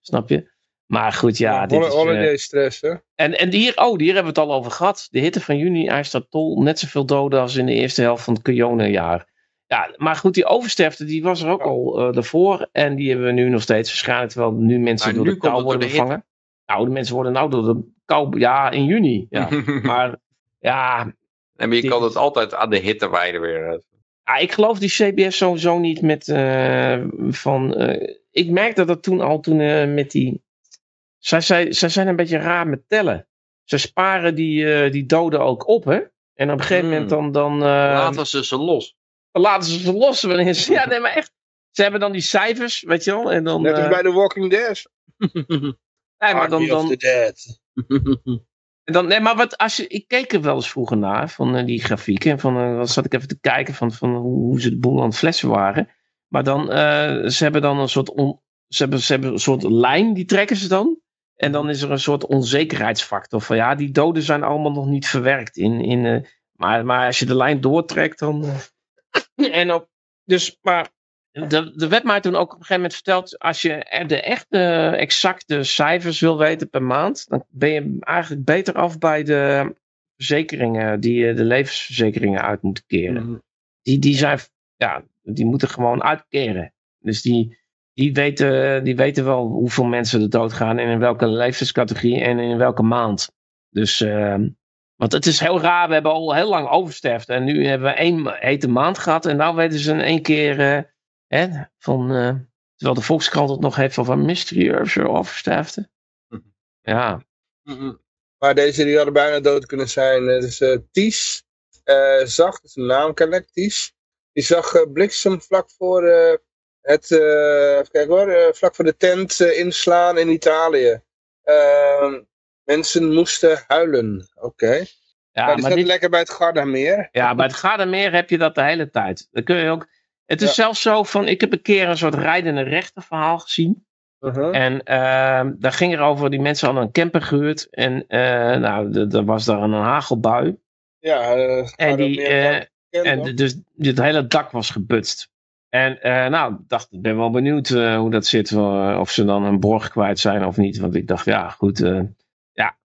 snap je? Maar goed, ja. dit is, eh, holiday stress, hè? En, en hier, oh, hier hebben we het al over gehad. De hitte van juni eist tol net zoveel doden als in de eerste helft van het Kyonen-jaar. Ja, maar goed, die oversterfte die was er ook al daarvoor. En die hebben we nu nog steeds waarschijnlijk. Terwijl nu mensen Maar door nu de kou worden bevangen. Nou, de mensen worden nou door de kou... Ja, in juni. Ja. maar ja, en je dit kan het altijd aan de hitte wijden weer. ja, ik geloof die CBS sowieso niet met eh, van. eh, ik merkte dat toen al toen eh, met die. Zij, zij, zij zijn een beetje raar met tellen. Ze sparen die, die doden ook op, hè? En op een gegeven Hmm. moment dan. dan eh, Laten ze ze los. laten ze ze los wanneer ze. Ja, nee, maar echt. Ze hebben dan die cijfers, weet je wel? En dan. Net als eh, bij The Walking Dead. nee, maar dan, dan, the Dead. En Dan, nee, maar wat, als je, ik keek er wel eens vroeger naar, van eh, die grafieken. Van, eh, dan zat ik even te kijken van, van hoe, hoe ze de boel aan het flessen waren. Maar dan, eh, ze hebben dan een soort, ze hebben, ze hebben een soort lijn, die trekken ze dan. En dan is er een soort onzekerheidsfactor van, ja, die doden zijn allemaal nog niet verwerkt. In, in, maar, maar als je de lijn doortrekt, dan... en op, dus, maar de, de werd mij toen ook op een gegeven moment verteld, als je de echte exacte cijfers wil weten per maand, dan ben je eigenlijk beter af bij de verzekeringen, die de levensverzekeringen uit moeten keren. Mhm. Die, die zijn, ja, die moeten gewoon uitkeren. Dus die, die, weten, die weten wel hoeveel mensen er doodgaan en in welke levenscategorie en in welke maand. Dus, ehm, want het is heel raar, we hebben al heel lang oversterfte en nu hebben we één hete maand gehad en nou weten ze in één keer, eh, hè, van, eh, terwijl de Volkskrant het nog heeft over mysterieuze oversterfte. Mhm. Ja, Mhm. Maar deze die hadden bijna dood kunnen zijn. Eh, Dus eh Ties zag, dat is een naam kennelijk, Ties. Die zag bliksem vlak voor het, even kijken hoor, vlak voor de tent inslaan in Italië. Ehm, mensen moesten huilen. Oké. ja maar die maar dit, lekker bij het Gardameer. Ja, bij het Gardameer heb je dat de hele tijd. Dan kun je ook... Het is Ja. zelfs zo van, ik heb een keer een soort rijdende rechterverhaal gezien. Mhm. En ehm, daar ging er over, die mensen hadden een camper gehuurd. En eh, nou, er was daar een hagelbui. Ja, eh, En, die, eh, en dus het hele dak was gebutst. En nou, ik dacht, ik ben wel benieuwd hoe dat zit. of ze dan een borg kwijt zijn of niet. Want ik dacht, ja, goed. ja,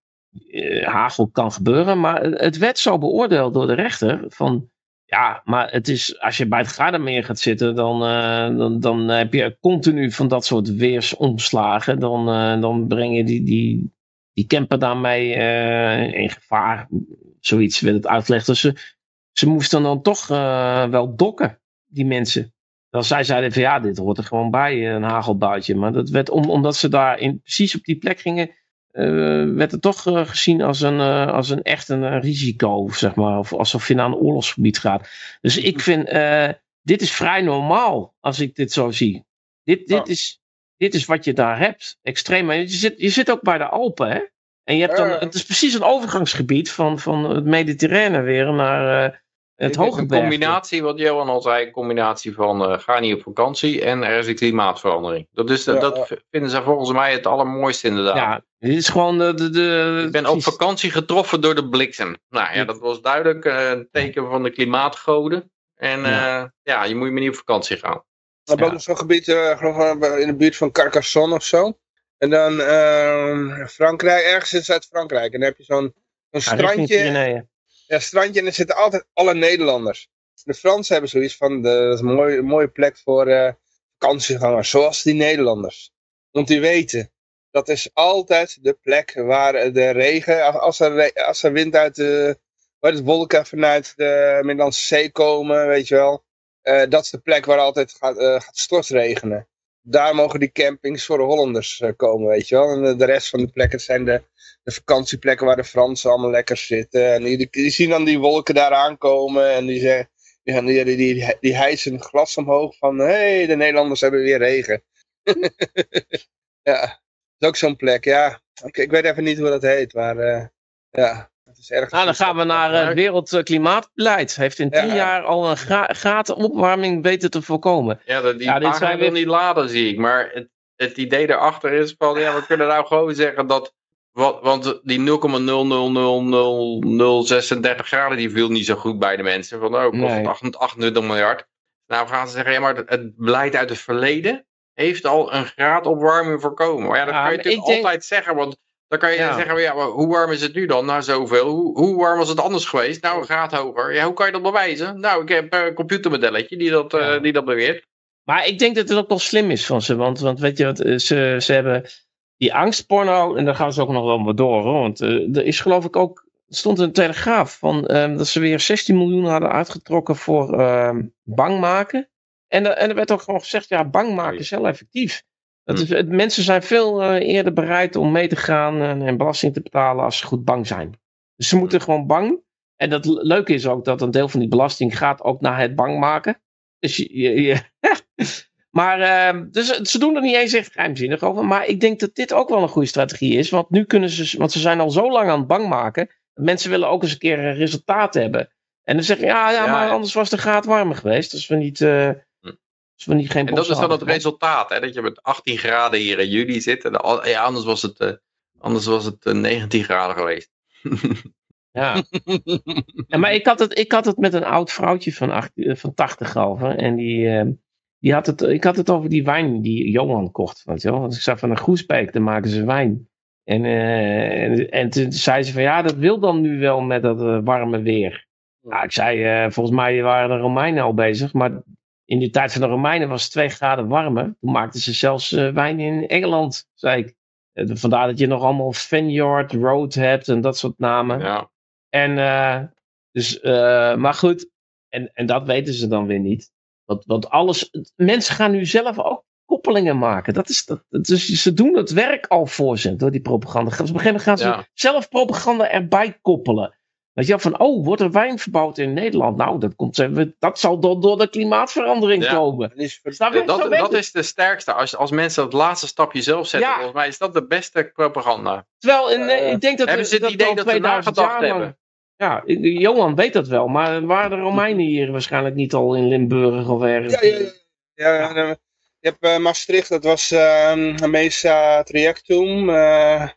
hagel kan gebeuren. Maar het werd zo beoordeeld door de rechter. Van, ja, maar het is, als je bij het Gardameer gaat zitten. Dan, eh, dan, dan heb je continu van dat soort weersomslagen. Dan, eh, dan breng je die, die, die camper daarmee eh, in gevaar. Zoiets werd het uitgelegd. Dus ze, ze moesten dan toch wel dokken, die mensen. Dan zij zeiden van ja, dit hoort er gewoon bij, een hagelbuitje. Maar dat werd om, omdat ze daar in, precies op die plek gingen, eh, werd het toch eh, gezien als een, eh, als een echt een risico, zeg maar. Of alsof je naar een oorlogsgebied gaat. Dus ik vind, eh, dit is vrij normaal als ik dit zo zie. Dit, dit, Oh. is, dit is wat je daar hebt. Extreem. Je zit, je zit ook bij de Alpen, hè? En je hebt dan, het is precies een overgangsgebied van, van het Mediterrane weer naar het is hoge Een combinatie, wat Johan al zei, een combinatie van eh, ga niet op vakantie en er is een klimaatverandering. Dat, is de, Ja, dat ja. v- vinden zij volgens mij het allermooiste inderdaad. Ja, dit is gewoon de... de, de Ik ben op vakantie getroffen door de bliksem. Nou ja, dat was duidelijk eh, een teken van de klimaatgoden. En Ja. ja, ja je moet maar niet op vakantie gaan. We hebben Ja. ook zo'n gebied, eh, in de buurt van Carcassonne of zo. En dan ehm, Frankrijk, ergens in Zuid-Frankrijk. En dan heb je zo'n richting strandje. Ja, strandje en er zitten altijd alle Nederlanders. De Fransen hebben zoiets van, de, dat is een mooie, mooie plek voor eh, vakantiegangers, zoals die Nederlanders. Want die weten, dat is altijd de plek waar de regen, als- er, als er wind uit de, waar het wolken vanuit de Middellandse Zee komen, weet je wel. eh, dat is de plek waar altijd gaat, eh, gaat stortregenen. Daar mogen die campings voor de Hollanders eh, komen, weet je wel. En de, de rest van de plekken zijn de, de vakantieplekken waar de Fransen allemaal lekker zitten. En die, die, zien dan die wolken daar aankomen en die, zeggen, die, gaan- die, die, die, hijsen een glas omhoog van... Hé, hey, de Nederlanders hebben weer regen. ja, is ook zo'n plek, ja. Ik, ik weet even niet hoe dat heet, maar eh, ja, het is erg. Nou, dan gaan we naar eh, het Wereldklimaatbeleid. Heeft in tien Ja. jaar al een gra gratis opwarming weten te voorkomen. Ja, dat, die Ja, dit zijn wil weer- niet laden, zie ik. Maar het, het idee daarachter is van, ja, we kunnen nou gewoon zeggen dat... Wat, want die 0,0000036 graden, die viel niet zo goed bij de mensen. Van, oh, kost Nee. het 28 28 miljard. Nou gaan ze zeggen, ja, maar het beleid uit het verleden heeft al een graad opwarming voorkomen. Maar ja, dat Ja, kan je maar natuurlijk denk- altijd zeggen, want dan kan je Ja. zeggen, ja, maar hoe warm is het nu dan? Nou, zoveel. Hoe, hoe warm was het anders geweest? Nou, een graad hoger. Ja, hoe kan je dat bewijzen? Nou, ik heb een computermodelletje die dat, eh, Ja. die dat beweert. Maar ik denk dat het ook wel slim is van ze. Want, want weet je wat, eh, ze, ze hebben die angstporno. En daar gaan ze ook nog wel wat door hoor. Want eh, er is geloof ik ook. Stond een telegraaf van ehm, dat ze weer 16 miljoen hadden uitgetrokken voor ehm, bang maken. En, en er werd ook gewoon gezegd: ja, bang maken is heel effectief. Dat Hm. is, het- mensen zijn veel eh, eerder bereid om mee te gaan en, en belasting te betalen als ze goed bang zijn. Dus ze moeten gewoon bang. En dat le- leuke is ook dat een deel van die belasting gaat ook naar het bang maken. Dus je, je, je- maar ehm, dus ze doen er niet eens echt geheimzinnig over. Maar ik denk dat dit ook wel een goede strategie is. Want nu kunnen ze, want ze zijn al zo lang aan het bang maken. Mensen willen ook eens een keer een resultaat hebben. En dan zeggen ja, ja, Ja, maar ja. anders was de graad warmer geweest. Dus we niet, eh, We niet geen En dat is dan het resultaat, hè? dat je met 18 graden hier in juli zit. En al- ja, anders was het, eh, anders was het eh, 19 graden geweest. Ja. ja, maar ik had, het, ik had het met een oud vrouwtje van, acht, eh, van 80 over. En die, eh, die had het, ik had het over die wijn die Johan kocht. Weet je wel? Want ik zag van een Groesbeek, daar maken ze wijn. En, eh, en, en toen zei ze van ja, dat wil dan nu wel met dat eh, warme weer. Nou, ik zei, eh, volgens mij waren de Romeinen al bezig. Maar in de tijd van de Romeinen was het 2 graden warmer. Toen maakten ze zelfs eh, wijn in Engeland, zei ik. Eh, vandaar dat je nog allemaal Vineyard Road hebt en dat soort namen. Ja. En, eh, dus, maar goed, en, en dat weten ze dan weer niet. Want, want alles, mensen gaan nu zelf ook koppelingen maken. Dat is, dat, dat- dus ze doen het werk al voor ze door die propaganda. Dus op een gegeven moment gaan ze Ja. zelf propaganda erbij koppelen. Weet je van, oh, wordt er wijn verbouwd in Nederland? Nou, dat, komt, dat zal door, door de klimaatverandering Ja. komen. Dat is Dat, dat de sterkste. Als, als mensen dat laatste stapje zelf zetten, Ja. volgens mij is dat de beste propaganda. Terwijl, in, Eh, ik denk dat hebben ze het idee al dat 2000 nagedacht hebben? Ja, Johan weet dat wel, maar waren de Romeinen hier waarschijnlijk niet al in Limburg of ergens? Ja, ja, ja. ja, ja, en, eh, je hebt eh, Maastricht, dat was ehm Mesa Triactum. eh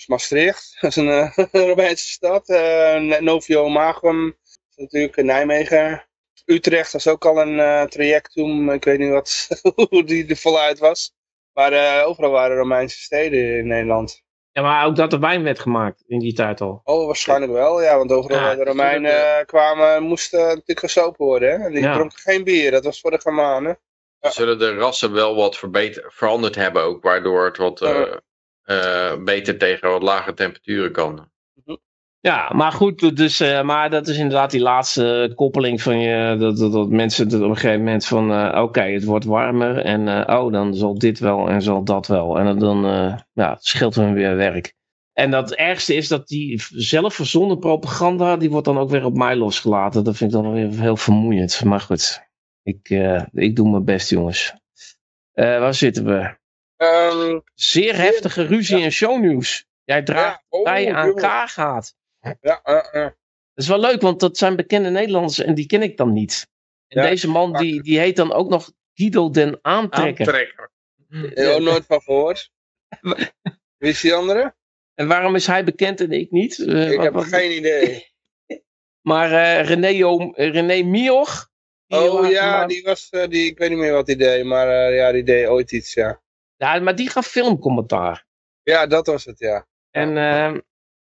dus Maastricht, dat is een eh, Romeinse stad. eh, Novio Magum, dat is natuurlijk Nijmegen. Utrecht was ook al een eh trajectum. Ik weet niet wat, hoe die er voluit was. Maar eh, overal waren Romeinse steden in Nederland. Ja, maar ook dat er wijn werd gemaakt in die tijd al. Oh, waarschijnlijk wel, ja. Want overal Ja, waar de Romeinen eh, kwamen, moesten natuurlijk gesopen worden. Hè? En die Ja. dronken geen bier, dat was voor de Germanen. Ja. Zullen de rassen wel wat verbeter, veranderd hebben ook, waardoor het wat beter tegen wat lage temperaturen kan. Ja, maar goed, dus, eh, maar dat is inderdaad die laatste koppeling van je, dat, dat, dat mensen het op een gegeven moment van, eh, oké, het wordt warmer en eh, oh, dan zal dit wel en zal dat wel. En dan eh, ja, scheelt hun weer werk. En dat ergste is dat die zelf verzonnen propaganda, die wordt dan ook weer op mij losgelaten. Dat vind ik dan weer heel vermoeiend. Maar goed, ik, eh, ik doe mijn best, jongens. Eh, waar zitten we? Ehm, Zeer heftige ruzie in shownieuws. Jij draagt ja, oh, bij aan. Ja, eh, eh. Dat is wel leuk, want dat zijn bekende Nederlanders en die ken ik dan niet. En Ja, deze man die, die heet dan ook nog Guido den Aantrekker. Aantrekker. Ik heb er nooit van gehoord. Wie is die andere? En waarom is hij bekend en ik niet? Eh, Ik wat- heb wat- geen idee. Maar eh, René, O- René Mioch. Oh ja, maar- die was, eh, die, ik weet niet meer wat die deed, maar eh, ja, die deed ooit iets, ja. Ja, maar die gaf filmcommentaar. Ja, dat was het, ja. En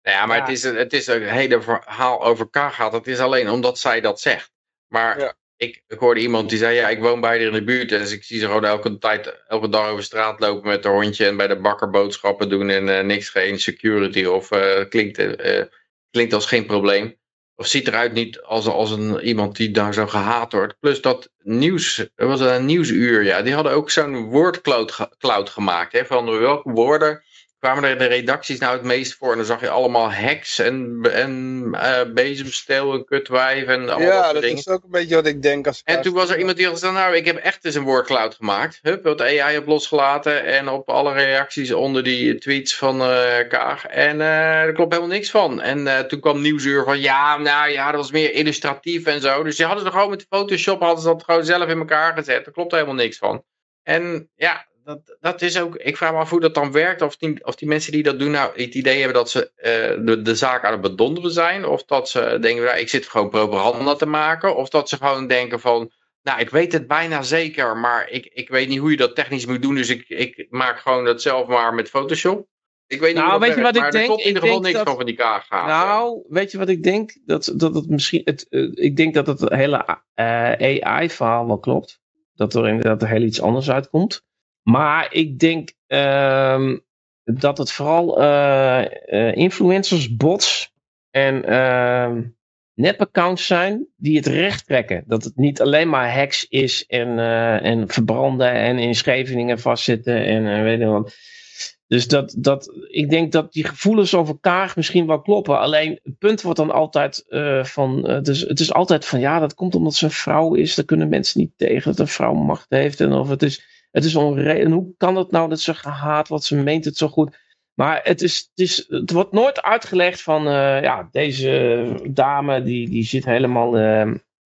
Ja, maar Ja. Het, is, een- het is een hele verhaal over Kagat. Het is alleen omdat zij dat zegt. Maar Ja. ik, ik hoorde iemand die zei, ja, ik woon bij haar in de buurt. En dus ik zie ze gewoon elke, tijd, elke dag over straat lopen met haar hondje. En bij de bakker boodschappen doen. En eh, niks, geen security. Of eh, klinkt, eh, klinkt als geen probleem. Of ziet eruit niet als, als een, iemand die daar zo gehaat wordt. Plus dat nieuws, was een nieuwsuur, ja. Die hadden ook zo'n woordcloud ge- cloud gemaakt. Hè, van welke woorden kwamen er de redacties nou het meest voor. En dan zag je allemaal hacks en, en uh, bezemsteel en kutwijf en Ja, dat, is ook een beetje wat ik denk. Als En toen was er iemand die had gezegd, nou, ik heb echt eens een woordcloud gemaakt. Hup, wat AI op losgelaten en op alle reacties onder die tweets van eh Kaag. En eh er klopt helemaal niks van. En toen kwam Nieuwsuur van, ja, nou ja, dat was meer illustratief en zo. Dus die hadden ze gewoon met Photoshop, hadden ze dat gewoon zelf in elkaar gezet. Er klopt helemaal niks van. En ja, dat, dat is ook, ik vraag me af hoe dat dan werkt. Of die, of die mensen die dat doen nou het idee hebben dat ze eh, de, de zaak aan het bedonderen zijn. Of dat ze denken, nou, ik zit gewoon propaganda te maken. Of dat ze gewoon denken van, nou, ik weet het bijna zeker, maar ik, ik weet niet hoe je dat technisch moet doen. Dus ik, ik maak gewoon dat zelf maar met Photoshop. Ik weet niet Nou, weet je werkt, wat ik denk? er in Ik ieder geval denk niks dat- van van die kaaggaven. Nou, weet je wat ik denk? Dat, dat het misschien. Het, eh, ik denk dat het hele eh, AI-verhaal wel klopt. Dat er inderdaad heel iets anders uitkomt. Maar ik denk ehm, dat het vooral eh, eh, influencers, bots en ehm nepaccounts zijn die het recht trekken. Dat het niet alleen maar hacks is en, eh, en verbranden en in Scheveningen vastzitten en weet je wat. Dus dat, dat, ik denk dat die gevoelens over Kaag misschien wel kloppen. Alleen het punt wordt dan altijd van. dus, het is altijd van ja, dat komt omdat ze een vrouw is. Daar kunnen mensen niet tegen dat een vrouw macht heeft. En of het is, het is onredelijk. Hoe kan het nou dat ze gehaat wordt? Ze meent het zo goed. Maar het, is, het, is, het wordt nooit uitgelegd van. eh, ja, deze dame die, die zit helemaal eh,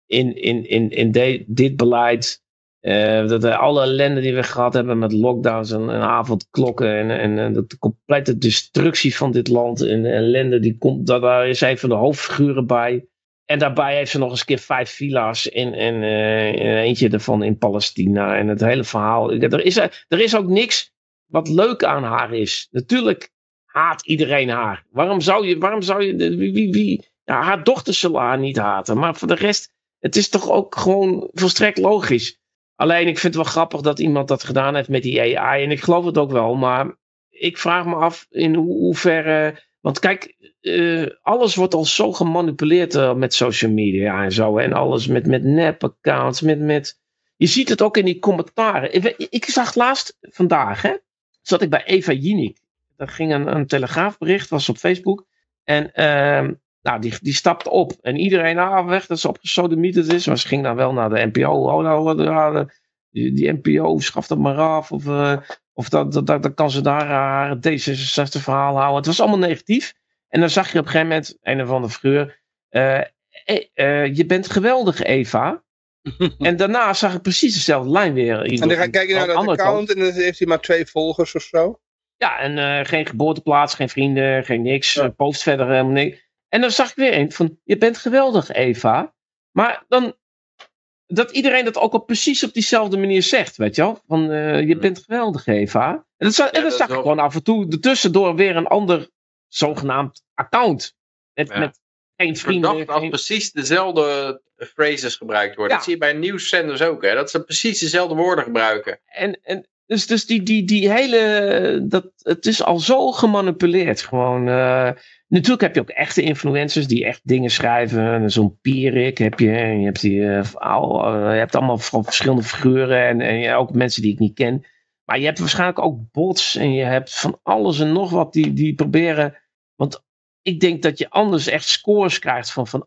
in, in, in, in dit beleid. Eh, dat eh, alle ellende die we gehad hebben met lockdowns en, en avondklokken en, en, en de complete destructie van dit land en de ellende die komt, daar, daar is een van de hoofdfiguren bij. En daarbij heeft ze nog eens een keer vijf villa's en, en eh, eentje ervan in Palestina en het hele verhaal. Er is, er is ook niks wat leuk aan haar is. Natuurlijk haat iedereen haar. Waarom zou je, waarom zou je, wie, wie, ja, haar dochters zullen haar niet haten, maar voor de rest, het is toch ook gewoon volstrekt logisch. Alleen ik vind het wel grappig dat iemand dat gedaan heeft met die AI. En ik geloof het ook wel. Maar ik vraag me af in ho- hoeverre. Want kijk, eh, alles wordt al zo gemanipuleerd eh, met social media en zo. En alles met, met nep-accounts. Met, met... Je ziet het ook in die commentaren. Ik, ik zag laatst vandaag, hè, zat ik bij Eva Jinek. Er ging een, een telegraafbericht, was op Facebook. En ehm, nou, die, die stapte op. En iedereen, ah, weg dat ze opgesodemieterd is. Maar ze ging dan wel naar de NPO. Oh, nou, die, NPO, schaf dat maar af. Of, eh, of dat, dat, dat, dan kan ze daar haar D66 verhaal houden. Het was allemaal negatief. En dan zag je op een gegeven moment, een of andere figuur. eh, eh, eh, je bent geweldig, Eva. en daarna zag ik precies dezelfde lijn weer. En dan ga je kijken naar dat kant. account en dan heeft hij maar twee volgers of zo. Ja, en geen geboorteplaats, geen vrienden, geen niks. Ja. post verder helemaal niks. En dan zag ik weer een van, je bent geweldig Eva. Maar dan, dat iedereen dat ook al precies op diezelfde manier zegt, weet je wel. Van, je bent geweldig Eva. En dat, za- en Ja, dan dat zag ik wel- gewoon af en toe ertussendoor weer een ander zogenaamd account. Met, Ja. met geen vrienden. Verdacht als geen- precies dezelfde phrases gebruikt worden. Ja. Dat zie je bij nieuwszenders ook, hè? dat ze precies dezelfde woorden gebruiken. En, en dus, dus die, die, die hele. Dat, het is al zo gemanipuleerd. Gewoon. eh, natuurlijk heb je ook echte influencers die echt dingen schrijven. Zo'n Pierik heb je. En je hebt, die, eh, al- eh, je hebt allemaal van verschillende figuren. En, en ja, ook mensen die ik niet ken. Maar je hebt waarschijnlijk ook bots. En je hebt van alles en nog wat die, die proberen. Want ik denk dat je anders echt scores krijgt van, van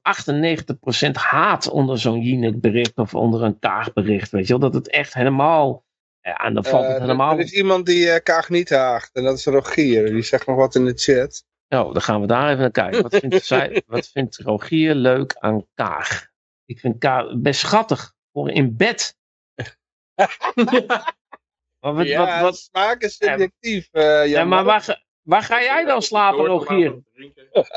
98% haat onder zo'n Jinek bericht. Of onder een Kaagbericht. Weet je wel. Dat het echt helemaal. Ja, en dan valt Eh, het er- helemaal. Er is iemand die eh, Kaag niet haagt. En dat is Rogier. Die zegt nog wat in de chat. Oh, dan gaan we daar even naar kijken. Wat vindt, zij, wat vindt Rogier leuk aan Kaag? Ik vind Kaag best schattig. Voor in bed. wat, ja, wat, wat, smaak is subjectief. eh, ja, maar waar, ga- waar ga jij dan slapen, laten drinken.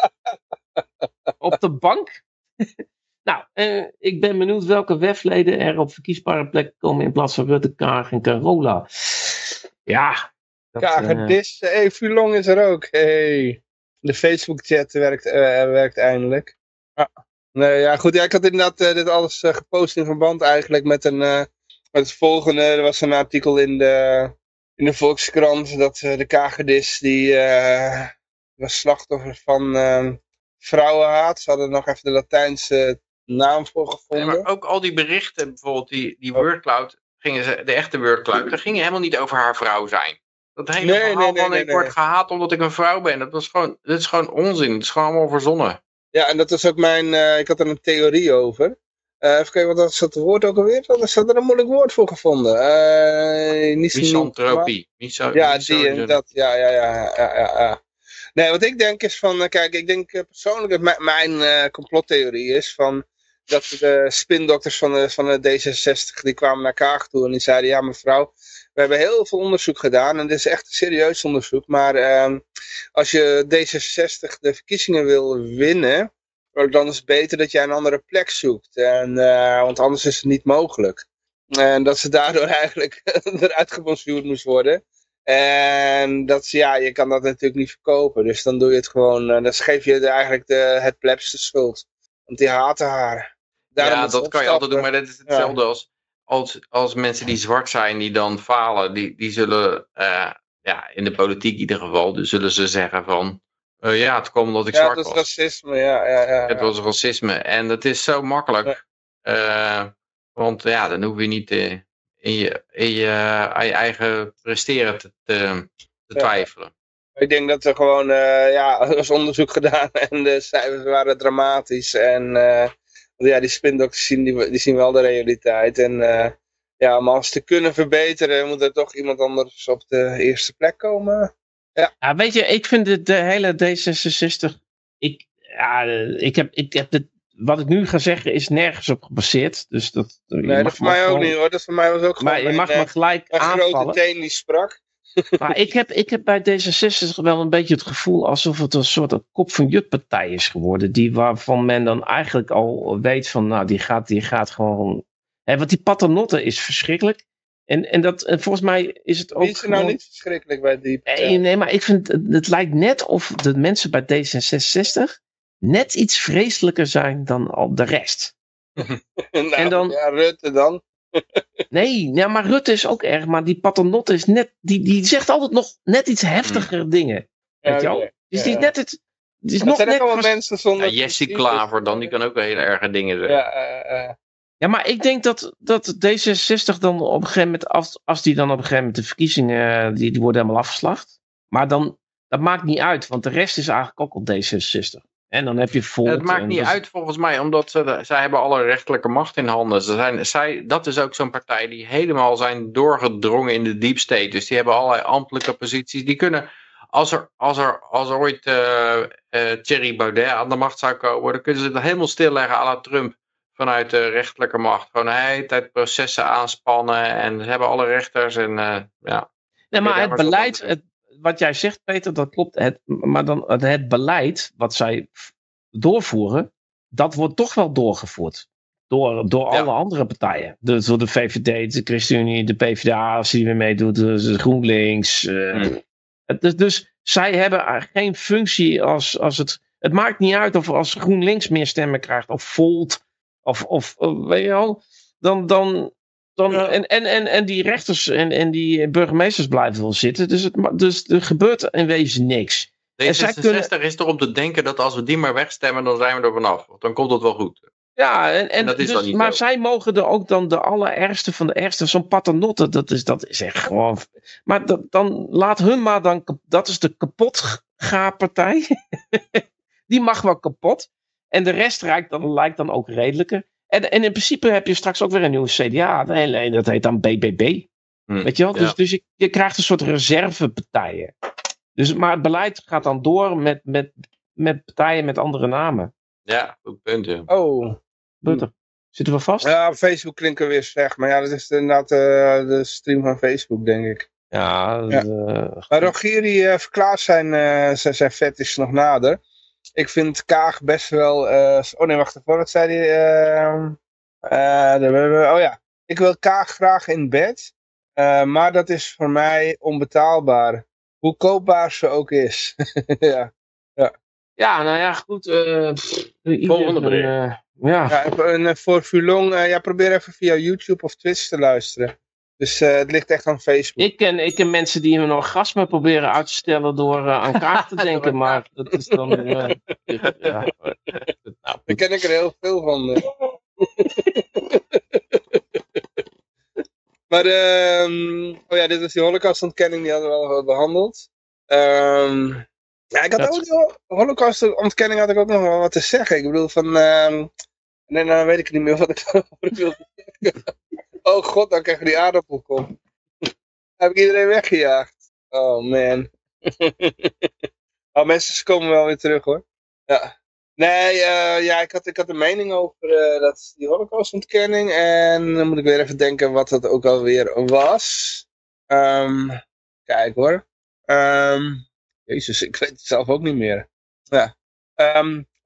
Op de bank? nou, eh, ik ben benieuwd welke wefleden er op verkiesbare plekken komen in plaats van Rutte, Kaag en Carola. Ja. dat, Kaag eh, Dis. Hey, Fulong is er ook. Hey. De Facebook chat werkt, eh, werkt eindelijk. Ja. Nee, ja, goed. Ja, ik had inderdaad eh, dit alles gepost in verband eigenlijk met een... het volgende. Er was een artikel in de, in de Volkskrant dat eh, de Kagedis die eh, was slachtoffer van eh, vrouwenhaat. Ze hadden nog even de Latijnse naam voor Nee, gevonden. maar ook al die berichten, bijvoorbeeld die, die wordcloud, gingen ze, de echte wordcloud, daar gingen helemaal niet over haar vrouw zijn. Dat hele Nee, verhaal nee, nee, van nee, ik nee. word gehaat omdat ik een vrouw ben. Dat, was gewoon, dat is gewoon onzin. Het is gewoon allemaal verzonnen. Ja, en dat is ook mijn, eh, ik had er een theorie over. Eh, even kijken, wat was dat woord ook alweer? Is dat er een moeilijk woord voor gevonden? Eh Misantropie. Ja, die en dat, ja, ja, ja, ja. Nee, wat ik denk is van, eh, kijk, ik denk eh, persoonlijk, dat mijn, eh, complottheorie is van, dat de spindokters van de, van de D66, die kwamen naar Kaag toe en die zeiden, ja mevrouw, we hebben heel veel onderzoek gedaan en dit is echt een serieus onderzoek, maar ehm, als je D66 de verkiezingen wil winnen, dan is het beter dat jij een andere plek zoekt, en, eh, want anders is het niet mogelijk. En dat ze daardoor eigenlijk eruit gebonsuurd moest worden. En dat ze, ja, je kan dat natuurlijk niet verkopen. Dus dan doe je het gewoon, eh, dan geef je de, eigenlijk de, het plebs de schuld. Want die haten haar. Daarom ja, dat kan je altijd doen, maar dat is hetzelfde als, als, als mensen die zwart zijn, die dan falen, die, die zullen, eh, ja, in de politiek in ieder geval, dus zullen ze zeggen van, eh, ja, het kwam omdat ik Ja, zwart dat is was. racisme, ja. ja, ja, Het ja. was racisme. En dat is zo makkelijk. Eh, want ja, dan hoef je niet eh, in, je, in je, aan je eigen presteren te, te, te Ja. twijfelen. Ik denk dat er gewoon, ja, er was onderzoek gedaan en de cijfers waren dramatisch. En ja, die spindokters zien, die, die zien wel de realiteit. En ja, maar als ze te kunnen verbeteren, moet er toch iemand anders op de eerste plek komen. Ja, weet je, ik vind de, de hele D66. Ik, ja, eh, ik heb, ik heb de, wat ik nu ga zeggen is nergens op gebaseerd. Dus dat, Nee, dat voor mij ook niet hoor. Dat voor mij was ook gewoon Maar je mag eh, me gelijk grote aanvallen. teen die sprak. Maar ik heb, ik heb bij D66 wel een beetje het gevoel alsof het een soort kop van jut partij is geworden. Die waarvan men dan eigenlijk al weet van, nou, die gaat, die gaat gewoon. Hè, want die paternotte is verschrikkelijk. En, en, dat, en volgens mij is het ook. Wie is er nou gewoon- niet verschrikkelijk bij die Nee, partij? nee, maar ik vind het, het lijkt net of de mensen bij D66 net iets vreselijker zijn dan al de rest. nou, en dan- Ja, Rutte dan. Nee, ja, maar Rutte is ook erg, maar die paternotte is net, die, die zegt altijd nog net iets heftiger dingen. Ja, Weet je wel? Dus die is net het, die is nog zijn ook net allemaal vers- mensen zonder... Ja, Jesse. Klaver dan, die kan ook wel hele erge dingen zeggen. Ja, eh, eh. Ja, maar ik denk dat, dat D66 dan op een gegeven moment, als, als die dan op een gegeven moment de verkiezingen, die, die worden helemaal afgeslacht. Maar dan, dat maakt niet uit, want de rest is eigenlijk ook op D66. En dan heb je Volt. Het maakt niet dat- uit volgens mij, omdat ze, zij hebben alle rechterlijke macht in handen. Ze zijn, zij, dat is ook zo'n partij die helemaal zijn doorgedrongen in de deep state. Dus die hebben allerlei ambtelijke posities. Die kunnen, als er, als er, als er ooit eh eh, Thierry Baudet aan de macht zou komen, dan kunnen ze het helemaal stilleggen à la Trump. Vanuit de rechterlijke macht. Gewoon tijd processen aanspannen. En ze hebben alle rechters. En eh, ja. Nee, maar het beleid, het, wat jij zegt Peter, dat klopt. Het, maar dan het, het beleid wat zij doorvoeren, dat wordt toch wel doorgevoerd. Door, door Ja. alle andere partijen. Dus door de VVD, de ChristenUnie, de PvdA, als die weer meedoet, de, de GroenLinks. dus, dus zij hebben geen functie als, als het... Het maakt niet uit of als GroenLinks meer stemmen krijgt, of Volt, of, of eh, weet je wel. Dan, dan, dan, Ja. en, en, en, en die rechters en, en die burgemeesters blijven wel zitten. Dus, het, dus er gebeurt in wezen niks. En zij D66 kunnen- is er om te denken dat als we die maar wegstemmen, dan zijn we er vanaf. Want dan komt het wel goed. Ja, en, en, dus, maar zo. zij mogen er ook dan de allerergste van de ergste. Zo'n paternotte, dat is, dat is echt gewoon... Maar dat, dan laat hun maar dan... Dat is de kapotgaarpartij. Die mag wel kapot. En de rest lijkt dan, lijkt dan ook redelijker. En, en in principe heb je straks ook weer een nieuwe CDA. Nee, dat heet dan BBB. Hm, Weet je wel? ja. Dus, dus je, je krijgt een soort reservepartijen. Dus, maar het beleid gaat dan door met, met, met partijen met andere namen. Ja, goed punt. Ja. Oh, Butter. Zitten we vast? ja, op Facebook klinkt er weer slecht. Maar ja, dat is inderdaad eh, de stream van Facebook, denk ik. Ja, Ja. eh, Maar Rogier die eh, verklaart zijn, eh zijn, zijn fetish nog nader. Ik vind Kaag best wel... eh, oh nee, wacht even. Wat zei hij? Ehm, eh, oh ja. Ik wil Kaag graag in bed. eh, maar dat is voor mij onbetaalbaar. Hoe koopbaar ze ook is. ja. ja, nou ja, goed. eh, pff, ieder Volgende bericht. eh, ja. Ja, voor Fulong, eh, ja, probeer even via YouTube of Twitch te luisteren. Dus eh, het ligt echt aan Facebook. Ik ken, ik ken mensen die hun orgasme proberen uit te stellen door eh, aan kaart te denken, maar dat is dan... eh, ja. Nou, Daar ken ik er heel veel van. eh. Maar, ehm, oh ja, dit is die holocaustontkenning, die hadden we al behandeld. Ehm, ja, ik had Dat- ook de holocaustontkenning had ik ook nog wel wat te zeggen. Ik bedoel van, ehm, nee, nou weet ik niet meer wat ik daarover wilde zeggen. Oh god, dan krijg je die aardappelkom. Heb ik iedereen weggejaagd. Oh man. oh mensen, komen wel weer terug hoor. Ja. Nee, eh, ja, ik had, ik had een mening over eh, dat, die holocaustontkenning. En dan moet ik weer even denken wat dat ook alweer was. Ehm, kijk hoor. Ehm, jezus, ik weet het zelf ook niet meer. Ja.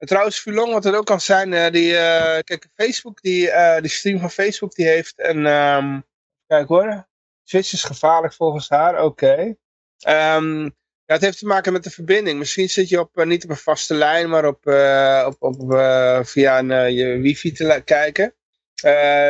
Trouwens, Fulong, wat het ook kan zijn, eh, die, eh, kijk, Facebook, die, eh, die stream van Facebook, die heeft een, ehm, kijk hoor, Twitch is gevaarlijk volgens haar, oké. Ehm, ja, het heeft te maken met de verbinding. Misschien zit je op, niet op een vaste lijn, maar op, op, op, via een, je wifi te kijken.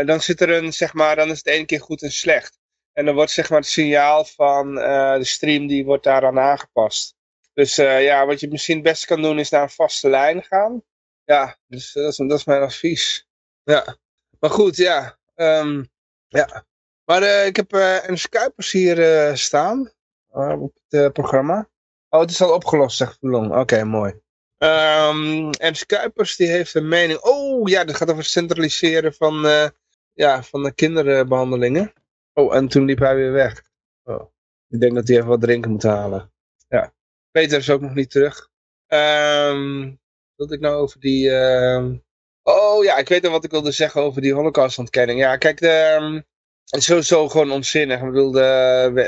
Dan zit er een, zeg maar, dan is het ene keer goed en slecht. En dan wordt zeg maar het signaal van de stream, die wordt daaraan aangepast. Dus eh, ja, wat je misschien het beste kan doen is naar een vaste lijn gaan. Ja, dus dat is, dat is mijn advies. Ja, maar goed, ja. ehm, ja. Maar eh, ik heb eh een Kuipers hier eh, staan eh, op het eh, programma. Oh, het is al opgelost, zegt Verlong. Oké, mooi. Ehm Ernst Kuipers die heeft een mening. Oh ja, dat gaat over het centraliseren van, eh, ja, van de kinderbehandelingen. Oh, en toen liep hij weer weg. Oh. Ik denk dat hij even wat drinken moet halen. Ja. Peter is ook nog niet terug. Ehm wat ik nou over die... ehm, Oh ja, ik weet al wat ik wilde zeggen over die holocaustontkenning. Ja, kijk, ehm, het is sowieso gewoon onzinnig. Ik bedoel,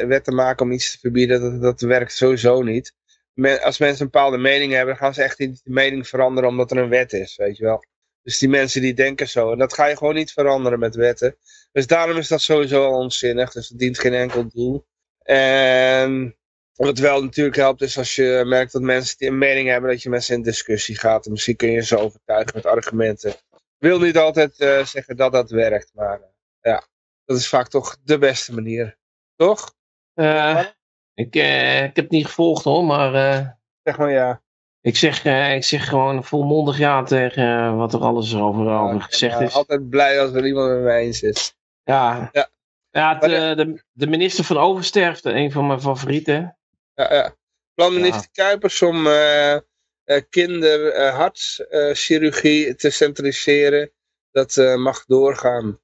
wetten maken om iets te verbieden, dat, dat werkt sowieso niet. Men- als mensen een bepaalde mening hebben, gaan ze echt die mening veranderen omdat er een wet is, weet je wel. Dus die mensen die denken zo. En dat ga je gewoon niet veranderen met wetten. Dus daarom is dat sowieso al onzinnig. Dus het dient geen enkel doel. En wat wel natuurlijk helpt is als je merkt dat mensen die een mening hebben, dat je met ze in discussie gaat. En misschien kun je ze overtuigen met argumenten. Ik wil niet altijd eh, zeggen dat dat werkt, maar eh, ja, dat is vaak toch de beste manier. Toch? Eh, ik, ik heb het niet gevolgd hoor, maar Zeg maar ja. ik, zeg, ik zeg gewoon volmondig ja tegen wat er alles over, over ik gezegd ben, is. altijd blij als er iemand met mij eens is. Ja, Ja. ja het, de, de minister van Oversterfte, een van mijn favorieten. Ja, ja. Plan minister Kuipers om eh kinderhartchirurgie te centraliseren. Dat eh, mag doorgaan.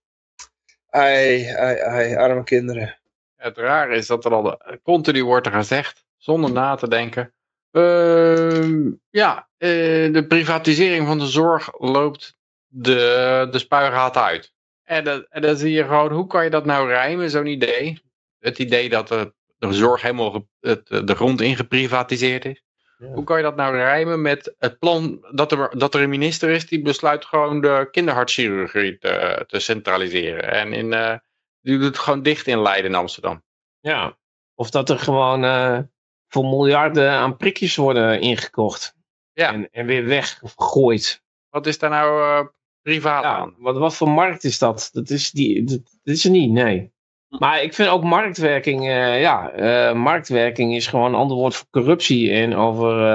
Ai, ai, ai, arme kinderen. Het rare is dat er al de- continu wordt er gezegd, zonder na te denken. ehm, ja, eh, de privatisering van de zorg loopt de, de spuigaat uit. En, dat, en dan zie je gewoon, hoe kan je dat nou rijmen, zo'n idee? Het idee dat de, de zorg helemaal het, de grond ingeprivatiseerd is. Ja. Hoe kan je dat nou rijmen met het plan dat er, dat er een minister is die besluit gewoon de kinderhartchirurgie te, te centraliseren. En in, eh, die doet het gewoon dicht in Leiden in Amsterdam. Ja. Of dat er gewoon eh, voor miljarden aan prikjes worden ingekocht. Ja. En, en weer weggegooid. Wat is daar nou eh, privaat Ja, aan? wat, wat voor markt is dat? Dat is, die, dat, dat is er niet, nee. Maar ik vind ook marktwerking, eh, ja, eh, marktwerking is gewoon een ander woord voor corruptie en over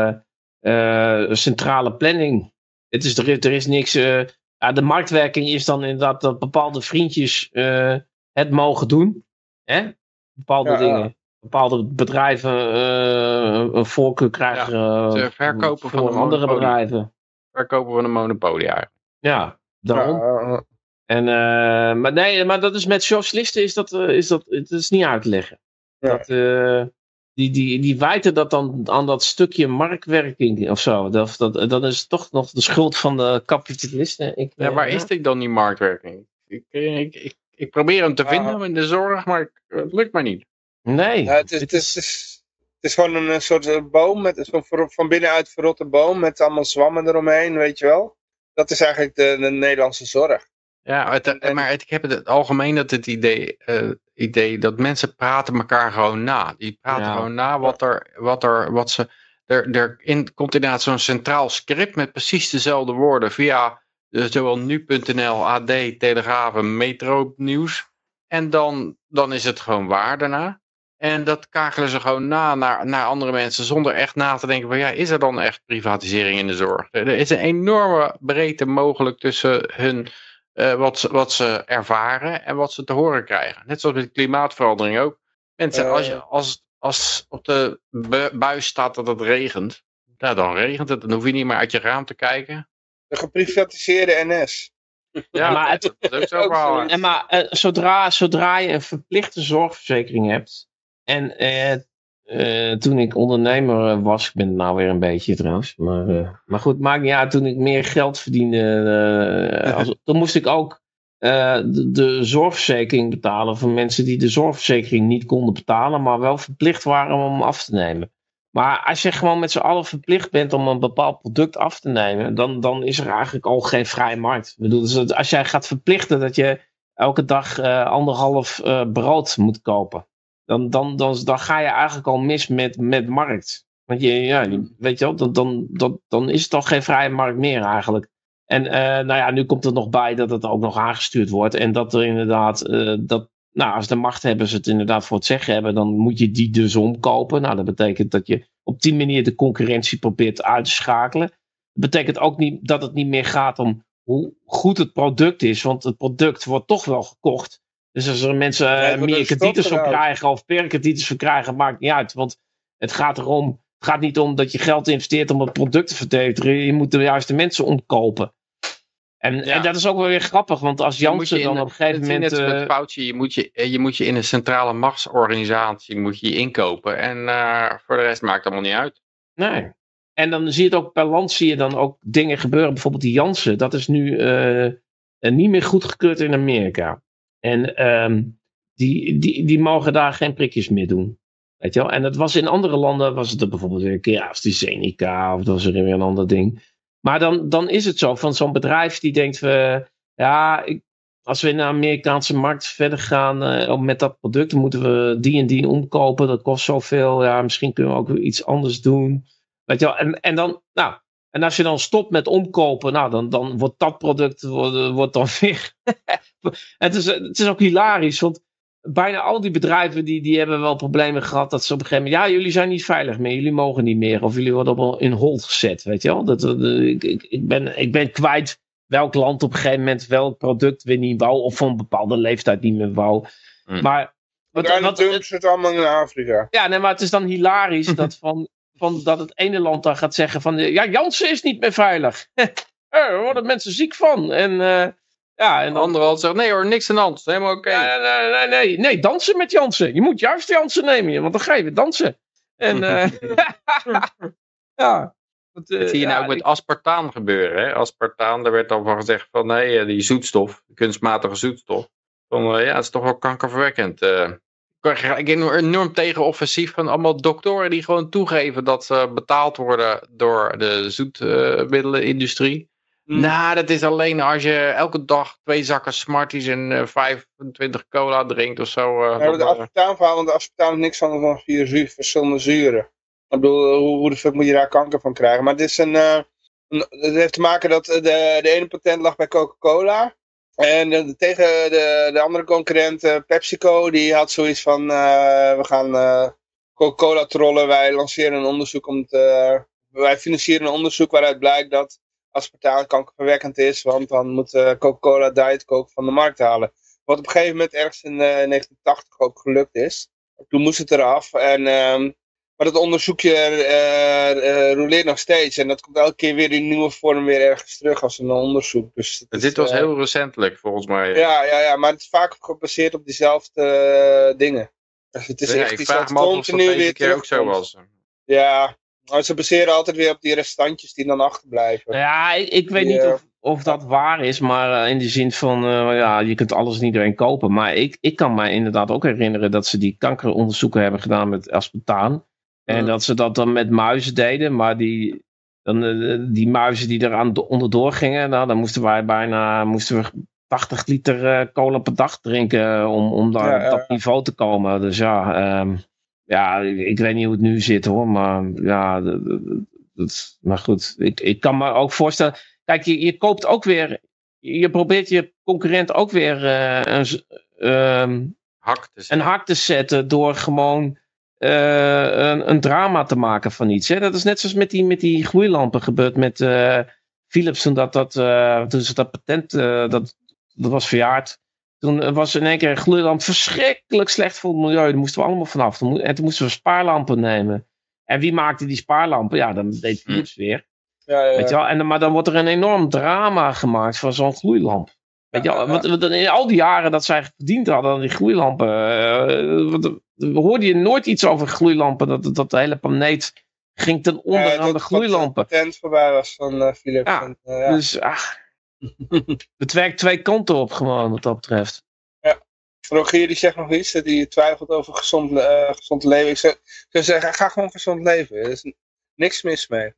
eh, eh, centrale planning. Het is, er, is- er is niks, eh, ja, de marktwerking is dan inderdaad dat bepaalde vriendjes eh, het mogen doen. Hè? Bepaalde Ja, dingen. Bepaalde bedrijven eh, een voorkeur krijgen eh, verkopen van voor een andere monopolie. bedrijven. Verkopen van een monopolie eigenlijk. Ja, daarom. En, eh, maar nee, maar dat is met socialisten is dat, eh, is dat, het is niet uit te leggen. Ja. Dat, eh, die, die, die wijten dat dan aan dat stukje marktwerking of zo. Dat, dat, dat is toch nog de schuld van de kapitalisten. Ik, Ja, waar is dit dan die marktwerking? Ik, ik, ik, ik probeer hem te vinden in de zorg, maar het lukt maar niet. Nee. Ja, het, is, het, is, het, is, gewoon een, soort boom, met, ver- van binnenuit verrotte boom met allemaal zwammen eromheen, weet je wel. Dat is eigenlijk de, de Nederlandse zorg. Ja, het, maar het, ik heb het, het algemeen dat het idee, eh, idee dat mensen praten elkaar gewoon na. Die praten Ja. gewoon na wat er, wat er, wat ze, er, er in, komt inderdaad zo'n centraal script met precies dezelfde woorden via eh, zowel nu.nl, AD, Telegraaf en Metro Nieuws. En dan, dan is het gewoon waar daarna. En dat kakelen ze gewoon na naar, naar andere mensen zonder echt na te denken van ja, is er dan echt privatisering in de zorg? Er is een enorme breedte mogelijk tussen hun eh, wat, ze, wat ze ervaren en wat ze te horen krijgen. Net zoals met klimaatverandering ook. Mensen, als, je, als, als op de buis staat dat het regent, nou, dan regent het. Dan hoef je niet meer uit je raam te kijken. De geprivatiseerde NS. Ja, maar het, dat is ook zo verhaal. En maar uh, zodra, zodra je een verplichte zorgverzekering hebt. En uh, uh, toen ik ondernemer was, ik ben het nou weer een beetje trouwens. Maar, maar goed, maakt niet uit. Toen ik meer geld verdiende, als, dan moest ik ook de, de, zorgverzekering betalen van mensen die de zorgverzekering niet konden betalen, maar wel verplicht waren om hem af te nemen. Maar als je gewoon met z'n allen verplicht bent om een bepaald product af te nemen, dan, dan is er eigenlijk al geen vrije markt. Ik bedoel, dus als jij gaat verplichten dat je elke dag uh, anderhalf uh, brood moet kopen, dan, dan, dan, dan ga je eigenlijk al mis met, met markt. Want je, ja, weet je wel, dan, dan, dan, dan is het al geen vrije markt meer eigenlijk. En uh, nou ja, nu komt er nog bij dat het ook nog aangestuurd wordt. En dat er inderdaad, dat, nou, als de machthebbers het inderdaad voor het zeggen hebben, dan moet je die dus omkopen. Nou, dat betekent dat je op die manier de concurrentie probeert uit te schakelen. Dat betekent ook niet dat het niet meer gaat om hoe goed het product is, want het product wordt toch wel gekocht. Dus als er mensen ja, meer kredieters van krijgen of per kredieters van krijgen, maakt niet uit. Want het gaat erom, het gaat niet om dat je geld investeert om het product te verdedigen. Je moet de juiste mensen omkopen. En, en, dat is ook wel weer grappig, want als Jansen dan op een gegeven moment... Net uh, foutje, je moet je, eh, je moet je in een centrale machtsorganisatie moet je inkopen. En uh, voor de rest maakt het allemaal niet uit. Nee. En dan zie je het ook per land, zie je dan ook dingen gebeuren. Bijvoorbeeld die Jansen, dat is nu uh, niet meer goedgekeurd in Amerika. En um, die, die, die mogen daar geen prikjes meer doen. Weet je wel? En dat was in andere landen, was het er bijvoorbeeld een keer AstraZeneca, of dat was er weer een ander ding. Maar dan, dan is het zo van zo'n bedrijf die denkt, uh, ja, ik, als we in de Amerikaanse markt verder gaan uh, met dat product, moeten we die en die omkopen. Dat kost zoveel. Ja, misschien kunnen we ook iets anders doen. Weet je wel? En, en dan, nou, en als je dan stopt met omkopen, nou, dan, dan wordt dat product wordt, wordt dan weer. het, is, het is ook hilarisch, want bijna al die bedrijven die, die hebben wel problemen gehad dat ze op een gegeven moment, ja, jullie zijn niet veilig meer, jullie mogen niet meer, of jullie worden op in hold gezet, weet je wel. Dat, ik, ik, ik, ben, ik ben kwijt welk land op een gegeven moment welk product weer niet wou, of voor een bepaalde leeftijd niet meer wou. Mm. Maar wat, wat, wat het zit allemaal in Afrika. Ja, nee, maar het is dan hilarisch dat, van, van, dat het ene land dan gaat zeggen van, ja, Jansen is niet meer veilig. er worden mensen ziek van. En uh, ja, en de andere had zegt, nee hoor, niks aan de hand. Helemaal oké. Okay. Nee, nee, nee, nee, dansen met Jansen. Je moet juist Jansen nemen, want dan ga je weer dansen. En uh, ja. Dat, uh, zie je nou ook met aspartaan gebeuren. Hè? Aspartaan, daar werd al van gezegd van nee, eh, die zoetstof, kunstmatige zoetstof. Van, uh, ja, het is toch wel kankerverwekkend. Ik ben enorm tegen offensief van allemaal doktoren die gewoon toegeven dat ze betaald worden door de zoetmiddelenindustrie. Mm. Nou, dat is alleen als je elke dag twee zakken Smarties en uh, 25 cola drinkt of zo. Uh, ja, de aspartaamverhaal, want de aspartaam is niks anders dan vier zuur, verschillende zuren. Ik bedoel, hoe, hoe de fuck moet je daar kanker van krijgen? Maar dit is een, uh, een het heeft te maken dat de, de ene patent lag bij Coca-Cola. En de, tegen de, de andere concurrent PepsiCo, die had zoiets van, we gaan Coca-Cola trollen, wij lanceren een onderzoek om te, wij financieren een onderzoek waaruit blijkt dat aspartaan kankerverwekkend is, want dan moet Coca-Cola Diet Coke van de markt halen. Wat op een gegeven moment ergens in uh, eh, 1980 ook gelukt is. Toen moest het eraf. En, um, maar dat onderzoekje uh, roleert nog steeds. En dat komt elke keer weer in nieuwe vorm weer ergens terug als een onderzoek. Dus dit was heel recentelijk volgens mij. Ja, ja, ja, maar het is vaak gebaseerd op diezelfde dingen. Dus het is ja, echt ik vraag me af of dat deze keer ook zo was. Ja, maar ze baseren altijd weer op die restantjes die dan achterblijven. Ja, ik, ik weet niet of, of dat waar is, maar uh, in de zin van, uh, ja, je kunt alles niet iedereen kopen. Maar ik, ik kan me inderdaad ook herinneren dat ze die kankeronderzoeken hebben gedaan met aspartaan. En dat ze dat dan met muizen deden, maar die, dan, uh, die muizen die eraan onderdoor gingen, nou, dan moesten wij bijna moesten we 80 liter cola per dag drinken om, om daar ja, op dat niveau te komen. Dus ja, um, ja, ik weet niet hoe het nu zit hoor, maar ja, dat, dat, maar goed, ik, ik kan me ook voorstellen, kijk, je, je koopt ook weer, je probeert je concurrent ook weer uh, een, uh, hak een hak te zetten door gewoon een, een, drama te maken van iets. Hè? Dat is net zoals met die, met die gloeilampen gebeurd met uh, Philips toen, dat, dat, toen ze dat patent, dat dat was verjaard. Toen was in één keer een gloeilamp verschrikkelijk slecht voor het milieu. Daar moesten we allemaal vanaf. En toen moesten we spaarlampen nemen. En wie maakte die spaarlampen? Ja, dan deed Philips weer. Ja, ja, Weet je wel? En, maar dan wordt er een enorm drama gemaakt van zo'n gloeilamp. Weet je wel? Ja, ja. Want, want in al die jaren dat zij verdiend hadden aan die gloeilampen. eh, want, we hoorde je nooit iets over gloeilampen. Dat, dat de hele planeet ging ten onder Ja, aan de gloeilampen. Het patent voorbij was van eh, Philips. Ja, En, eh, ja. Dus ach, het werkt twee kanten op gewoon wat dat betreft. Rogier die zegt nog iets, dat hij twijfelt over gezond, eh, gezond leven. Ik zou, zeggen, ga gewoon gezond leven. Er is niks mis mee.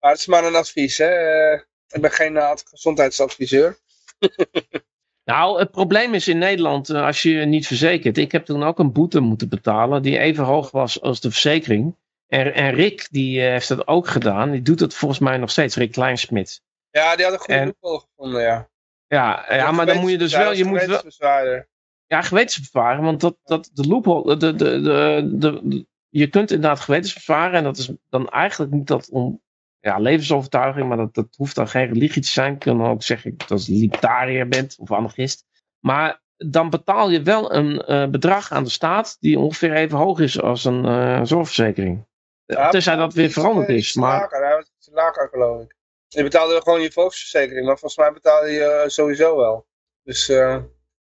Maar het is maar een advies, hè. Eh, ik ben geen eh, gezondheidsadviseur. Nou, het probleem is in Nederland, eh, als je je niet verzekert. Ik heb toen ook een boete moeten betalen die even hoog was als de verzekering. En, en Rick, die eh, heeft dat ook gedaan. Die doet het volgens mij nog steeds, Rick Kleinsmit. Ja, die had een goede loophole gevonden, ja. Ja, ja, maar dan moet je dus wel, je moet wel, ja, gewetensbezwaren, want dat, dat, de loophole, de, de, de, de, je kunt inderdaad gewetensbezwaren en dat is dan eigenlijk niet dat om, ja, levensovertuiging, maar dat, dat hoeft dan geen religie te zijn. Je kan ook zeggen dat je libertariër bent of anarchist. Maar dan betaal je wel een eh, bedrag aan de staat die ongeveer even hoog is als een eh, zorgverzekering. Ja, Tenzij dat weer veranderd eh, is. Maar Lager, iets lager, geloof ik. Je betaalde gewoon je volksverzekering, maar volgens mij betaalde je eh, sowieso wel. Dus, eh,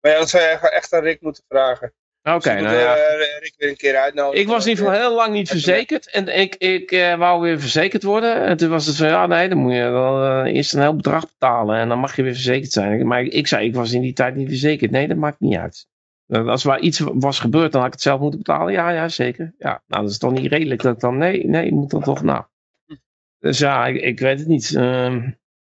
maar ja, dan zou je echt aan Rick moeten vragen. Oké, Dus nou ja. eh, Rick weer een keer uitnodigen. Ik was in ieder geval heel lang niet verzekerd. En ik, ik eh, wou weer verzekerd worden. En toen was het van, ja nee, dan moet je wel eh, eerst een heel bedrag betalen. En dan mag je weer verzekerd zijn. Maar ik, ik zei, ik was in die tijd niet verzekerd. Nee, dat maakt niet uit. Als er iets was gebeurd, dan had ik het zelf moeten betalen. Ja, ja, zeker. Ja, nou, dat is toch niet redelijk dat ik dan, nee, nee, moet dan toch, nou. Dus ja, ik, ik weet het niet. Ehm,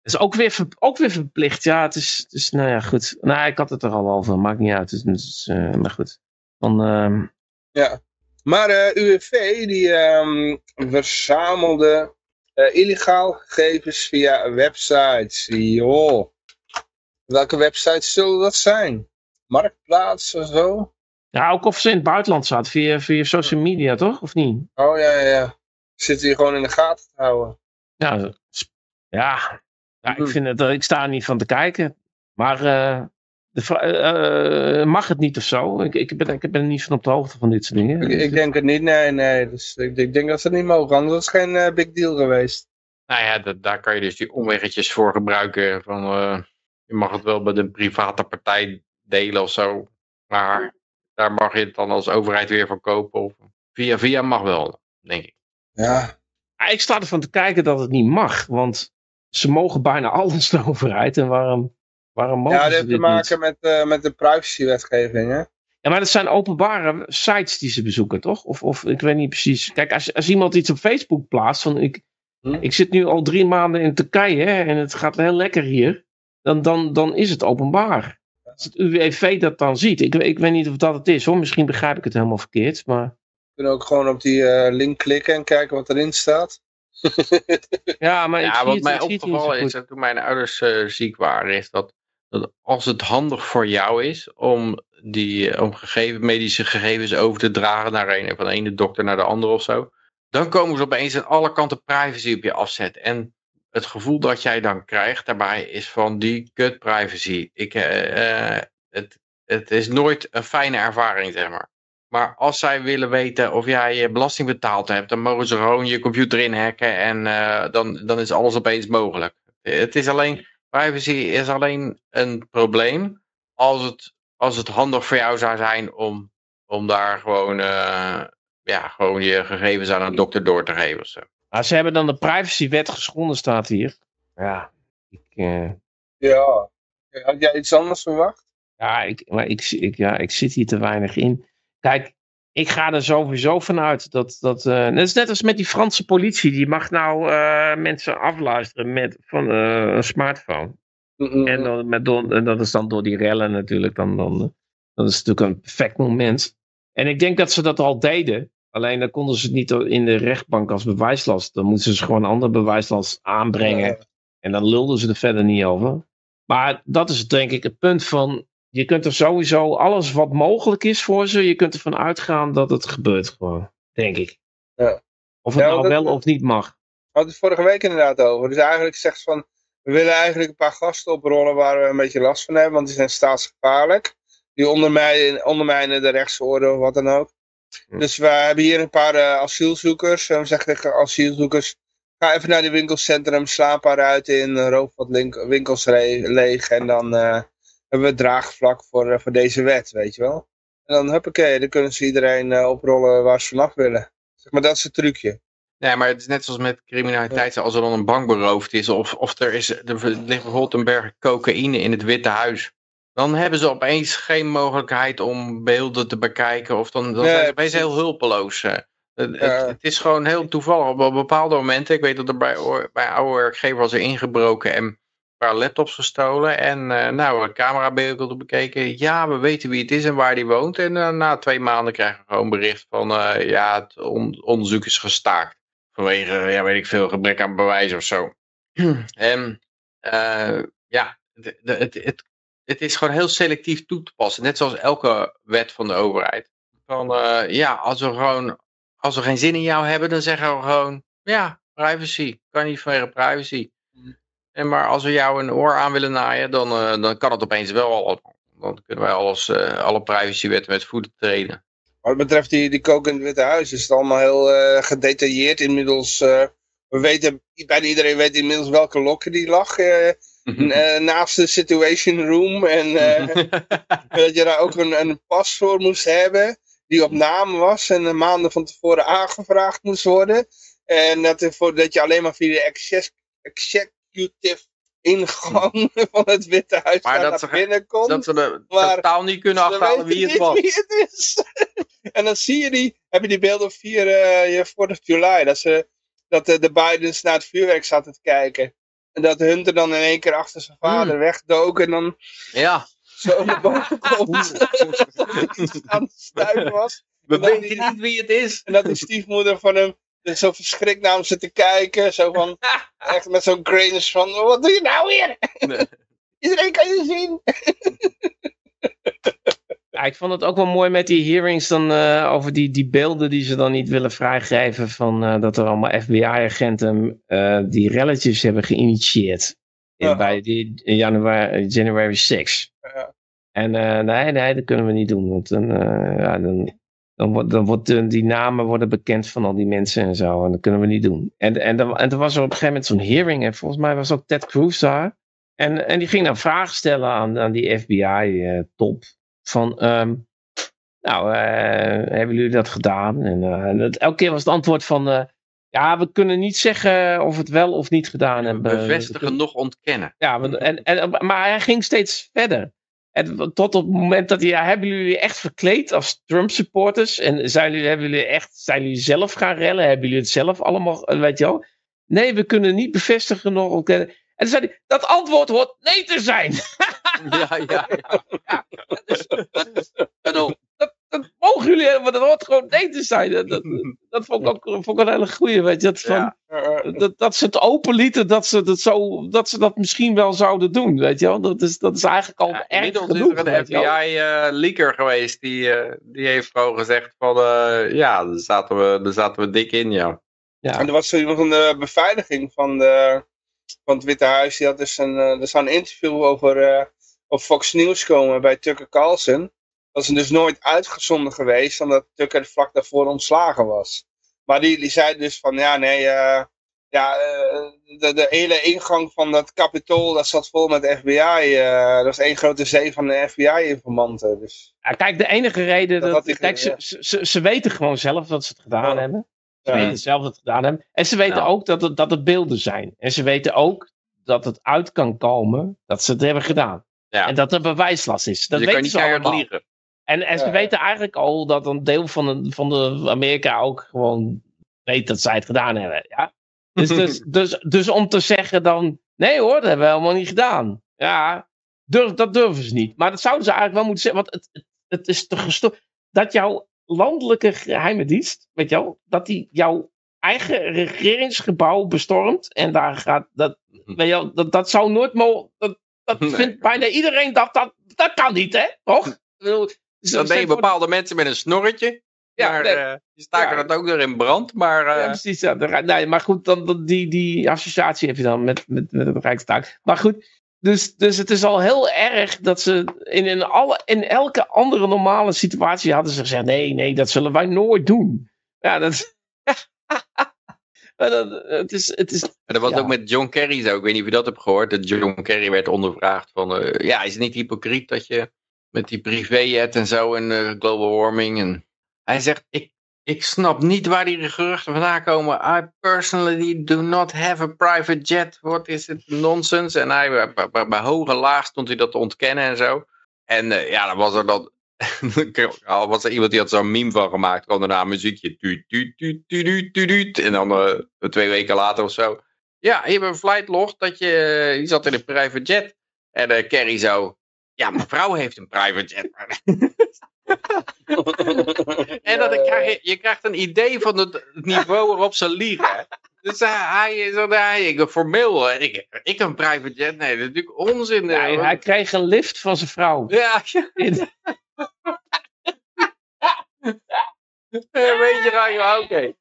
het is ook weer, ver- ook weer verplicht. Ja, het is, het is, nou ja, goed. Nou, ik had het er al over, maakt niet uit. Dus, eh, maar goed. Dan, ehm, Ja. Maar eh UWV die ehm, verzamelde eh, illegaal gegevens via websites. Joh. Welke websites zullen dat zijn? Marktplaats of zo? Ja, ook of ze in het buitenland zaten via, via social media, toch? Of niet? Oh ja, ja, ja. Zitten hier gewoon in de gaten te houden. Ja, ja. ja ik, Mhm. vind het, eh, ik sta er niet van te kijken. Maar de, eh, eh, mag het niet of zo? Ik, ik, ben, ik ben er niet van op de hoogte van dit soort dingen. Ik, ik denk het niet, nee, nee. Dus ik, ik denk dat ze het niet mogen, anders was het geen eh, big deal geweest. Nou ja, dat, daar kan je dus die omweggetjes voor gebruiken. Van, eh, je mag het wel met een private partij delen of zo. Maar daar mag je het dan als overheid weer van kopen. Of via via mag wel, denk ik. Ja. Ja, ik sta ervan te kijken dat het niet mag. Want ze mogen bijna alles de overheid. En waarom, waarom mogen Ja, dat ze heeft te maken niet? met, eh, met de privacywetgeving, hè? Ja, maar dat zijn openbare sites die ze bezoeken, toch? Of, of ik weet niet precies. Kijk, als, als iemand iets op Facebook plaatst van ik, Hm? ik zit nu al drie maanden in Turkije hè, en het gaat heel lekker hier. Dan, dan, dan is het openbaar. Als het UWV dat dan ziet. Ik, ik weet niet of dat het is hoor. Misschien begrijp ik het helemaal verkeerd. Maar We kunnen ook gewoon op die eh, link klikken en kijken wat erin staat. ja, maar ik Ja, zie wat het, mij opgevallen is dat toen mijn ouders eh, ziek waren, is dat, als het handig voor jou is om die eh, om gegeven, medische gegevens over te dragen naar een, van de ene dokter naar de andere of zo, dan komen ze opeens aan alle kanten privacy op je afzet. En het gevoel dat jij dan krijgt daarbij is van die kut privacy. Ik, eh, eh, het, het is nooit een fijne ervaring, zeg maar. Maar als zij willen weten of jij je belasting betaald hebt, dan mogen ze gewoon je computer inhacken en dan, dan is alles opeens mogelijk. Het is alleen, privacy is alleen een probleem als het, als het handig voor jou zou zijn om, om daar gewoon, eh, ja, gewoon je gegevens aan een dokter door te geven. of zo. Maar ze hebben dan de privacywet geschonden, staat hier. Ja, ik, eh, Ja. Had jij iets anders verwacht? ja, ik, maar ik, ik, ja, ik zit hier te weinig in. Kijk, ik ga er sowieso vanuit dat. dat eh, net, is net als met die Franse politie. Die mag nou eh, mensen afluisteren met, van eh, een smartphone. Mm-mm. En, dan, met, en dat is dan door die rellen natuurlijk. Dan, dan, eh, dat is natuurlijk een perfect moment. En ik denk dat ze dat al deden. Alleen dan konden ze het niet in de rechtbank als bewijslast. Dan moeten ze gewoon een andere bewijslast aanbrengen. En dan lulden ze er verder niet over. Maar dat is denk ik het punt van. Je kunt er sowieso alles wat mogelijk is voor ze. Je kunt ervan uitgaan dat het gebeurt gewoon. Denk ik. Ja. Of het Ja, nou dat- wel of niet mag. We hadden het vorige week inderdaad over. Dus eigenlijk zegt ze van, we willen eigenlijk een paar gasten oprollen waar we een beetje last van hebben, want die zijn staatsgevaarlijk. Die ondermijnen, ondermijnen de rechtsorde of wat dan ook. Hm. Dus we hebben hier een paar eh, asielzoekers. En we zeggen tegen asielzoekers, ga even naar die winkelcentrum, sla een paar uit in, roof wat winkels leeg. En dan eh, hebben we draagvlak voor, eh, voor deze wet, weet je wel. En dan, huppakee, dan kunnen ze iedereen eh, oprollen waar ze vanaf willen. Zeg maar, dat is het trucje. Nee, maar het is net zoals met criminaliteit. Als er dan een bank beroofd is of, of er, is, er ligt bijvoorbeeld een berg cocaïne in het Witte Huis. Dan hebben ze opeens geen mogelijkheid om beelden te bekijken. Of dan, dan Nee, zijn ze opeens heel hulpeloos. eh. Het, Ja. het, het is gewoon heel toevallig. Op bepaalde momenten, ik weet dat er bij, bij oude werkgever was er ingebroken en paar laptops gestolen. En eh nou, camerabeelden bekeken. Ja, we weten wie het is en waar die woont. En eh, na twee maanden krijgen we gewoon bericht van eh, ja, het on- onderzoek is gestaakt. Vanwege, ja, weet ik veel, gebrek aan bewijs of zo. en ja, het, het, het is gewoon heel selectief toe te passen. Net zoals elke wet van de overheid. Van ja, als we gewoon, als we geen zin in jou hebben, dan zeggen we gewoon, ja, privacy. Kan niet vanwege privacy. En maar als we jou een oor aan willen naaien, dan, eh, dan kan het opeens wel al. Dan kunnen wij alles, eh, alle privacywetten met voeten treden. Wat betreft die, die kook in het Witte Huis is het allemaal heel eh, gedetailleerd inmiddels. we weten, bijna iedereen weet inmiddels welke lokken die lag naast de Situation Room. En dat je daar ook een, een pas voor moest hebben die op naam was en maanden van tevoren aangevraagd moest worden. En dat, dat je alleen maar via de exec- executive ingang van het Witte Huis Maar daar dat naar ze- binnen kon. dat we er Maar- totaal niet kunnen Ze achterhalen wie het was. wie het is. en dan zie je die, heb je die beelden op 4 eh, je 4 juli, dat, ze, dat de, de Bidens naar het vuurwerk zaten te kijken. En dat Hunter dan in één keer achter zijn vader wegdook en dan Ja, zo naar boven komt. aan het stuiven was. we weten niet wie het is. En dat die stiefmoeder van hem zo verschrikt naar hem zit te kijken. Zo van, echt met zo'n grinch van, wat doe je nou weer? Nee. Iedereen kan je zien. Ja, ik vond het ook wel mooi met die hearings dan eh, over die, die beelden die ze dan niet willen vrijgeven van eh, dat er allemaal FBI-agenten eh, die relletjes hebben geïnitieerd in, Ja. bij die januari, January 6. Ja. En eh, nee, nee, dat kunnen we niet doen, want dan, eh, ja, dan, dan, wordt, dan wordt die namen worden bekend van al die mensen en zo, en dat kunnen we niet doen. En, en, dan, en toen was er op een gegeven moment zo'n hearing en volgens mij was ook Ted Cruz daar. En, en die ging dan vragen stellen aan, aan die FBI-top. van, ehm, nou, eh, hebben jullie dat gedaan? En, eh, dat, elke keer was het antwoord van, eh, ja, we kunnen niet zeggen of het wel of niet gedaan hebben. Bevestigen nog ontkennen. Ja, en, en, maar hij ging steeds verder. En tot op het moment dat hij, ja, hebben jullie echt verkleed als Trump supporters? En zijn jullie, hebben jullie echt, zijn jullie zelf gaan rellen? Hebben jullie het zelf allemaal, eh, weet je wel? Nee, we kunnen niet bevestigen nog ontkennen. En toen zei hij, dat antwoord hoort nee te zijn. Ja, ja, ja. Ik bedoel, dat, mogen jullie hebben, maar dat hoort gewoon nee te zijn. Dat, dat, dat vond ik ook vond ik een hele goeie, weet je. Dat, van, Ja. Eh, dat, dat ze het open lieten, dat ze dat, zo, dat ze dat misschien wel zouden doen, weet je wel. Dat is, dat is eigenlijk al Ja, erg inmiddels genoeg, is er een. FBI-leaker geweest die, eh, die heeft gewoon gezegd van eh, ja, daar zaten, we, daar zaten we dik in, ja. Ja. En er was van de beveiliging van, de, van het Witte Huis. Die had dus een, eh, er zou een interview over eh, op Fox News komen bij Tucker Carlson. Dat is dus nooit uitgezonden geweest, omdat Tucker vlak daarvoor ontslagen was. Maar die, die zei dus van, ja nee, eh, ja, eh, de, de hele ingang van dat kapitool, dat zat vol met FBI. eh dat was één grote zee van de FBI-informanten. Dus, Ja, kijk, de enige reden, Dat dat, kijk, ze, ge- ze, ze, ze weten gewoon zelf dat ze het gedaan Ja. hebben. Ze ja. weten zelf dat ze het gedaan hebben. En ze weten Ja. ook dat het, dat het beelden zijn. En ze weten ook dat het uit kan komen dat ze het hebben gedaan. Ja. En dat er bewijslast is. Dat je kan niet ze allemaal. liegen. En, en ze weten eigenlijk al dat een deel van de, van de Amerika ook gewoon weet dat zij het gedaan hebben. Ja? Dus, dus, dus, dus om te zeggen dan, nee hoor, dat hebben we helemaal niet gedaan. Ja, durf, dat durven ze niet. Maar dat zouden ze eigenlijk wel moeten zeggen, want het, het, het is te gestoord. Dat jouw landelijke geheime dienst, weet je wel, dat die jouw eigen regeringsgebouw bestormt en daar gaat, dat, weet je wel, dat, dat zou nooit mogen, dat, dat Nee. vindt bijna iedereen dat, dat, dat kan niet, hè? Toch? Dan ben je bepaalde mensen met een snorretje. Ja, maar nee. eh, die staken Ja. dat ook nog in brand. Maar eh, Ja, precies. Ja, de Rij- nee, maar goed, dan, dan, die, die associatie heb je dan met, met, met het Rijkstaak. Maar goed, dus, dus het is al heel erg dat ze in, in, alle, in elke andere normale situatie hadden ze gezegd: nee, nee, dat zullen wij nooit doen. Ja, dat. Het is, het is, Maar dat was Ja. ook met John Kerry zo. Ik weet niet of je dat hebt gehoord. Dat John Kerry werd ondervraagd van... eh, ja, is het niet hypocriet dat je met die privéjet en zo en eh, global warming... En hij zegt, ik, ik snap niet waar die geruchten vandaan komen. I personally do not have a private jet. What is it nonsense? En hij, bij, hoge laag stond hij dat te ontkennen en zo. En eh, ja, dan was er. Al was er iemand die had zo'n meme van gemaakt. kwam daarna een muziekje. Tuut, tuut, tuut, tuut, tuut, tuut. En dan eh, twee weken later of zo. Ja, hier hebben een flight log dat je, die zat in een private jet. En eh Kerry zo, ja, mijn vrouw heeft een private jet. en dan krijg je, je krijgt een idee van het, niveau waarop ze liegen. Dus hij, hij is dan, hij, ik, formeel, eh, ik, ik een private jet, nee, dat is natuurlijk onzin. ja, eh. hij kreeg een lift van zijn vrouw. Ja. Eh, weet je, oké.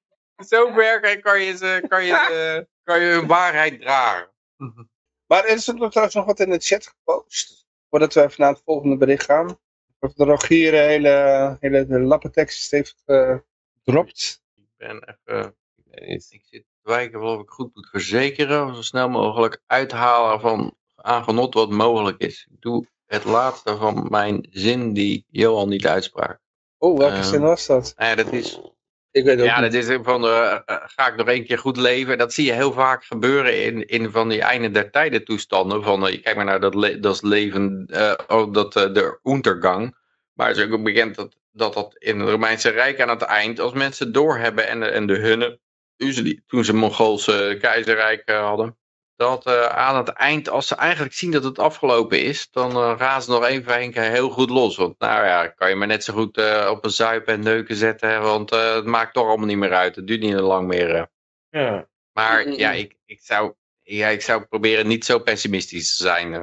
Zo ver kan je, ze, kan, je, eh, kan je hun waarheid dragen. Maar er is er trouwens nog wat in de chat gepost. Voordat we even naar het volgende bericht gaan. Of de Rogier een hele, hele lappentekst heeft eh, gedropt. Ik ben even. Ik zit te kijken of ik goed moet verzekeren. Zo snel mogelijk uithalen van aan genot wat mogelijk is. Ik doe het laatste van mijn zin die Johan niet uitsprak. Oh, welke Ehm, zin was dat? Nou ja, dat is, Ik weet het ja, niet. dat is van de, eh, ga ik nog één keer goed leven. Dat zie je heel vaak gebeuren in, in van die einde der tijden toestanden. Van, eh, kijk maar naar dat, le- dat leven, oh, dat, de Untergang. Maar het is ook bekend dat, dat dat in het Romeinse Rijk aan het eind, als mensen het doorhebben en de, en de hunnen, toen ze, die, toen ze Mongoolse keizerrijk hadden, dat eh, aan het eind, als ze eigenlijk zien dat het afgelopen is, dan eh, gaan ze nog even keer heel goed los. Want nou ja, kan je maar net zo goed eh, op een zuipen en neuken zetten, hè, want eh, het maakt toch allemaal niet meer uit. Het duurt niet lang meer. eh. Ja. Maar ja, ik, ik, zou, ja, ik zou proberen niet zo pessimistisch te zijn. eh.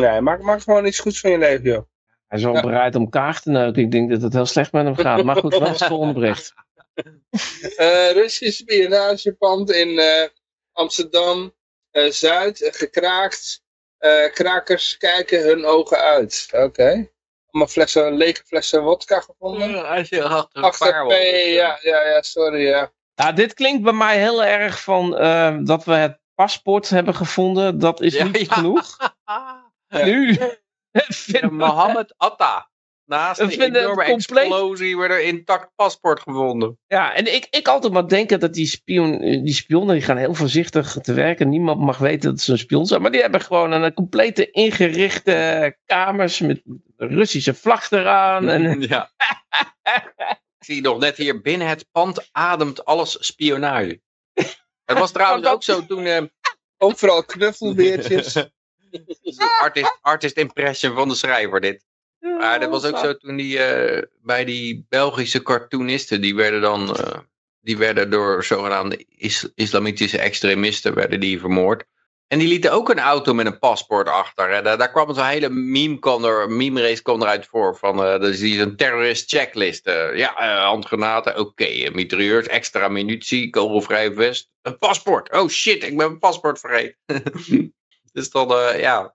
Nee, maak, maak gewoon iets goeds van je leven, joh. Hij is al Ja. bereid om kaart te neuken. Ik denk dat het heel slecht met hem gaat. Maar goed, wat is het volgende bericht? Eh Russisch spionagepand in eh, Amsterdam Zuid eh, gekraakt. Eh, krakers kijken hun ogen uit. Oké. Allemaal flessen, lege flessen wodka gevonden. Achter Achter paarwel- P, ja, ja, ja, sorry, ja. Nou, dit klinkt bij mij heel erg van eh, dat we het paspoort hebben gevonden. Dat is Ja, niet ja. genoeg. Ja. Nu Ja, Mohammed Atta. Naast het enorme compleet- explosie werd er intact paspoort gevonden. Ja, en ik, ik altijd maar denken dat die, spion, die spionnen die gaan heel voorzichtig te werken. Niemand mag weten dat ze een spion zijn. Maar die hebben gewoon een, complete ingerichte kamers met Russische vlag eraan. En, Ja. Ik zie nog net hier binnen het pand ademt alles spionage. Het was trouwens ook zo toen eh, Overal knuffelbeertjes. artist, artist impression van de schrijver dit. Maar dat was ook zo toen die eh, bij die Belgische cartoonisten, die werden dan eh, die werden door zogenaamde is- islamitische extremisten werden die vermoord. En die lieten ook een auto met een paspoort achter. Daar, daar kwam zo'n hele meme, er, meme race kwam eruit voor. Van, eh dus die is een terrorist checklist. ja, eh, handgranaten, oké. eh, mitrailleurs, extra munitie, kogelvrij vest. Een paspoort. Oh shit, ik ben mijn paspoort vergeten. dus dan, eh, ja.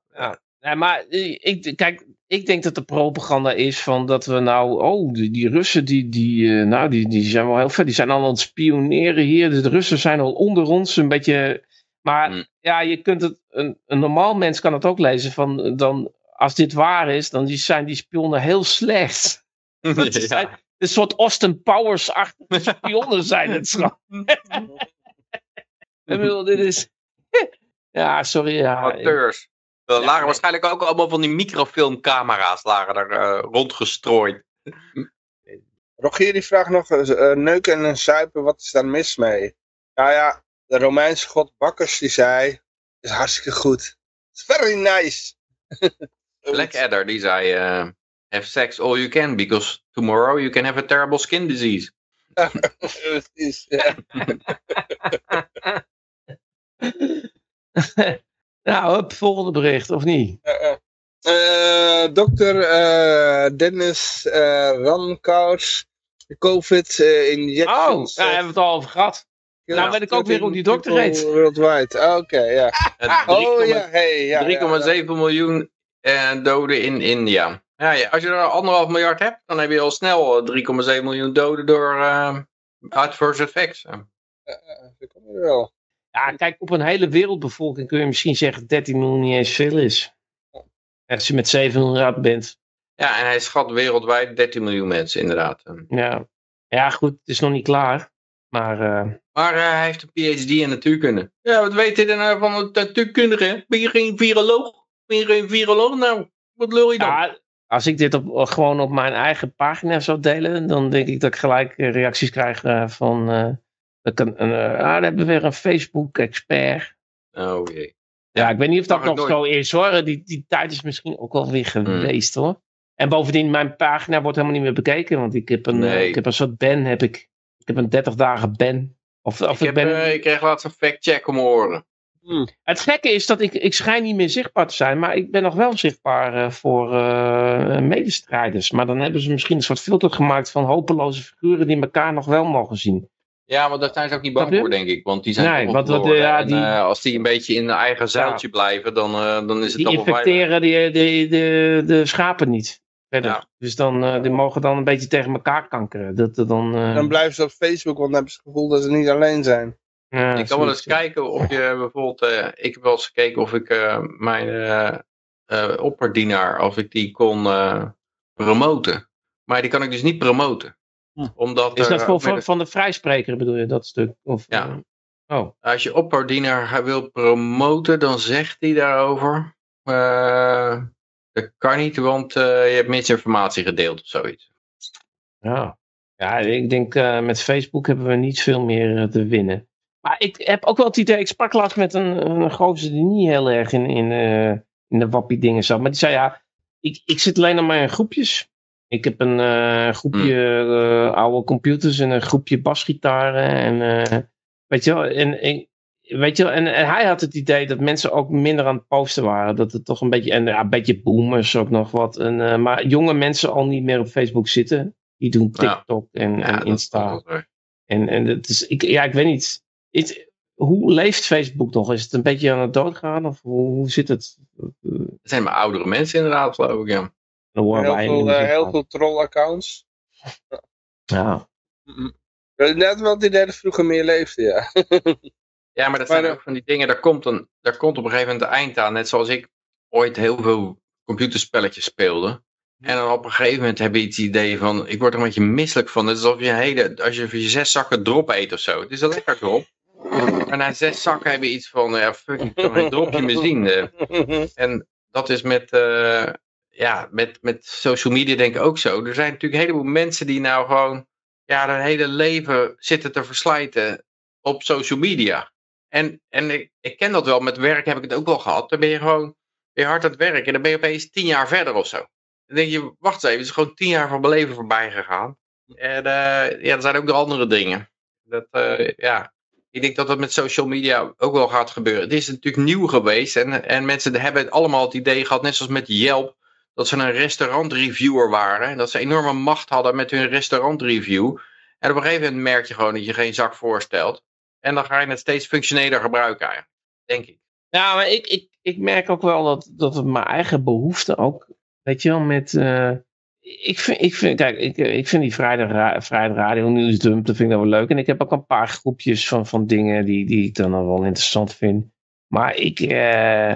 Nee, maar ik, kijk, ik denk dat de propaganda is van dat we nou, oh, die, die Russen, die, die, eh, nou, die, die zijn wel heel vet. Die zijn al aan het spioneren hier. Dus de Russen zijn al onder ons, een beetje. Maar Hmm. ja, je kunt het, een, een normaal mens kan het ook lezen van, eh, dan, als dit waar is, dan die zijn die spionnen heel slecht. Dat zijn een soort Austin Powers-achtige spionnen zijn het gewoon. Ik bedoel, dit is... Ja, sorry, ja. Er lagen nee. waarschijnlijk ook allemaal van die microfilmcamera's lagen er eh, rondgestrooid. Rogier die vraagt nog, eh, eh, neuken en zuipen, wat is daar mis mee? Nou ja, de Romeinse god Bacchus die zei, is hartstikke goed. It's very nice. Blackadder die zei, eh, have sex all you can, because tomorrow you can have a terrible skin disease. Precies, ja. Nou, volgende bericht, of niet? Eh, Dokter eh, Dennis eh De COVID uh, in Oh, daar hebben we het al over gehad. Ja, nou weet ik ook weer hoe die dokter heet. Worldwide, ah, oké, ja. oh ja, hey, ja. 3,7 miljoen uh, doden in India. Ja, ja, als je er anderhalf miljard hebt, dan heb je al snel 3,7 miljoen doden door uh, adverse effects. Ja, dat kan wel. Ja, kijk, op een hele wereldbevolking kun je misschien zeggen dat 13 miljoen niet eens veel is. Als je met 7 miljard bent. Ja, en hij schat wereldwijd 13 miljoen mensen, inderdaad. Ja, ja goed, het is nog niet klaar. Maar, uh... maar uh, hij heeft een PhD in natuurkunde. Ja, wat weet je nou van natuurkundige? Ben je geen viroloog? Ben je geen viroloog nou? Wat lul je dan? Ja, als ik dit op, gewoon op mijn eigen pagina zou delen, dan denk ik dat ik gelijk reacties krijg van... dat kan, ah, dan hebben we weer een Facebook-expert. Oh jee. Ja, ik weet niet of dat nog zo is hoor. Die, die tijd is misschien ook wel weer hmm. geweest hoor. En bovendien, mijn pagina wordt helemaal niet meer bekeken. Want ik heb een, ik heb een soort ban, heb ik. Ik heb een 30 dagen ban. Of, of ik, ik, ben... uh, ik kreeg laatst een fact-check om horen. Hmm. Het gekke is dat ik, ik schijn niet meer zichtbaar te zijn, maar ik ben nog wel zichtbaar uh, voor uh, medestrijders. Maar dan hebben ze misschien een soort filter gemaakt van hopeloze figuren die elkaar nog wel mogen zien. Ja, maar daar zijn ze ook niet bang voor, denk ik. Want die zijn nee, want wat, ja, en, die, uh, als die een beetje in hun eigen zuiltje ja, blijven, dan, uh, dan is het die Die infecteren die, die, de, de schapen niet. Ja. Dus dan, uh, die mogen dan een beetje tegen elkaar kankeren. Dat, dan, dan blijven ze op Facebook, want dan hebben ze het gevoel dat ze niet alleen zijn. Ja, ik kan wel eens kijken of je bijvoorbeeld... ik heb wel eens gekeken of ik mijn opperdienaar, of ik die kon promoten. Maar die kan ik dus niet promoten. Hm. Omdat is dat voor, van, van de vrijspreker bedoel je, dat stuk? Of, ja. Uh, oh. Als je opperdienaar wil promoten, dan zegt hij daarover... Uh, dat kan niet, want uh, je hebt misinformatie gedeeld of zoiets. Ja, ja ik denk met Facebook hebben we niet veel meer te winnen. Maar ik heb ook wel het idee, ik sprak laatst met een, een gozer die niet heel erg in, in, in de wappie dingen zat. Maar die zei ja, ik, ik zit alleen nog maar in groepjes. Ik heb een uh, groepje uh, oude computers en een groepje basgitaren. En, uh, weet je wel, en, en, weet je wel, en, en, hij had het idee dat mensen ook minder aan het posten waren. Dat het toch een beetje, en ja, een beetje boomers ook nog wat. En, maar jonge mensen al niet meer op Facebook zitten. Die doen TikTok ja. en, en Insta. En, en het is, ik, ja, ik weet niet. Hoe leeft Facebook nog? Is het een beetje aan het doodgaan? Of hoe, hoe zit het? Het zijn maar oudere mensen inderdaad, geloof ik, ja heel, veel, uh, heel veel troll-accounts. Ja. Net wel die derde vroeger meer leefde, ja. ja, maar dat zijn ook van die dingen, daar komt, een, daar komt op een gegeven moment een eind aan. Net zoals ik ooit heel veel computerspelletjes speelde. En dan op een gegeven moment heb je het idee van, ik word er een beetje misselijk van. Het is alsof je hele, als je, je zes zakken drop eet of zo. Het is een lekker drop. Maar na zes zakken heb je iets van, ja fuck, ik kan een dropje meer zien. En dat is met, uh, ja, met, met social media denk ik ook zo. Er zijn natuurlijk een heleboel mensen die nou gewoon ja, hun hele leven zitten te verslijten op social media. En, en ik, ik ken dat wel, met werk heb ik het ook wel gehad. Dan ben je gewoon weer hard aan het werk en dan ben je opeens tien jaar verder of zo. Dan denk je, wacht even, het is gewoon tien jaar van mijn leven voorbij gegaan. En uh, ja, er zijn ook nog andere dingen. Dat, uh, ja, ik denk dat dat met social media ook wel gaat gebeuren. Het is natuurlijk nieuw geweest en, en mensen hebben allemaal het idee gehad, net zoals met Yelp, dat ze een restaurantreviewer waren. En dat ze enorme macht hadden met hun restaurantreview. En op een gegeven moment merk je gewoon dat je geen zak voorstelt. En dan ga je het steeds functioneler gebruiken Denk ik. Ja, maar ik, ik, ik merk ook wel dat, dat mijn eigen behoefte ook, weet je wel, met... Uh, ik vind, ik vind, kijk, ik, ik vind die vrijdag, vrijdag radio nieuwsdump, dat vind ik nou wel leuk. En ik heb ook een paar groepjes van, van dingen die, die ik dan wel interessant vind. Maar ik, uh,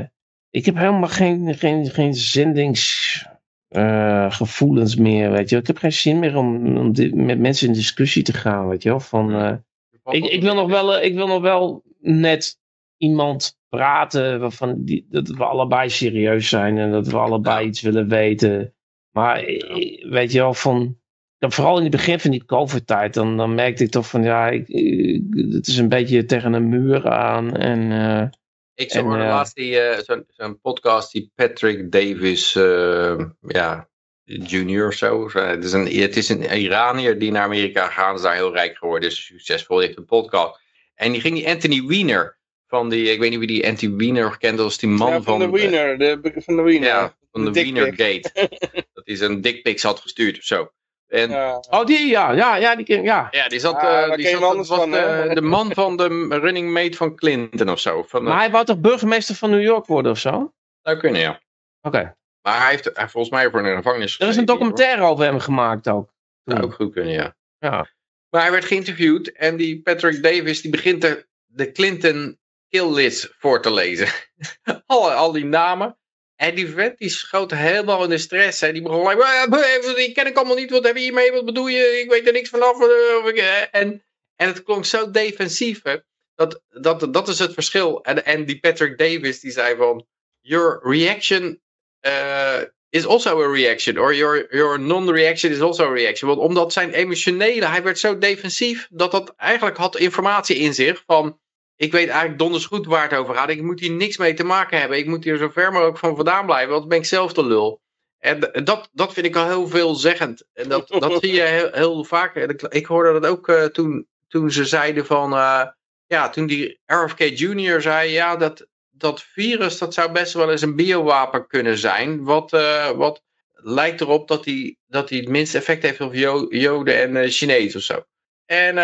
ik heb helemaal geen, geen, geen zendingsgevoelens uh, meer, weet je Ik heb geen zin meer om, om dit, met mensen in discussie te gaan, weet je wel. Van, uh, ik, ik, wil nog wel, ik wil nog wel net iemand praten waarvan die, dat we allebei serieus zijn en dat we allebei iets willen weten. Maar weet je wel, van, vooral in het begin van die COVID-tijd, dan, dan merkte ik toch van ja, ik, het is een beetje tegen een muur aan en... Uh, ik zag uh, laatst uh, zo'n zo podcast die Patrick Davis, uh, ja, junior of zo. Het is, een, het is een Iranier die naar Amerika gegaan is, daar heel rijk geworden is, succesvol, heeft een podcast. En die ging die Anthony Weiner, van die, ik weet niet wie die Anthony Weiner kent, als die man ja, van... de Wiener, de, van de Wiener. Ja, van de, de Wiener Gate. dat hij zijn dickpics had gestuurd of zo. En, Ja. Oh, die, ja. Ja, ja, die ken ja. Ja, die zat, eh, die zat hem dat anders was van, hè? de, de man van de running mate van Clinton of zo. Van, de- Maar hij wou toch burgemeester van New York worden of zo? Oké. zou kunnen, ja. Maar hij heeft hij heeft volgens mij voor een gevangenis Er is een hoor. documentaire over hem gemaakt ook. Zou ook goed kunnen, ja. Ja. Maar hij werd geïnterviewd en die Patrick Davis die begint de, de Clinton kill list voor te lezen. al, al die namen. En die vent die schoot helemaal in de stress. Hè. Die begon like, "Eh, eh, die ken ik allemaal niet, wat heb je hiermee, wat bedoel je, ik weet er niks vanaf. eh, eh." En, en het klonk zo defensief. Hè. Dat, dat, dat is het verschil. En, en die Patrick Davis die zei van, your reaction eh, is also a reaction. Or your, your non-reaction is also a reaction. Want omdat zijn emotionele, hij werd zo defensief, dat dat eigenlijk had informatie in zich van, ik weet eigenlijk donders goed waar het over gaat. Ik moet hier niks mee te maken hebben. Ik moet hier zo ver mogelijk van vandaan blijven, want dan ben ik zelf de lul. En dat, dat vind ik al heel veelzeggend. En dat, dat zie je heel, heel vaak. Ik- hoorde dat ook eh, toen, toen ze zeiden van, eh, ja, toen die RFK Jr. zei, ja, dat, dat virus, dat zou best wel eens een biowapen kunnen zijn. Wat, eh, wat lijkt erop dat hij dat hij het minste effect heeft op Jo- Joden en Chinezen of zo. En,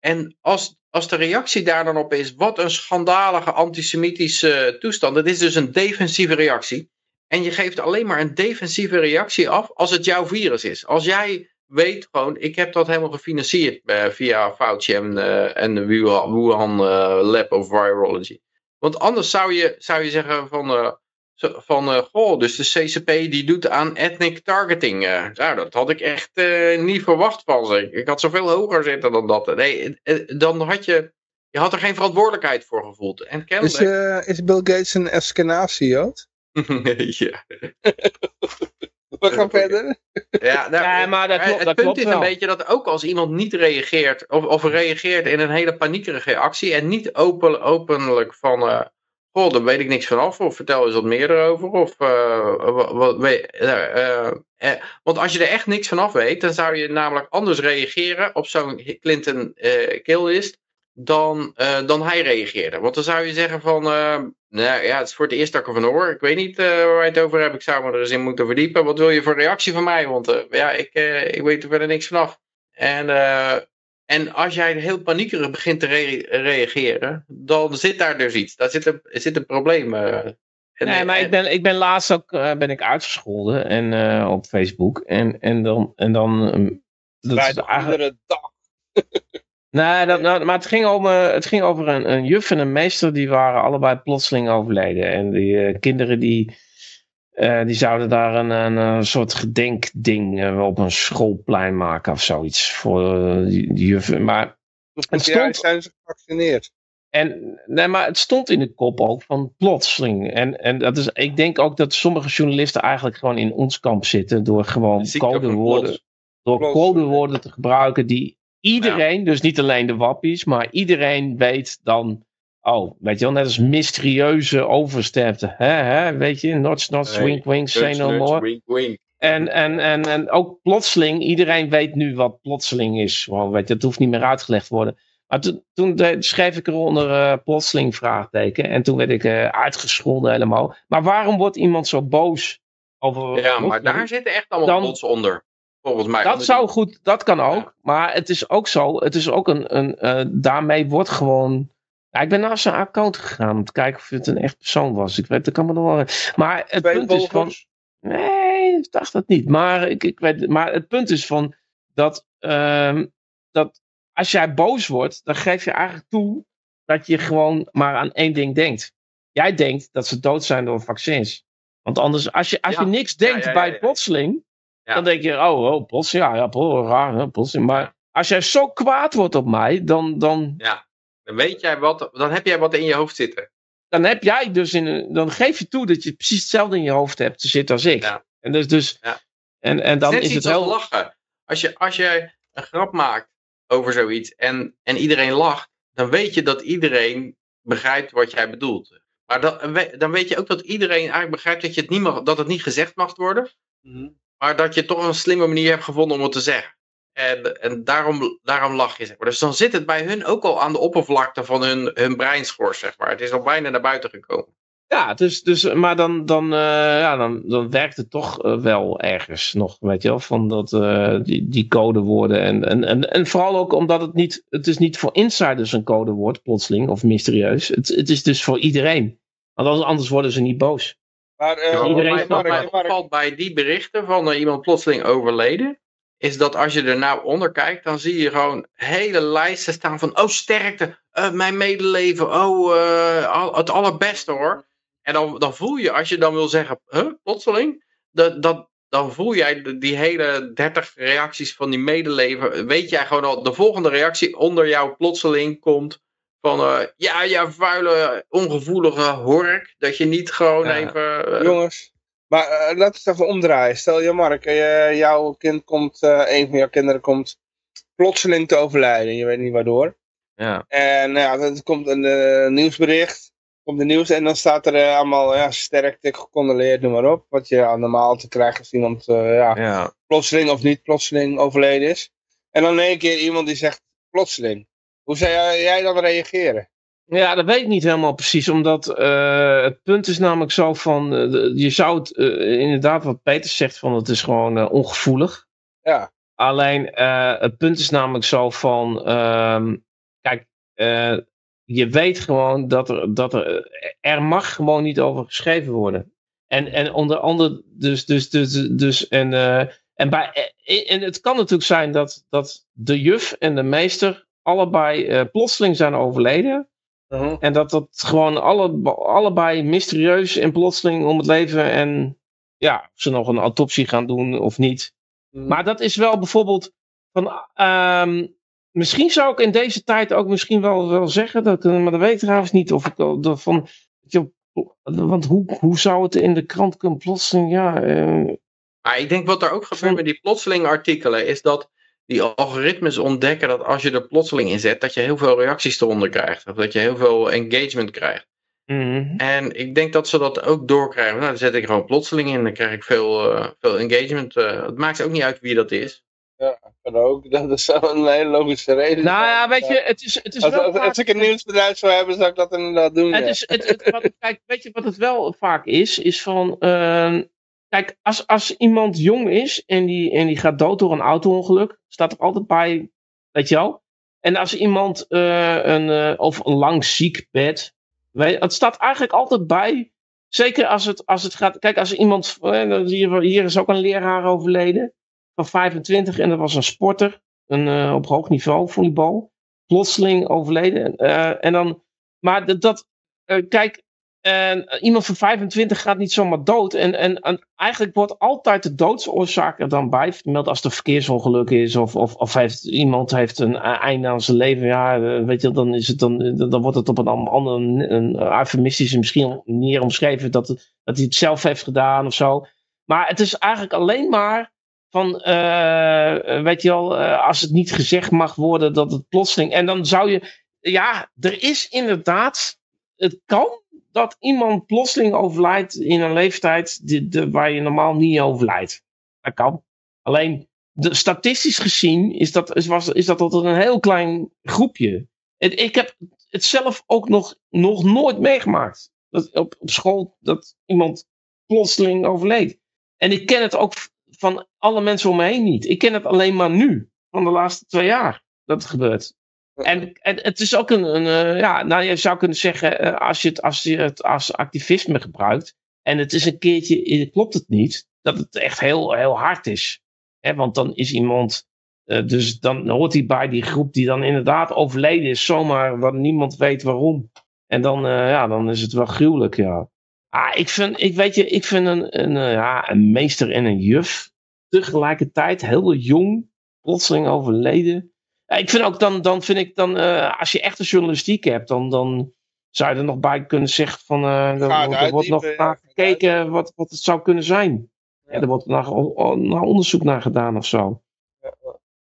en als, als de reactie daar dan op is, wat een schandalige antisemitische toestand. Het is dus een defensieve reactie. En je geeft alleen maar een defensieve reactie af als het jouw virus is. Als jij weet gewoon, ik heb dat helemaal gefinancierd eh, via Fauci en, eh, en de Wuhan, eh, Lab of Virology. Want anders zou je, zou je zeggen van, van eh, goh, dus de CCP die doet aan ethnic targeting. eh. nou, dat had ik echt eh, niet verwacht van ze. Ik had zoveel hoger zitten dan dat. Nee, dan had je, je had er geen verantwoordelijkheid voor gevoeld. En Is, kennelijk... eh, is Bill Gates een Eskenazi-jood? ja. We gaan verder. Ja, nou, Ja, maar dat klopt- het dat punt klopt is wel. een beetje dat ook als iemand niet reageert, of, of reageert in een hele paniekerige actie en niet open, openlijk van, eh goh, weet ik niks vanaf, of vertel eens wat meer erover, of eh, wat, weet- eh, eh, eh, want als je er echt niks vanaf weet, dan zou je namelijk anders reageren op zo'n Clinton eh killlist dan, dan hij reageerde. Want dan zou je zeggen van, nou ja, het is voor het eerst dat ik ervan hoor. Ik weet niet waar wij het over hebben. Ik zou me er eens in moeten verdiepen. Wat wil je voor reactie van mij? Want ja, ik, ik weet er verder niks vanaf. En, en als jij heel paniekerig begint te re- reageren, dan zit daar dus iets. Daar zit een, er zit een probleem. eh. En- Nee, maar en- ik ben, ik ben laatst ook eh, ben ik uitgescholden en, eh, op Facebook. En, en dan. En dan ehm, dat Bij is de eigenlijk, andere dag. nee, dat, nou, maar het ging over, het ging over een, een juf en een meester. Die waren allebei plotseling overleden. En die kinderen die, eh, die zouden daar een, een, een soort gedenkding eh, op een schoolplein maken of zoiets. Voor eh, die. Maar Hoeveel stond- zijn ze gevaccineerd? En, nee, maar het stond in de kop ook van plotseling. En, en dat is, ik denk ook dat sommige journalisten eigenlijk gewoon in ons kamp zitten door gewoon codewoorden, door codewoorden te gebruiken die iedereen, dus niet alleen de wappies, maar iedereen weet dan, oh, weet je wel, net als mysterieuze oversterfte. Hè, hè, weet je, notch, notch, Nee, wink, wink, say no more. wink, wink. En, en, en, en ook plotseling, iedereen weet nu wat plotseling is. Gewoon, weet je, het hoeft niet meer uitgelegd te worden. Maar toen, toen schreef ik eronder eh plotseling vraagteken. En toen werd ik eh, uitgescholden helemaal. Maar waarom wordt iemand zo boos over... Ja, maar daar zitten echt allemaal plots onder. Volgens mij. Dat zou goed, dat kan ook. Maar het is ook zo, het is ook een, een eh, daarmee wordt gewoon... Ja, ik ben naar zijn account gegaan om te kijken of het een echt persoon was. Ik weet, dat kan me nog wel... Maar het Twee punt is van... Nee, ik dacht dat niet. Maar, ik, ik weet, maar het punt is van dat, ehm, dat als jij boos wordt, dan geef je eigenlijk toe dat je gewoon maar aan één ding denkt. Jij denkt dat ze dood zijn door vaccins. Want anders, als je, als Ja. je niks Ja, denkt ja, ja, bij ja. plotseling, Ja. dan denk je, oh, oh plotseling, ja, ja, raar, plotseling. Maar als jij zo kwaad wordt op mij, dan, dan, Dan weet jij wat, dan heb jij wat in je hoofd zitten. dan heb jij dus in dan geef je toe dat je precies hetzelfde in je hoofd hebt te zitten als ik. Ja. En dus, dus Ja. en, en dan Net is het heel... lachen. Als je, als je een grap maakt over zoiets en, en iedereen lacht, dan weet je dat iedereen begrijpt wat jij bedoelt. Maar dan, dan weet je ook dat iedereen eigenlijk begrijpt dat, je het niet mag, dat het niet gezegd mag worden, maar dat je toch een slimme manier hebt gevonden om het te zeggen. En, en daarom, daarom lach je. Zeg maar. Dus dan zit het bij hun ook al aan de oppervlakte van hun, hun breinschors. Zeg maar. Het is al bijna naar buiten gekomen. Ja, dus, dus, maar dan, dan, uh, ja, dan, dan werkt het toch uh, wel ergens nog, weet je wel, van dat, uh, die, die codewoorden. En, en, en, en vooral ook omdat het niet, het is niet voor insiders een codewoord, plotseling, of mysterieus. Het, het is dus voor iedereen. Want anders worden ze niet boos. Maar iedereen mij opvalt bij die berichten van iemand plotseling overleden, is dat als je er nou onder kijkt, dan zie je gewoon hele lijsten staan van, oh sterkte, mijn medeleven, oh het allerbeste hoor. En dan, dan voel je, als je dan wil zeggen, huh, plotseling, dat, dat, dan voel jij die hele 30 reacties van die medeleven. Weet jij gewoon al, de volgende reactie onder jou plotseling komt van, uh, ja, ja, vuile, ongevoelige hork. Dat je niet gewoon even... Jongens, maar uh, laten we het even omdraaien. Stel je Mark, jouw kind komt, een van jouw kinderen komt plotseling te overlijden. Je weet niet waardoor. Ja. En nou ja, er komt een nieuwsbericht komt de nieuws en dan staat er allemaal ja, sterkte, gecondoleerd, noem maar op. Wat je normaal te krijgen als iemand ja, ja, plotseling of niet plotseling overleden is. En dan in één keer iemand die zegt plotseling. Hoe zou jij dan reageren? Ja, dat weet ik niet helemaal precies, omdat uh, het punt is namelijk zo van, je zou het inderdaad wat Peter zegt van het is gewoon ongevoelig. Ja. Alleen het punt is namelijk zo van, ehm, kijk, je weet gewoon dat er, dat er, er mag gewoon niet over geschreven worden. En, en onder andere, dus, dus, dus, dus en, en, bij, en het kan natuurlijk zijn dat, dat de juf en de meester allebei plotseling zijn overleden. Uh -huh. En dat dat gewoon alle, allebei mysterieus en plotseling om het leven en ja, of ze nog een autopsie gaan doen of niet. Mhm. Maar dat is wel bijvoorbeeld van, um, misschien zou ik in deze tijd ook misschien wel, wel zeggen, dat, maar dat weet ik trouwens niet of ik van, want hoe, hoe zou het in de krant kunnen plotseling, ja. Uh, maar ik denk wat er ook gebeurt met die plotseling artikelen, is dat die algoritmes ontdekken dat als je er plotseling in zet, dat je heel veel reacties eronder krijgt. Of dat je heel veel engagement krijgt. Mm. En ik denk dat ze dat ook doorkrijgen. Nou, dan zet ik gewoon plotseling in, dan krijg ik veel, uh, veel engagement. Uh, het maakt ook niet uit wie dat is. Ja, kan ook. Dat is een hele logische reden. Nou ja, weet je, het is, het is als, wel als, als, ik een nieuwsbedrijf zou hebben, zou ik dat inderdaad doen. Het ja. is, het, het, wat, kijk, weet je wat het wel vaak is? Is van, uh, kijk, als, als iemand jong is en die, en die gaat dood door een auto-ongeluk, staat er altijd bij, weet je wel? En als iemand uh, een, uh, of een lang ziek bed, het staat eigenlijk altijd bij. Zeker als het, als het gaat, kijk, als iemand, hier, hier is ook een leraar overleden van 25 en dat was een sporter, een, op hoog niveau, volleybal. Plotseling overleden. En dan, maar dat, uh, kijk, iemand van 25 gaat niet zomaar dood. En, en, en, eigenlijk wordt altijd de doodsoorzaak er dan bij vermeld als er verkeersongeluk is. Of, of, of heeft, iemand heeft een einde aan zijn leven. Ja, weet je, dan, is het dan, dan wordt het op een andere, een eufemistische misschien manier omschreven dat, dat hij het zelf heeft gedaan of zo. Maar het is eigenlijk alleen maar van, weet je wel, als het niet gezegd mag worden, dat het plotseling. En dan zou je, ja, er is inderdaad, het kan dat iemand plotseling overlijdt in een leeftijd de, waar je normaal niet overlijdt. Dat kan. Alleen, de, statistisch gezien is dat, is, was, is dat altijd een heel klein groepje. Ik heb het zelf ook nog, nog nooit meegemaakt. Dat op, op school dat iemand plotseling overleed. En ik ken het ook van alle mensen om me heen niet. Ik ken het alleen maar nu, van de laatste twee jaar, dat het gebeurt. En, en het is ook een, een uh, ja, nou je zou kunnen zeggen, uh, als, je het, als je het als activisme gebruikt, en het is een keertje, klopt het niet, dat het echt heel, heel hard is. Hè, want dan is iemand, uh, dus dan hoort hij bij die groep die dan inderdaad overleden is, zomaar, wat niemand weet waarom. En dan, ja, dan is het wel gruwelijk, ja. Ah, ik vind, ik weet je, ik vind een, een, ja, een meester en een juf tegelijkertijd heel jong, plotseling overleden. Ik vind ook dan, dan vind ik dan, uh, als je echt een journalistiek hebt, dan, dan zou je er nog bij kunnen zeggen van, uh, er, er wordt nog naar gekeken wat, wat het zou kunnen zijn. Ja. Ja, er wordt naar, naar onderzoek naar gedaan of zo. Ja,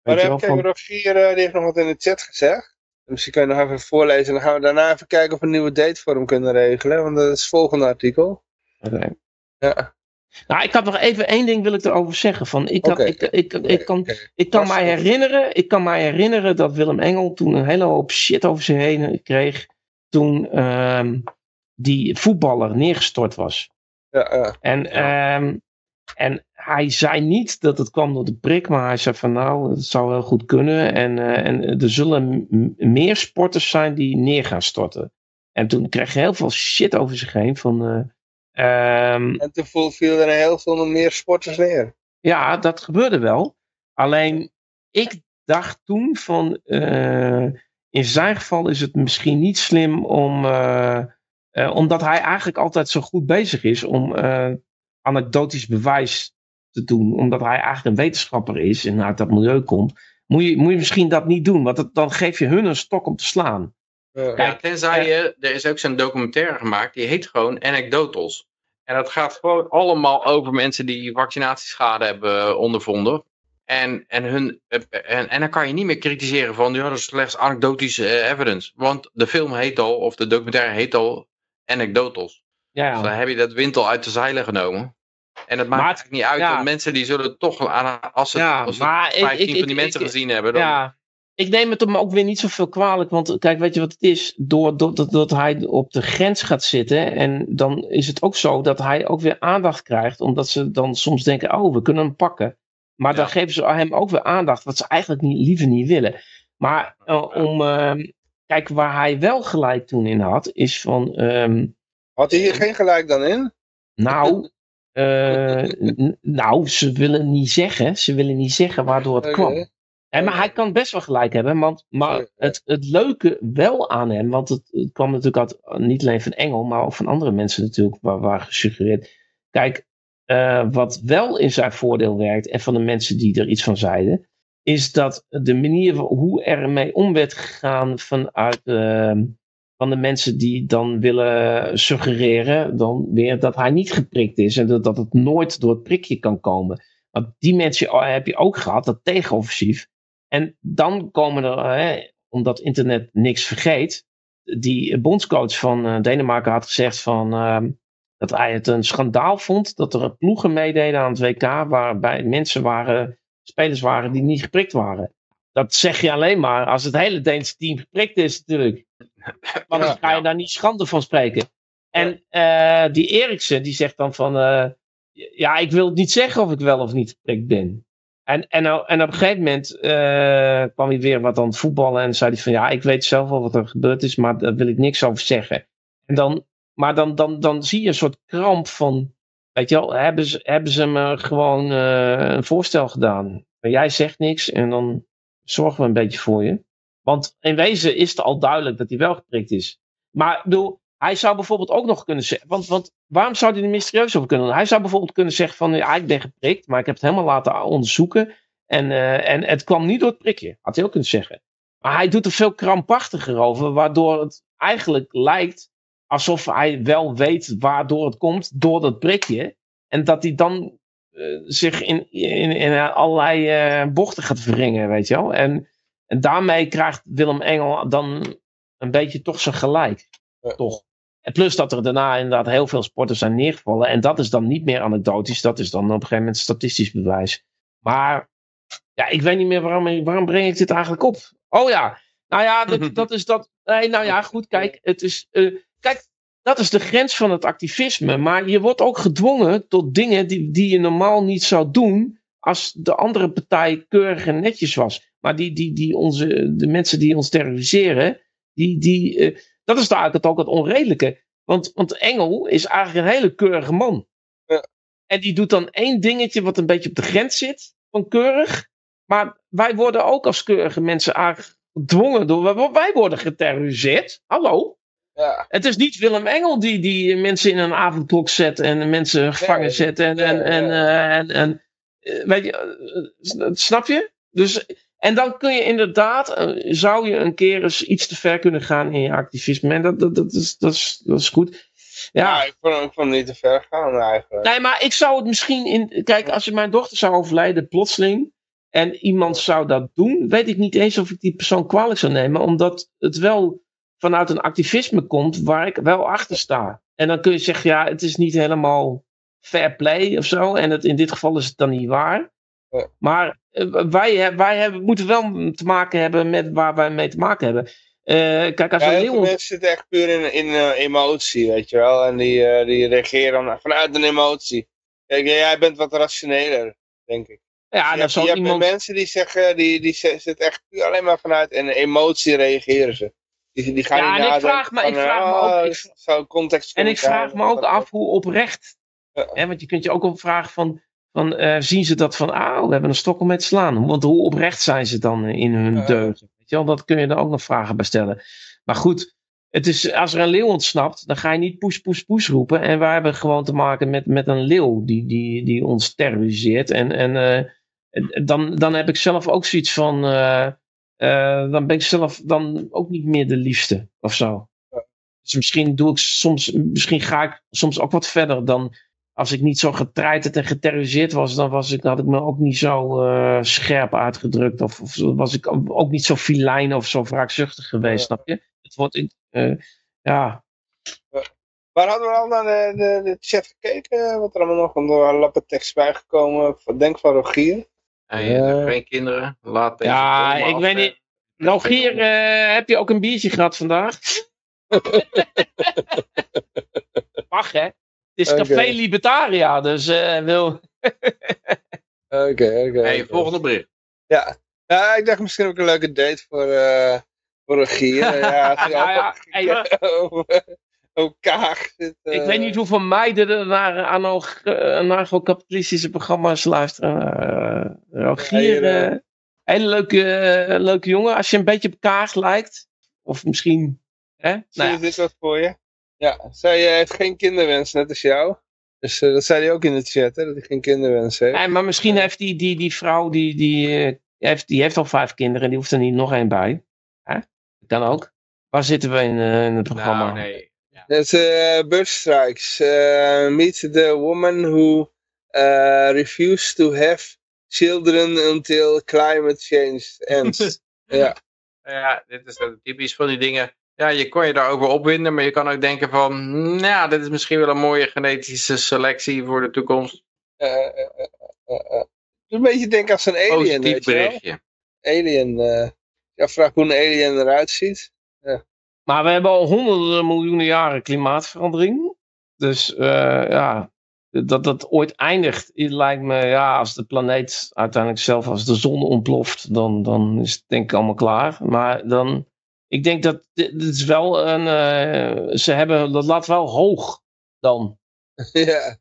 maar dan heb ik Rogier, uh, die heeft nog wat in de chat gezegd. Misschien kun je nog even voorlezen. En dan gaan we daarna even kijken of we een nieuwe date voor hem kunnen regelen. Want dat is het volgende artikel. Oké. Okay. Ja. Nou, ik had nog even één ding wil ik erover zeggen. Van, ik, had, okay. ik, ik, ik, ik, kan, okay. ik kan mij herinneren, ik kan mij herinneren dat Willem Engel toen een hele hoop shit over zich heen kreeg. Toen, um, die voetballer neergestort was. Ja, ja. En, ehm, en hij zei niet dat het kwam door de prik, maar hij zei van nou, het zou wel goed kunnen. En, eh, en er zullen meer sporters zijn die neer gaan storten. En toen kreeg hij heel veel shit over zich heen van... eh, ehm, En toen viel er heel veel meer sporters neer. ja, dat gebeurde wel. Alleen, ik dacht toen van... eh, in zijn geval is het misschien niet slim om... eh, eh, omdat hij eigenlijk altijd zo goed bezig is om anekdotisch bewijs te doen. Omdat hij eigenlijk een wetenschapper is en uit dat milieu komt. Moet je, moet je misschien dat niet doen. Want dat- dan geef je hun een stok om te slaan. Ja, Kijk, tenzij je, er is ook zo'n documentaire gemaakt, die heet gewoon Anecdotals. En dat gaat gewoon allemaal over mensen die vaccinatieschade hebben ondervonden. En, en, hun, en, en dan kan je niet meer kritiseren van, ja, dat is slechts anekdotische eh, evidence. Want de film heet al, of de documentaire heet al Anecdotals. Ja, Dus dan heb je dat wind al uit de zeilen genomen. En dat maakt Maar het- eigenlijk niet uit, ja. want mensen die zullen toch, aan, als ze, als ze maar ik- 15 ik- van die ik- mensen gezien hebben, dan, Ja, ik neem het hem ook weer niet zoveel kwalijk. Want kijk, weet je wat het is? Doordat dat, dat hij op de grens gaat zitten. En dan is het ook zo dat hij ook weer aandacht krijgt. Omdat ze dan soms denken, oh, we kunnen hem pakken. Maar dan geven ze hem ook weer aandacht. Wat ze eigenlijk niet, liever niet willen. Maar eh, om... ehm, kijk, waar hij wel gelijk toen in had, is van... ehm, Had hij hier geen gelijk dan in? nou... eh, nou, ze willen niet zeggen. Ze willen niet zeggen waardoor het kwam. Ja, maar hij kan best wel gelijk hebben. Want, maar het, het leuke wel aan hem, want het, het kwam natuurlijk uit, niet alleen van Engel, maar ook van andere mensen natuurlijk, waar, waar gesuggereerd. Kijk, eh, wat wel in zijn voordeel werkt, en van de mensen die er iets van zeiden, is dat de manier hoe er mee om werd gegaan vanuit eh, van de mensen die dan willen suggereren, dan weer dat hij niet geprikt is en dat, dat het nooit door het prikje kan komen. Want die mensen heb je ook gehad, dat tegenoffensief. En dan komen er, hè, omdat internet niks vergeet, die bondscoach van eh, Denemarken had gezegd van, ehm, dat hij het een schandaal vond dat er ploegen meededen aan het WK waarbij mensen waren, spelers waren die niet geprikt waren. Dat zeg je alleen maar als het hele Deense team geprikt is natuurlijk. Want dan Ja, ga je daar niet schande van spreken. En eh, die Eriksen die zegt dan van, eh, ja ik wil niet zeggen of ik wel of niet geprikt ben. En, en, nou- en op een gegeven moment eh, kwam hij weer wat aan het voetballen en zei hij van ja, ik weet zelf wel wat er gebeurd is, maar daar wil ik niks over zeggen. En dan, maar dan, dan, dan zie je een soort kramp van, weet je wel, hebben ze, hebben ze me gewoon eh, een voorstel gedaan. Jij zegt niks en dan zorgen we een beetje voor je. Want in wezen is het al duidelijk dat hij wel geprikt is. Maar ik bedoel, hij zou bijvoorbeeld ook nog kunnen zeggen. Want, want waarom zou hij er mysterieus over kunnen doen? Hij zou bijvoorbeeld kunnen zeggen: van ja, ik ben geprikt, maar ik heb het helemaal laten onderzoeken. En, eh, en het kwam niet door het prikje. Had hij ook kunnen zeggen. Maar hij doet er veel krampachtiger over, waardoor het eigenlijk lijkt alsof hij wel weet waardoor het komt, door dat prikje. En dat hij dan eh, zich in, in, in allerlei eh, bochten gaat wringen, weet je wel. En, en daarmee krijgt Willem Engel dan een beetje toch zijn gelijk. Ja. Toch. En plus dat er daarna inderdaad heel veel sporters zijn neergevallen. En dat is dan niet meer anekdotisch. Dat is dan op een gegeven moment statistisch bewijs. Maar ja, ik weet niet meer waarom, waarom breng ik dit eigenlijk op. Oh ja, nou ja, dat, dat is dat. Nee, nou ja, goed, kijk. Het is, eh, kijk, dat is de grens van het activisme. Maar je wordt ook gedwongen tot dingen die, die je normaal niet zou doen. als de andere partij keurig en netjes was. Maar die, die, die onze, de mensen die ons terroriseren. Die, die, eh, dat is eigenlijk het, ook het onredelijke. Want, want Engel is eigenlijk een hele keurige man. Ja. En die doet dan één dingetje wat een beetje op de grens zit van keurig. Maar wij worden ook als keurige mensen eigenlijk gedwongen door. Wij worden geterroriseerd. Hallo. Ja. Het is niet Willem Engel die, die mensen in een avondklok zet en mensen gevangen zet. En, en, en, eh, en, en, eh, weet je, eh, snap je? Dus, en dan kun je inderdaad, eh, zou je een keer eens iets te ver kunnen gaan in je activisme. En dat, dat, dat, is, dat, is, dat is goed. Ja, Ja, ik vond, ik vond het niet te ver gaan eigenlijk. Nee, maar ik zou het misschien in. Kijk, als je mijn dochter zou overlijden plotseling. en iemand zou dat doen. weet ik niet eens of ik die persoon kwalijk zou nemen. omdat het wel vanuit een activisme komt. waar ik wel achter sta. En dan kun je zeggen, ja, het is niet helemaal fair play of zo. en het, in dit geval is het dan niet waar. Ja. Maar wij, wij hebben, moeten wel te maken hebben met waar wij mee te maken hebben. Eh, kijk, als Ja, heel veel mensen zitten echt puur in, in eh, emotie, weet je wel. En die, eh, die reageren dan vanuit een emotie. Kijk, jij bent wat rationeler, denk ik. Ja, dan zal hebt, je hebt iemand... mensen die zeggen, die, die zitten echt puur alleen maar vanuit een emotie reageren ze. Die, die gaan Ja, niet en ik vraag me- van, ik vraag me oh, ook- ik- zou context En ik vraag me ook af hoe oprecht. Hè, want je kunt je ook op vragen van, van eh, zien ze dat van, ah, we hebben een stok om mee te slaan. Want hoe oprecht zijn ze dan in hun Ja. deugen? Weet je wel, dat kun je er ook nog vragen bij stellen. Maar goed, het is, als er een leeuw ontsnapt, dan ga je niet poes, poes, poes roepen. En wij hebben gewoon te maken met, met een leeuw die, die, die ons terroriseert. En, en eh, dan, dan heb ik zelf ook zoiets van, eh, dan ben ik zelf dan ook niet meer de liefste of zo. Dus misschien doe ik soms, misschien ga ik soms ook wat verder dan als ik niet zo getreiterd en geterroriseerd was, dan was ik, had ik me ook niet zo eh, scherp uitgedrukt. Of, of was ik ook niet zo filijn of zo wraakzuchtig geweest, Ja. snap je? Het wordt, ik, eh, ja, Waar hadden we al naar de, de, de chat gekeken? Wat er allemaal nog een lappe tekst bijgekomen? Denk van Rogier. Hey, je hebt Ja. geen kinderen. Laat deze Ja, ik af, weet niet. Rogier, eh, heb je ook een biertje gehad vandaag? Mag hè? Het is café Libertaria, dus eh, wil... Oké, oké. Hey, volgende bericht. Ja. ja, ik dacht misschien ook een leuke date voor, eh voor Rogier. ja, Ja, ja, zit. Ik eh. weet niet hoeveel meiden er naar anarcho- eh, anarcho-kapitalistische programma's luisteren. Eh, Rogier, Ja, eh, hele leuke, eh, leuke jongen. Als je een beetje op Kaag lijkt. Of misschien... Hè? Misschien Nou is dit wat voor je. Ja, zij eh, heeft geen kinderwens, net als jou. Dus eh, dat zei hij ook in de chat, hè, dat hij geen kinderwens heeft. ja. Nee, maar misschien heeft die, die, die vrouw... Die, die, eh, heeft, die heeft al vijf kinderen. Die hoeft er niet nog één bij. Hè? Dat kan ook. Waar zitten we in, eh, in het programma? Nou, nee. Dat is uh, Bird Strikes. Eh, meet the woman who uh, refused to have children until climate change ends. ja. Ja, dit is typisch van die dingen. Ja, je kon je daarover opwinden, maar je kan ook denken van, nou, ja, dit is misschien wel een mooie genetische selectie voor de toekomst. eh, eh, eh, eh, eh. Een beetje denken als een alien, Positief weet je wel? berichtje. Alien. eh ja, vraag hoe een alien eruit ziet. Maar we hebben al honderden miljoenen jaren klimaatverandering. Dus eh, ja, dat dat ooit eindigt, het lijkt me, ja, als de planeet uiteindelijk zelf, als de zon ontploft, dan, dan is het denk ik allemaal klaar. Maar dan, ik denk dat dit, dit is wel een, eh, ze hebben, dat laat wel hoog dan. ja.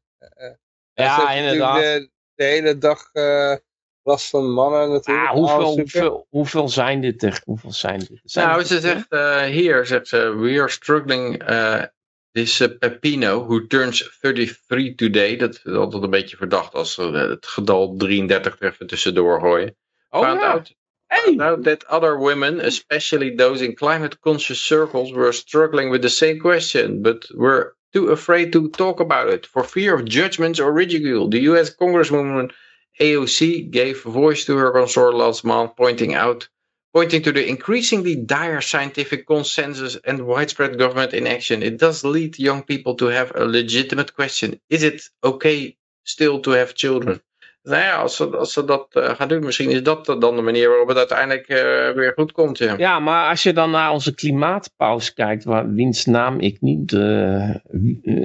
Ja, inderdaad. De, de hele dag eh, last van mannen natuurlijk. Ah, hoeveel, hoeveel, hoeveel zijn dit echt? Hoeveel zijn dit? Zijn Nou, dit- ze zegt eh, hier, zegt ze, we are struggling, uh, this uh, Pepino, who turns 33 today, dat is altijd een beetje verdacht als ze het getal 33 er even tussendoor gooien. Oh found, ja. out, Hey! found that other women, especially those in climate conscious circles, were struggling with the same question, but were too afraid to talk about it for fear of judgments or ridicule. The US Congresswoman AOC gave voice to her consort last month, pointing out pointing to the increasingly dire scientific consensus and widespread government inaction. It does lead young people to have a legitimate question: Is it okay still to have children? Nou ja, als ze, als ze dat uh, gaan doen, misschien is dat dan de manier waarop het uiteindelijk uh, weer goed komt. Ja. Ja, maar als je dan naar onze klimaatpaus kijkt, waar, wiens naam ik niet uh,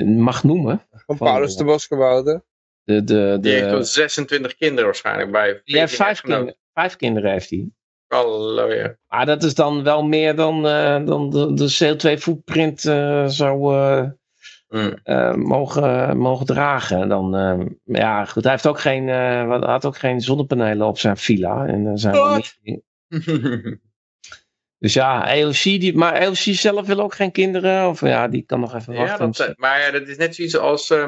mag noemen. Van Paulus de Boskabouter. De, de, Die heeft 26 kinderen waarschijnlijk bij. Die heeft vijf, kind, vijf kinderen heeft hij. Halleluja. Maar dat is dan wel meer dan, uh, dan de, de CO2-footprint uh, zou uh, mm. mogen, mogen dragen. Dan, ja, goed, hij heeft ook geen, had ook geen zonnepanelen op zijn villa. En, zijn dus ja, AOC, die, maar AOC zelf wil ook geen kinderen. Of ja, die kan nog even wachten. Ja, dat, maar ja, dat is net zoiets als uh,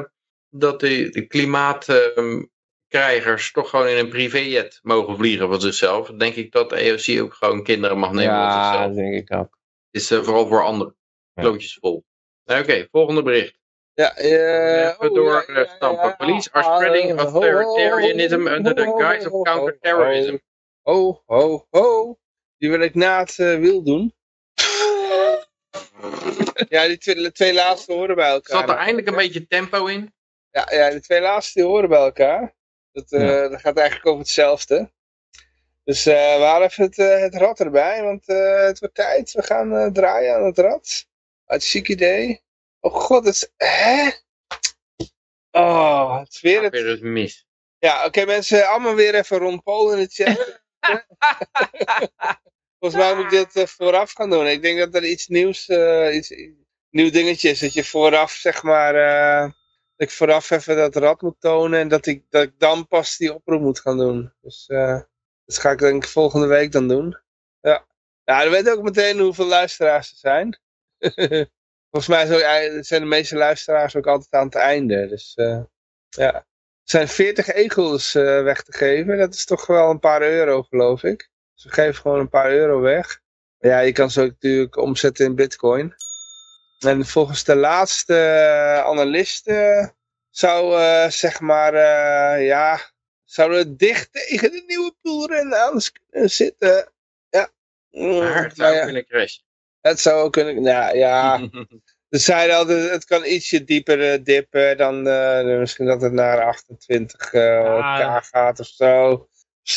dat de, de klimaatkrijgers uh, toch gewoon in een privéjet mogen vliegen van zichzelf. Dan denk ik dat de AOC ook gewoon kinderen mag nemen ja, van zichzelf. Ja, denk ik ook. Is uh, vooral voor anderen. Klootjes vol. Oké, okay, volgende bericht. Ja, uh, Even door ja, ja, stampen. Ja, Police are spreading authoritarianism under the guise of counterterrorism. Ho, ho, ho. Die wil ik na het uh, wiel doen. ja, die twee, twee laatste horen bij elkaar. Zat er eindelijk een beetje tempo in? Ja, ja, de twee laatste die horen bij elkaar. Dat, uh, ja. dat gaat eigenlijk over hetzelfde. Dus uh, we halen even het, uh, het rad erbij, want het wordt tijd. We gaan draaien aan het rad. Hartstikke ziek idee. Oh god, het is... Hè? Oh, het is weer het... Weer eens mis. Ja, oké okay, mensen, allemaal weer even rond Paul in de chat. Volgens mij moet ik dit vooraf gaan doen. Ik denk dat er iets nieuws, iets, nieuw dingetje is. Dat je vooraf, zeg maar, dat ik vooraf even dat rad moet tonen. En dat ik, dat ik dan pas die oproep moet gaan doen. Dus... Dat ga ik denk ik volgende week dan doen. Ja. Ja, dan weet ook meteen hoeveel luisteraars er zijn. Volgens mij zijn de meeste luisteraars ook altijd aan het einde. Dus uh, ja. Er zijn 40 egels uh, weg te geven. Dat is toch wel een paar euro geloof ik. Dus we geven gewoon een paar euro weg. Ja, je kan ze ook natuurlijk omzetten in bitcoin. En volgens de laatste analisten zou zeg maar, ja, zouden we dicht tegen de nieuwe poolren aan kunnen zitten. Ja. Maar het zou ja. kunnen crashen. Het zou ook kunnen, nou ja. Ze zeiden altijd, het kan ietsje dieper uh, dippen dan uh, misschien dat het naar 28 uh, k gaat of zo.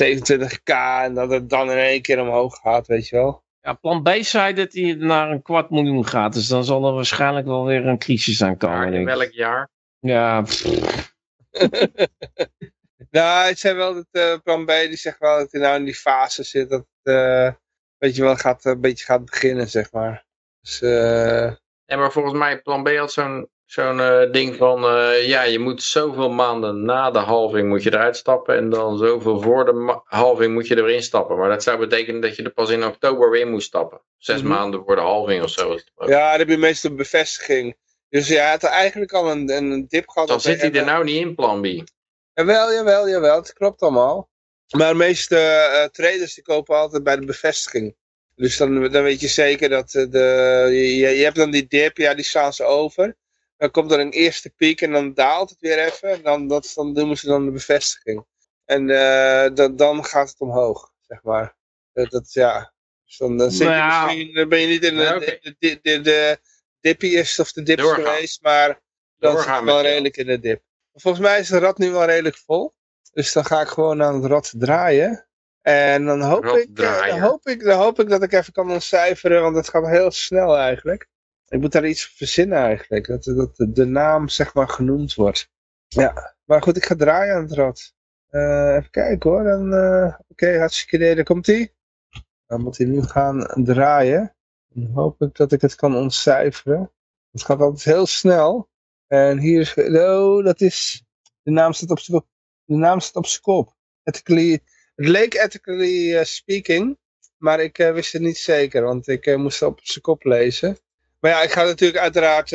27k en dat het dan in één keer omhoog gaat, weet je wel. Ja, plan B zei dat hij naar een kwart miljoen gaat. Dus dan zal er waarschijnlijk wel weer een crisis aankomen. in welk jaar? Ja, Nou, het zei wel dat uh, plan B, die zegt wel dat hij nou in die fase zit. Dat uh, weet je wel, gaat, een beetje gaat beginnen, zeg maar. Dus, uh... Ja, maar volgens mij, plan B had zo'n zo'n ding van, ja, je moet zoveel maanden na de halving moet je eruit stappen. En dan zoveel voor de halving moet je er weer instappen. Maar dat zou betekenen dat je er pas in oktober weer moet stappen. Zes mm -hmm. maanden voor de halving of zo. Ja, dan heb je meestal een bevestiging. Dus ja, het had eigenlijk al een, een dip gehad. Dan zit hij er nou niet in, plan B. Jawel, jawel, jawel. Het klopt allemaal. Maar de meeste uh, traders die kopen altijd bij de bevestiging. Dus dan, dan weet je zeker dat de, je, je hebt dan die dip, ja die staan ze over. Dan komt er een eerste piek en dan daalt het weer even. En dan, dat, dan doen ze dan de bevestiging. En uh, dat, dan gaat het omhoog, zeg maar. Dat, dat ja. Dus dan, dan, zit je nou, misschien, dan ben je niet in de, okay. de, de, de, de dippiest of de dips Doorgaan. geweest, maar dan zit je wel redelijk in de dip. Volgens mij is het rad nu wel redelijk vol. Dus dan ga ik gewoon aan het rad draaien. En dan hoop, ik, eh, dan, hoop ik, dan hoop ik dat ik even kan ontcijferen, want het gaat heel snel eigenlijk. Ik moet daar iets verzinnen eigenlijk, dat, dat de naam zeg maar genoemd wordt. Ja, maar goed, ik ga draaien aan het rad. Uh, even kijken hoor, dan, uh, oké, okay, hartstikke idee, daar komt hij. Dan moet hij nu gaan draaien. Dan hoop ik dat ik het kan ontcijferen. Het gaat altijd heel snel. En hier is, oh, dat is, de naam staat op kop. De naam staat op zijn kop. Ethically, het leek ethically uh, speaking, maar ik uh, wist het niet zeker, want ik uh, moest het op zijn kop lezen. Maar ja, ik ga natuurlijk uiteraard,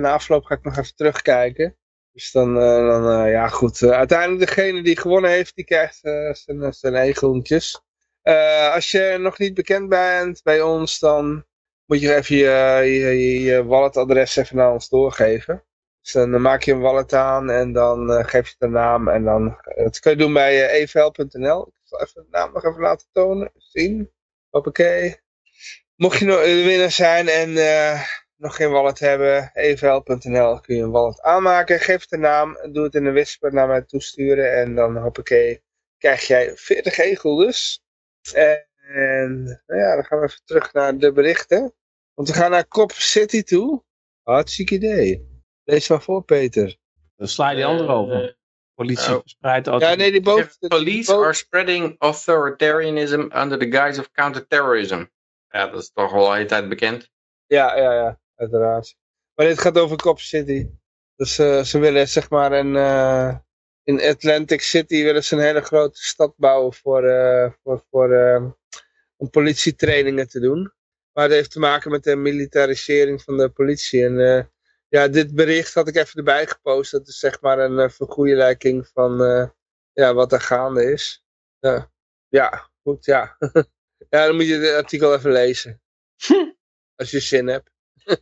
na afloop ga ik nog even terugkijken. Dus dan, dan ja goed, uiteindelijk degene die gewonnen heeft, die krijgt zijn, zijn egeltjes. als je nog niet bekend bent bij ons, dan moet je even je, je, je walletadres even naar ons doorgeven. Dus dan maak je een wallet aan en dan uh, geef je de naam. En dan, dat kun je doen bij uh, evl.nl. Ik zal even de naam nog even laten tonen, zien. Hoppakee. Mocht je nog de winnaar zijn en nog geen wallet hebben, evl.nl kun je een wallet aanmaken. Geef de naam, doe het in een whisper naar mij toesturen. En dan hoppakee, krijg jij 40 egel dus. En, en nou ja, dan gaan we even terug naar de berichten. Want we gaan naar Cop City toe. Hartstikke idee. Lees maar voor, Peter. Dan sla je die andere Eh, over. Politie nou, verspreidt Ja, nee, die boven. die Police boven- are spreading authoritarianism under the guise of counterterrorism. Ja, dat is toch al een hele tijd bekend. Ja, ja, ja, uiteraard. Maar dit gaat over Cop City. Dus eh, ze willen zeg maar een, eh, in Atlantic City willen ze een hele grote stad bouwen voor, eh, voor, voor eh, om politietrainingen te doen. Maar het heeft te maken met de militarisering van de politie. En eh, ja, dit bericht had ik even erbij gepost. Dat is zeg maar een uh, vergoeilijking van eh, ja, wat er gaande is. Ja, ja goed, ja. ja, dan moet je het artikel even lezen. Als je zin hebt.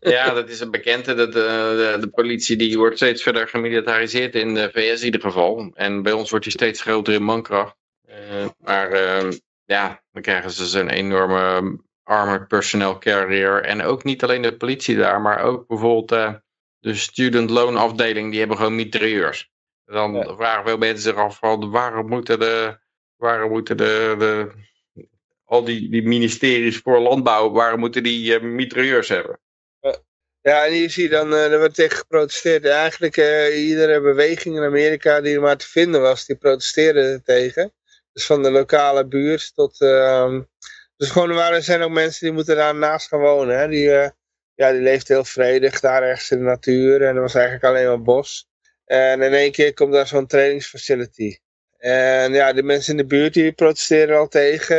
Ja, dat is een bekende. Dat, eh, de, de politie die wordt steeds verder gemilitariseerd in de VS in ieder geval. En bij ons wordt die steeds groter in mankracht. Eh, maar eh, ja, dan krijgen ze zo'n enorme armored personnel carrier. En ook niet alleen de politie daar, maar ook bijvoorbeeld eh, de student loan afdeling. Die hebben gewoon mitrailleurs. Dan Ja. vragen veel mensen zich af van waarom moeten de Waarom moeten de, de, al die, die ministeries voor landbouw, waarom moeten die uh, mitrailleurs hebben? Ja, en hier zie je dan, uh, er wordt tegen geprotesteerd. Eigenlijk uh, iedere beweging in Amerika die er maar te vinden was, die protesteerde er tegen. Dus van de lokale buurt tot... Uh, dus gewoon, er zijn ook mensen die moeten daar naast gaan wonen. Hè? Die, ja, die leeft heel vredig daar ergens in de natuur. En er was eigenlijk alleen maar bos. En in één keer komt daar zo'n trainingsfacility. En ja, de mensen in de buurt die protesteren al tegen.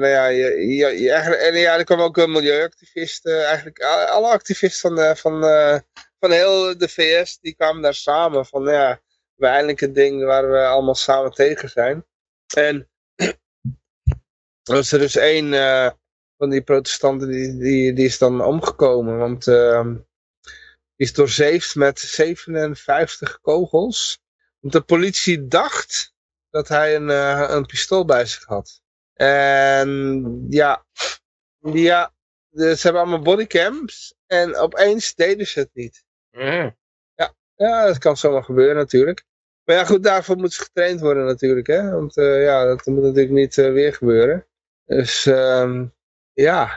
Nou ja, je, je, je, en ja, er kwamen ook milieuactivisten. Eigenlijk alle activisten van, de, van, uh, van heel de VS, die kwamen daar samen. Van ja, we eindelijk een ding waar we allemaal samen tegen zijn. En er was er dus één van die protestanten, die, die, die is dan omgekomen. Want uh, die is doorzeefd met 57 kogels. Want de politie dacht dat hij een, uh, een pistool bij zich had. En ja, ja ze hebben allemaal bodycams. En opeens deden ze het niet. Mm. Ja, ja, dat kan zomaar gebeuren natuurlijk. Maar ja, goed, daarvoor moet ze getraind worden natuurlijk. Hè? Want uh, ja, dat moet natuurlijk niet uh, weer gebeuren. Dus um, ja,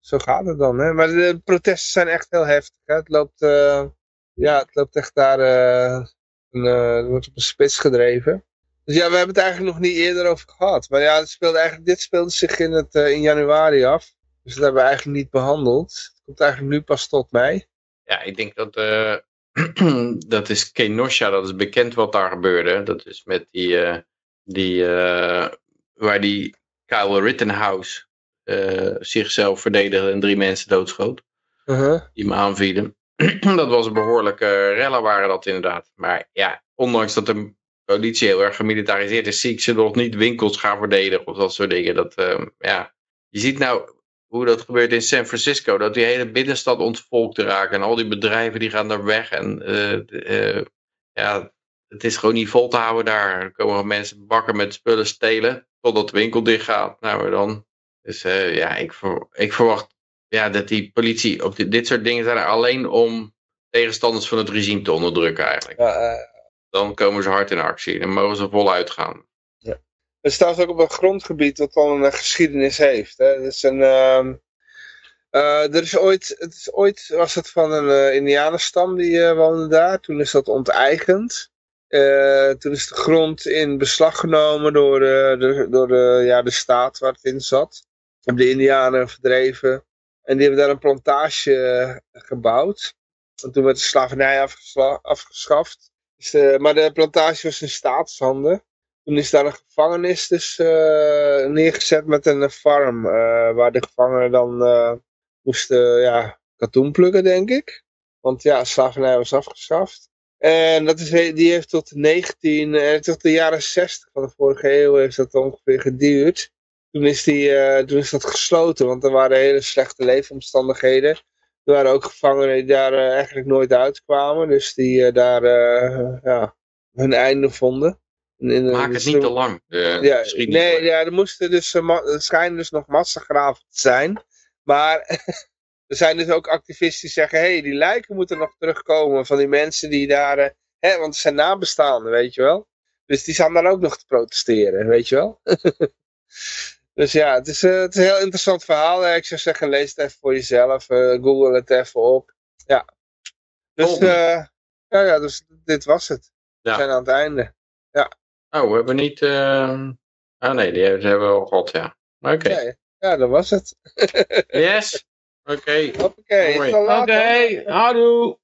zo gaat het dan. Hè? Maar de protesten zijn echt heel heftig. Het, loopt, uh, ja, het loopt echt daar... Een, het wordt op een spits gedreven. Dus ja, we hebben het eigenlijk nog niet eerder over gehad. Maar ja, het speelde eigenlijk, dit speelde zich in, het, in januari af. Dus dat hebben we eigenlijk niet behandeld. Het komt eigenlijk nu pas tot mij. Ja, ik denk dat dat is Kenosha, dat is bekend wat daar gebeurde. Dat is met die, uh, die uh, waar die Kyle Rittenhouse uh, zichzelf verdedigde en drie mensen doodschoot. -huh. Die hem aanvielen. dat was een behoorlijke rellen waren dat inderdaad. Maar ja, ondanks dat de politie heel erg gemilitariseerd is, zie ik ze nog niet winkels gaan verdedigen of dat soort dingen. Dat, ja. Je ziet nou, hoe dat gebeurt in San Francisco. Dat die hele binnenstad ontvolkt raken. En al die bedrijven die gaan daar weg. En uh, uh, ja, het is gewoon niet vol te houden daar. Er komen mensen bakken met spullen stelen. Totdat de winkel dicht gaat. Nou dan. Dus uh, ja, ik, ver, ik verwacht ja, dat die politie op dit, dit soort dingen zijn er alleen om tegenstanders van het regime te onderdrukken eigenlijk. dan komen ze hard in actie. Dan mogen ze voluit gaan. Het staat ook op een grondgebied dat al een geschiedenis heeft. Hè. Het is een, uh, uh, er is ooit, het is ooit was het van een indianenstam die woonde daar. Toen is dat onteigend. toen is de grond in beslag genomen door, de, door de, ja, de staat waar het in zat. Hebben de indianen verdreven. En die hebben daar een plantage gebouwd. En toen werd de slavernij afgeschaft. Dus de, maar de plantage was in staatshanden. Toen is daar een gevangenis dus uh, neergezet met een farm. Waar de gevangenen dan moesten ja, katoen plukken, denk ik. Want ja, slavernij was afgeschaft. En dat is, die heeft tot, 19, tot de jaren 60 van de vorige eeuw heeft dat ongeveer geduurd. Toen is, die, toen is dat gesloten, want er waren hele slechte leefomstandigheden. Er waren ook gevangenen die daar eigenlijk nooit uitkwamen. Dus die daar ja, hun einde vonden. In, Maak het niet te lang. ja, nee, ja, er moesten dus, er schijnen dus nog massagraven te zijn. Maar er zijn dus ook activisten die zeggen, hé, hey, die lijken moeten nog terugkomen van die mensen die daar, hè, want ze zijn nabestaanden, weet je wel. Dus die staan dan ook nog te protesteren, weet je wel. dus ja, het is, uh, het is een heel interessant verhaal. Ik zou zeggen, lees het even voor jezelf, uh, google het even op. Ja. Dus, ja, ja, dus dit was het. We zijn aan het einde. Ja. Oh, we hebben niet... Uh... Ah nee, die hebben we al gehad, ja. Oké. Okay. Ja, ja, dat was het. yes. Oké. Okay. Oké, okay. houdoe.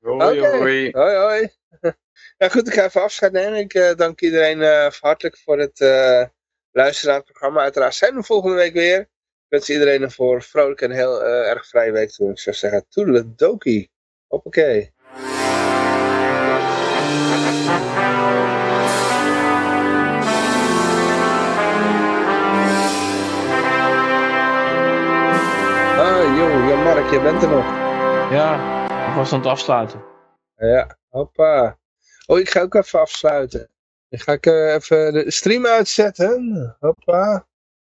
Hoi, hoi. Hoi, hoi. Ja, goed, ik ga even afscheid nemen. Ik uh, dank iedereen uh, hartelijk voor het uh, luisteren naar het programma. Uiteraard zijn we volgende week weer. Ik wens iedereen een voor vrolijk en heel erg vrije week toe. Ik zou zeggen, toedeledokie. Hoppakee. Yo, Jan Mark, je bent er nog. Ja, ik was aan het afsluiten. Ja, hoppa. Oh, ik ga ook even afsluiten. Dan ga ik uh, even de stream uitzetten. Hoppa.